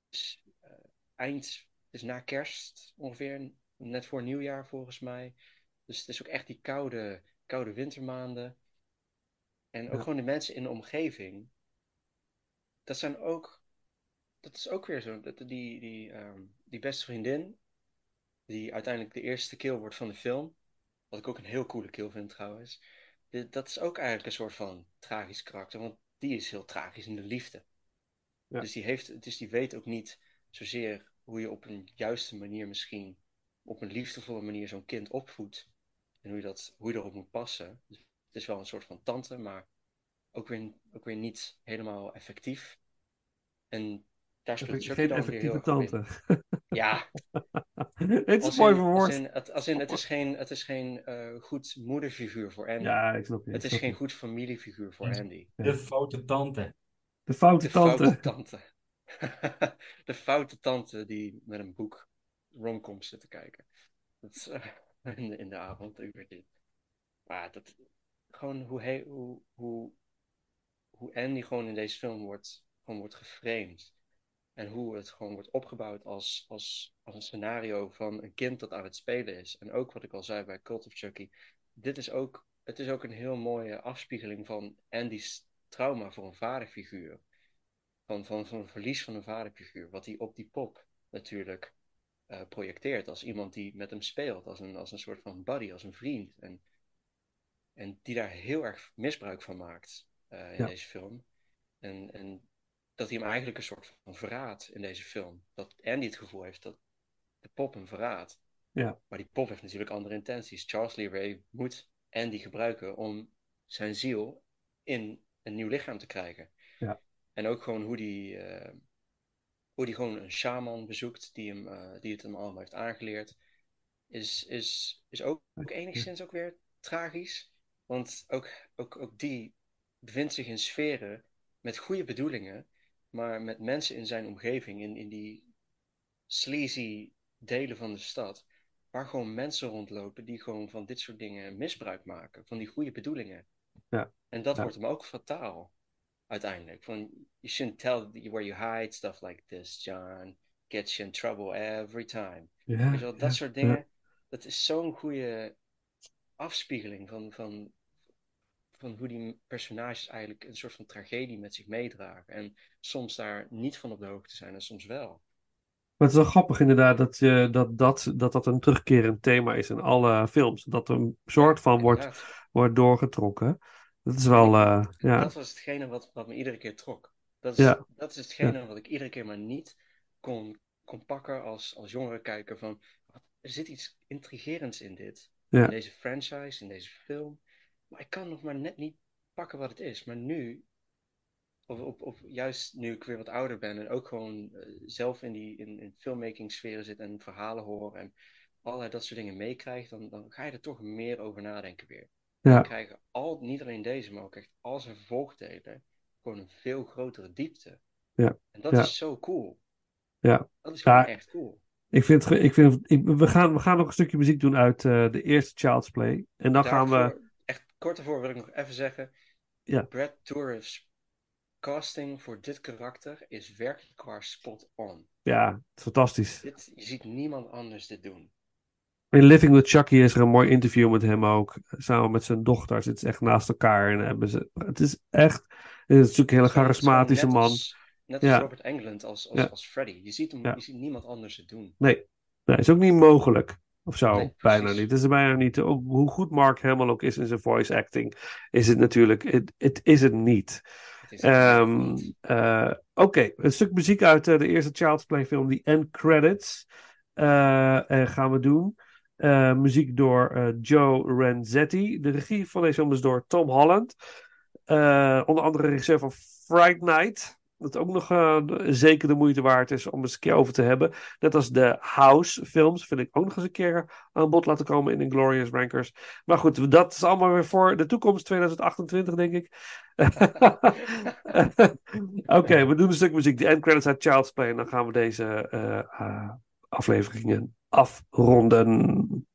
eh, eind is na kerst ongeveer, net voor nieuwjaar volgens mij. Dus het is ook echt die koude, koude wintermaanden. En ook Ja. gewoon de mensen in de omgeving. Dat zijn ook, dat is ook weer zo, dat, die, die, ehm, die beste vriendin, die uiteindelijk de eerste kill wordt van de film. Wat ik ook een heel coole kill vind trouwens. Dat is ook eigenlijk een soort van tragisch karakter, want die is heel tragisch in de liefde. Ja. Dus, die heeft, dus die weet ook niet zozeer hoe je op een juiste manier misschien, op een liefdevolle manier zo'n kind opvoedt. En hoe je, dat, hoe je erop moet passen. Dus is wel een soort van tante, maar ook weer, ook weer niet helemaal effectief. En daar speelt Chucky Geen dan weer heel tante. Ja, *laughs* Het is als mooi in, als verwoord. in, het, als in, het is *laughs* geen, het is geen eh, goed moederfiguur voor Andy. Ja, ik snap je. Het is geen goed familiefiguur voor. Andy. De foute tante. De foute De tante. foute *laughs* tante. De foute tante die met een boek romcoms zit te kijken. Dat is, eh, in, de, in de avond. ik weet niet. Maar dat, gewoon hoe, hij, hoe, hoe, hoe Andy gewoon in deze film wordt, gewoon wordt geframed. En hoe het gewoon wordt opgebouwd als, als, als een scenario van een kind dat aan het spelen is. En ook wat ik al zei bij Cult of Chucky. Dit is ook, het is ook een heel mooie afspiegeling van Andy's trauma voor een vaderfiguur. Van, van, van het verlies van een vaderfiguur. Wat hij op die pop natuurlijk eh, projecteert. Als iemand die met hem speelt. Als een, als een soort van buddy, als een vriend. En, en die daar heel erg misbruik van maakt eh, in Ja. deze film. En, en dat hij hem eigenlijk een soort van verraadt in deze film. Dat Andy het gevoel heeft dat de pop hem verraadt. Ja. Maar die pop heeft natuurlijk andere intenties. Charles Lee Ray moet Andy gebruiken om zijn ziel in een nieuw lichaam te krijgen. Ja. En ook gewoon hoe die, eh, hoe die gewoon een shaman bezoekt die, hem, eh, die het hem allemaal heeft aangeleerd. Is, is, is ook, ook enigszins ook weer tragisch. Want ook, ook, ook die bevindt zich in sferen met goede bedoelingen, maar met mensen in zijn omgeving, in, in die sleazy delen van de stad, waar gewoon mensen rondlopen die gewoon van dit soort dingen misbruik maken, van die goede bedoelingen. Ja. En dat Ja. wordt hem ook fataal, uiteindelijk. Van, you shouldn't tell where you hide, stuff like this, John. Gets you in trouble every time. Ja, dat ja, soort dingen, dat is zo'n goede afspiegeling van, van, van hoe die personages eigenlijk een soort van tragedie met zich meedragen. En soms daar niet van op de hoogte zijn en soms wel. Maar het is wel grappig inderdaad dat, je, dat, dat, dat dat een terugkerend thema is in alle films. Dat er een soort van wordt, Inderdaad. wordt doorgetrokken. Dat is wel, eh, ja. Dat was hetgene wat, wat me iedere keer trok. Dat is, Ja. dat is hetgene wat ik iedere keer maar niet kon, kon pakken als, als jongere kijker van wat, er zit iets intrigerends in dit. Ja. In deze franchise, in deze film. Maar ik kan nog maar net niet pakken wat het is. Maar nu, of, op, juist nu ik weer wat ouder ben en ook gewoon eh, zelf in die in, in filmmaking sferen zit en verhalen hoor en allerlei dat soort dingen meekrijg, dan, dan ga je er toch meer over nadenken weer. Ja. Dan krijgen al, niet alleen deze, maar ook echt al zijn vervolgdelen gewoon een veel grotere diepte. Ja. En dat Ja. is zo cool. Ja. Dat is gewoon Ja, echt cool. Ik vind, ik vind ik- we, gaan, we gaan nog een stukje muziek doen uit eh, de eerste Child's Play. En dan gaan we. Kort daarvoor wil ik nog even zeggen, Ja. Brad Dourif's casting voor dit karakter is werkelijk waar spot on. Ja, fantastisch. Dit, je ziet niemand anders dit doen. In Living with Chucky is er een mooi interview met hem ook. Samen met zijn dochter. Zitten ze echt naast elkaar. En hebben ze, het is echt. Het is natuurlijk een hele charismatische net man. als- Net als Ja. Robert Englund als, als, Ja. als Freddy. Je ziet, hem, Ja. je ziet niemand anders het doen. Nee, nee, is ook niet mogelijk. Of zo, Nee, bijna niet. Het is bijna niet. Ook hoe goed Mark Hamill ook is in zijn voice acting, is het natuurlijk. Het, het is het niet. Ehm, eh, Oké, een stuk muziek uit eh, de eerste Child's Play film, die end credits, eh, gaan we doen. Muziek door Joe Renzetti. De regie van deze film is door Tom Holland. Onder andere regisseur van Fright Night. Dat ook nog eh, zeker de moeite waard is om eens een keer over te hebben. Net als de House films vind ik ook nog eens een keer aan bod laten komen in de Glorious Rankers. Maar goed, dat is allemaal weer voor de toekomst, 2028 denk ik. *laughs* Oké, we doen een stuk muziek. De end credits uit Child's Play. En dan gaan we deze eh, eh, afleveringen afronden.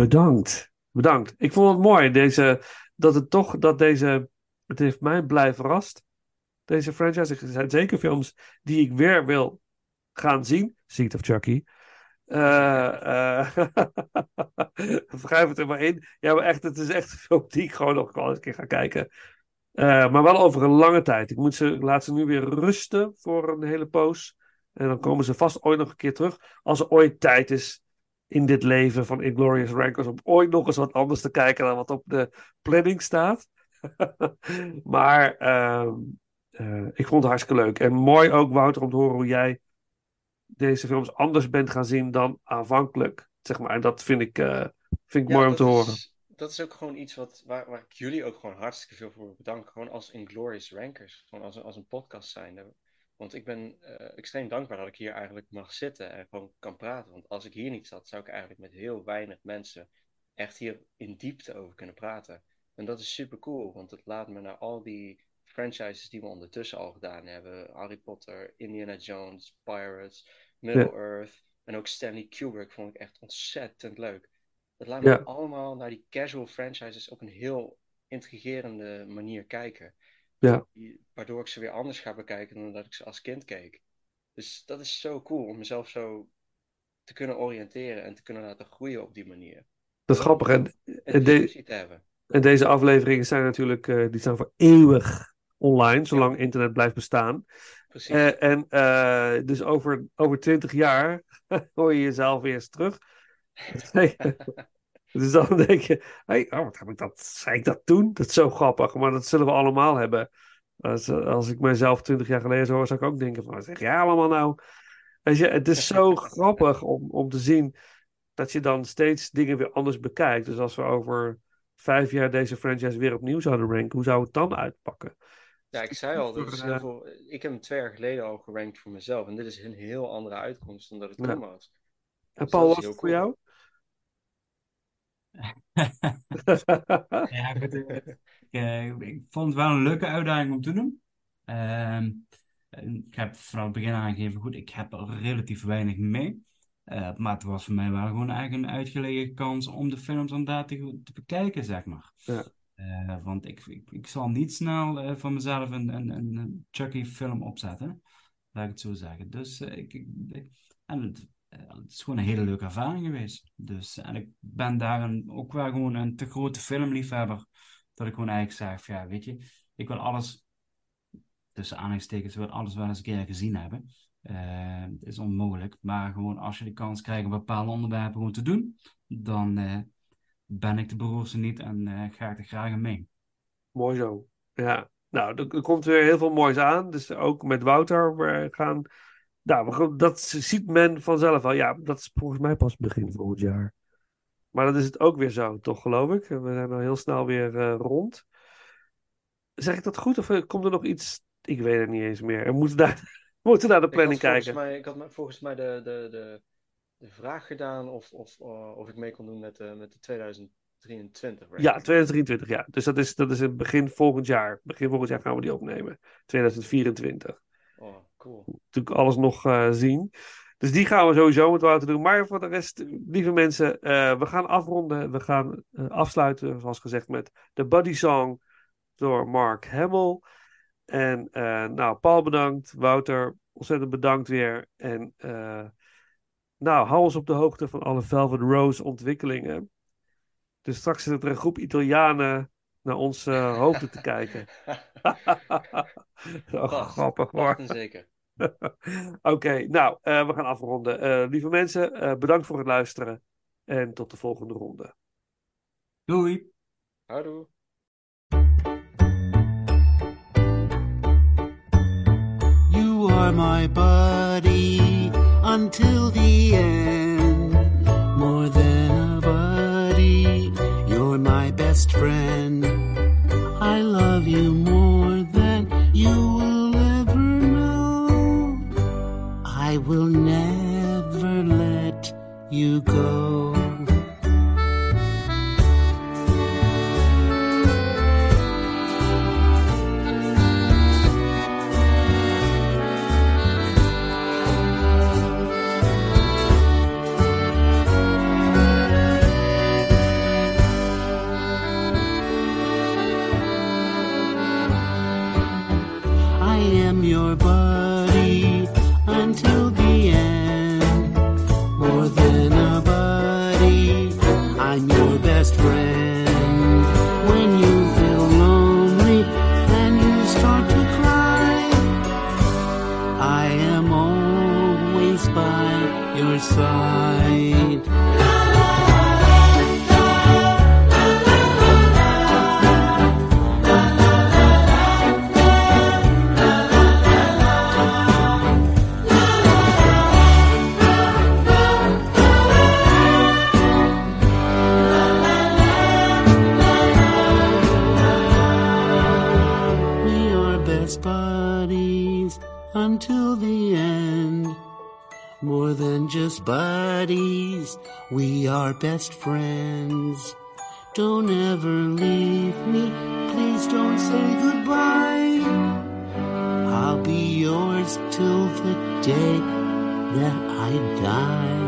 Bedankt. Bedankt. Ik vond het mooi, deze, dat het toch, dat deze, het heeft mij blij verrast. Deze franchise. Er zijn zeker films die ik weer wil gaan zien. Seed of Chucky. *laughs* Uh, uh, het er maar in. Ja, maar echt, het is echt een film die ik gewoon nog wel eens een keer ga kijken. Uh, maar wel over een lange tijd. Ik moet ze, laat ze nu weer rusten voor een hele poos. En dan komen ze vast ooit nog een keer terug. Als er ooit tijd is in dit leven van Inglorious Rankers. Om ooit nog eens wat anders te kijken dan wat op de planning staat. *laughs* maar uh, ik vond het hartstikke leuk. En mooi ook, Wouter, om te horen hoe jij deze films anders bent gaan zien dan aanvankelijk. Zeg maar. En dat vind ik, uh, vind ik Ja, mooi om te is- horen. Dat is ook gewoon iets wat, waar, waar ik jullie ook gewoon hartstikke veel voor bedank. Gewoon als Inglorious Rankers. Gewoon als, een- als een podcast zijnde. Want ik ben eh, extreem dankbaar dat ik hier eigenlijk mag zitten en gewoon kan praten. Want als ik hier niet zat, zou ik eigenlijk met heel weinig mensen echt hier in diepte over kunnen praten. En dat is super cool, want het laat me naar al die franchises die we ondertussen al gedaan hebben. Harry Potter, Indiana Jones, Pirates, Middle-earth en ook Stanley Kubrick vond ik echt ontzettend leuk. Dat laat me Ja. allemaal naar die casual franchises op een heel intrigerende manier kijken. Ja. Waardoor ik ze weer anders ga bekijken dan dat ik ze als kind keek. Dus dat is zo cool om mezelf zo te kunnen oriënteren en te kunnen laten groeien op die manier. Dat is grappig. En, En de- hebben. en deze afleveringen zijn natuurlijk eh, die staan voor eeuwig online, zolang internet blijft bestaan. Precies. Eh, en eh, dus over, over 20 jaar *laughs* hoor je jezelf weer eens terug. *laughs* dus dan *laughs* denk je, hey, oh, wat heb ik dat, zei ik dat toen? Dat is zo grappig, maar dat zullen we allemaal hebben. Als, als ik mezelf 20 jaar geleden hoor, zou ik ook denken van, wat zeg jij allemaal nou? Weet je, het is zo *laughs* grappig om, om te zien dat je dan steeds dingen weer anders bekijkt. Dus als we over vijf jaar deze franchise weer opnieuw zouden ranken, hoe zou het dan uitpakken? Ja, ik zei al, dat heel veel... ik heb hem twee jaar geleden al gerankt voor mezelf. En dit is een heel andere uitkomst dan dat het Ja. toen was. En Dus Paul, was het voor jou? *laughs* *laughs* Ja, eh, ik, eh, ik vond het wel een leuke uitdaging om te doen. Ehm, ik heb vanaf het begin aangegeven, goed, ik heb er relatief weinig mee. Eh, maar het was voor mij wel gewoon eigenlijk een uitgelegen kans om de films inderdaad te, te bekijken, zeg maar. Ja. Want ik, ik, ik zal niet snel eh, van mezelf een, een, een, een Chucky-film opzetten. Laat ik het zo zeggen. Dus ik, ik, en het, het is gewoon een hele leuke ervaring geweest. Dus, en ik ben daar een, ook wel gewoon een te grote filmliefhebber. Dat ik gewoon eigenlijk zeg, ja, weet je, ik wil alles, tussen aanhalingstekens, wil alles wel eens een keer gezien hebben. Eh, het is onmogelijk, maar gewoon als je de kans krijgt om bepaalde onderwerpen gewoon te doen, dan eh, ben ik de beroerte niet en eh, ga ik er graag mee. Mooi zo. Ja, nou, er, er komt weer heel veel moois aan. Dus ook met Wouter, gaan. Nou, we dat ziet men vanzelf al. Ja, dat is volgens mij pas begin volgend jaar. Maar dat is het ook weer zo, toch, geloof ik? We zijn al heel snel weer eh, rond. Zeg ik dat goed? Of eh, komt er nog iets? Ik weet het niet eens meer. En moeten daar, *laughs* moeten naar de Ik planning volgens kijken. mij, ik had volgens mij de, de, de, de vraag gedaan of, of, eh, of ik mee kon doen met, de met de 2023 ranking. Ja, 2023, ja. Dus dat is, dat is het begin volgend jaar. Begin volgend jaar gaan we die opnemen. 2024. Oh, cool. natuurlijk alles nog eh, zien. Dus die gaan we sowieso met Wouter doen. Maar voor de rest, lieve mensen, eh, we gaan afronden. We gaan eh, afsluiten, zoals gezegd, met de Buddy Song door Mark Hamill. En nou, Paul bedankt. Wouter, ontzettend bedankt weer. En nou, hou ons op de hoogte van alle Velvet Rose ontwikkelingen. Dus straks zit er een groep Italianen naar onze hoofden te kijken. *laughs* *laughs* oh, grappig hoor. zeker. *laughs* Oké, nou, eh, we gaan afronden. Eh, lieve mensen, eh, bedankt voor het luisteren. En tot de volgende ronde. Doei! Houdoe. You are my buddy until the end. More than a buddy, you're my best friend. I love you more than you I will never let you go. Just buddies, we are best friends. Don't ever leave me, please don't say goodbye. I'll be yours till the day that I die.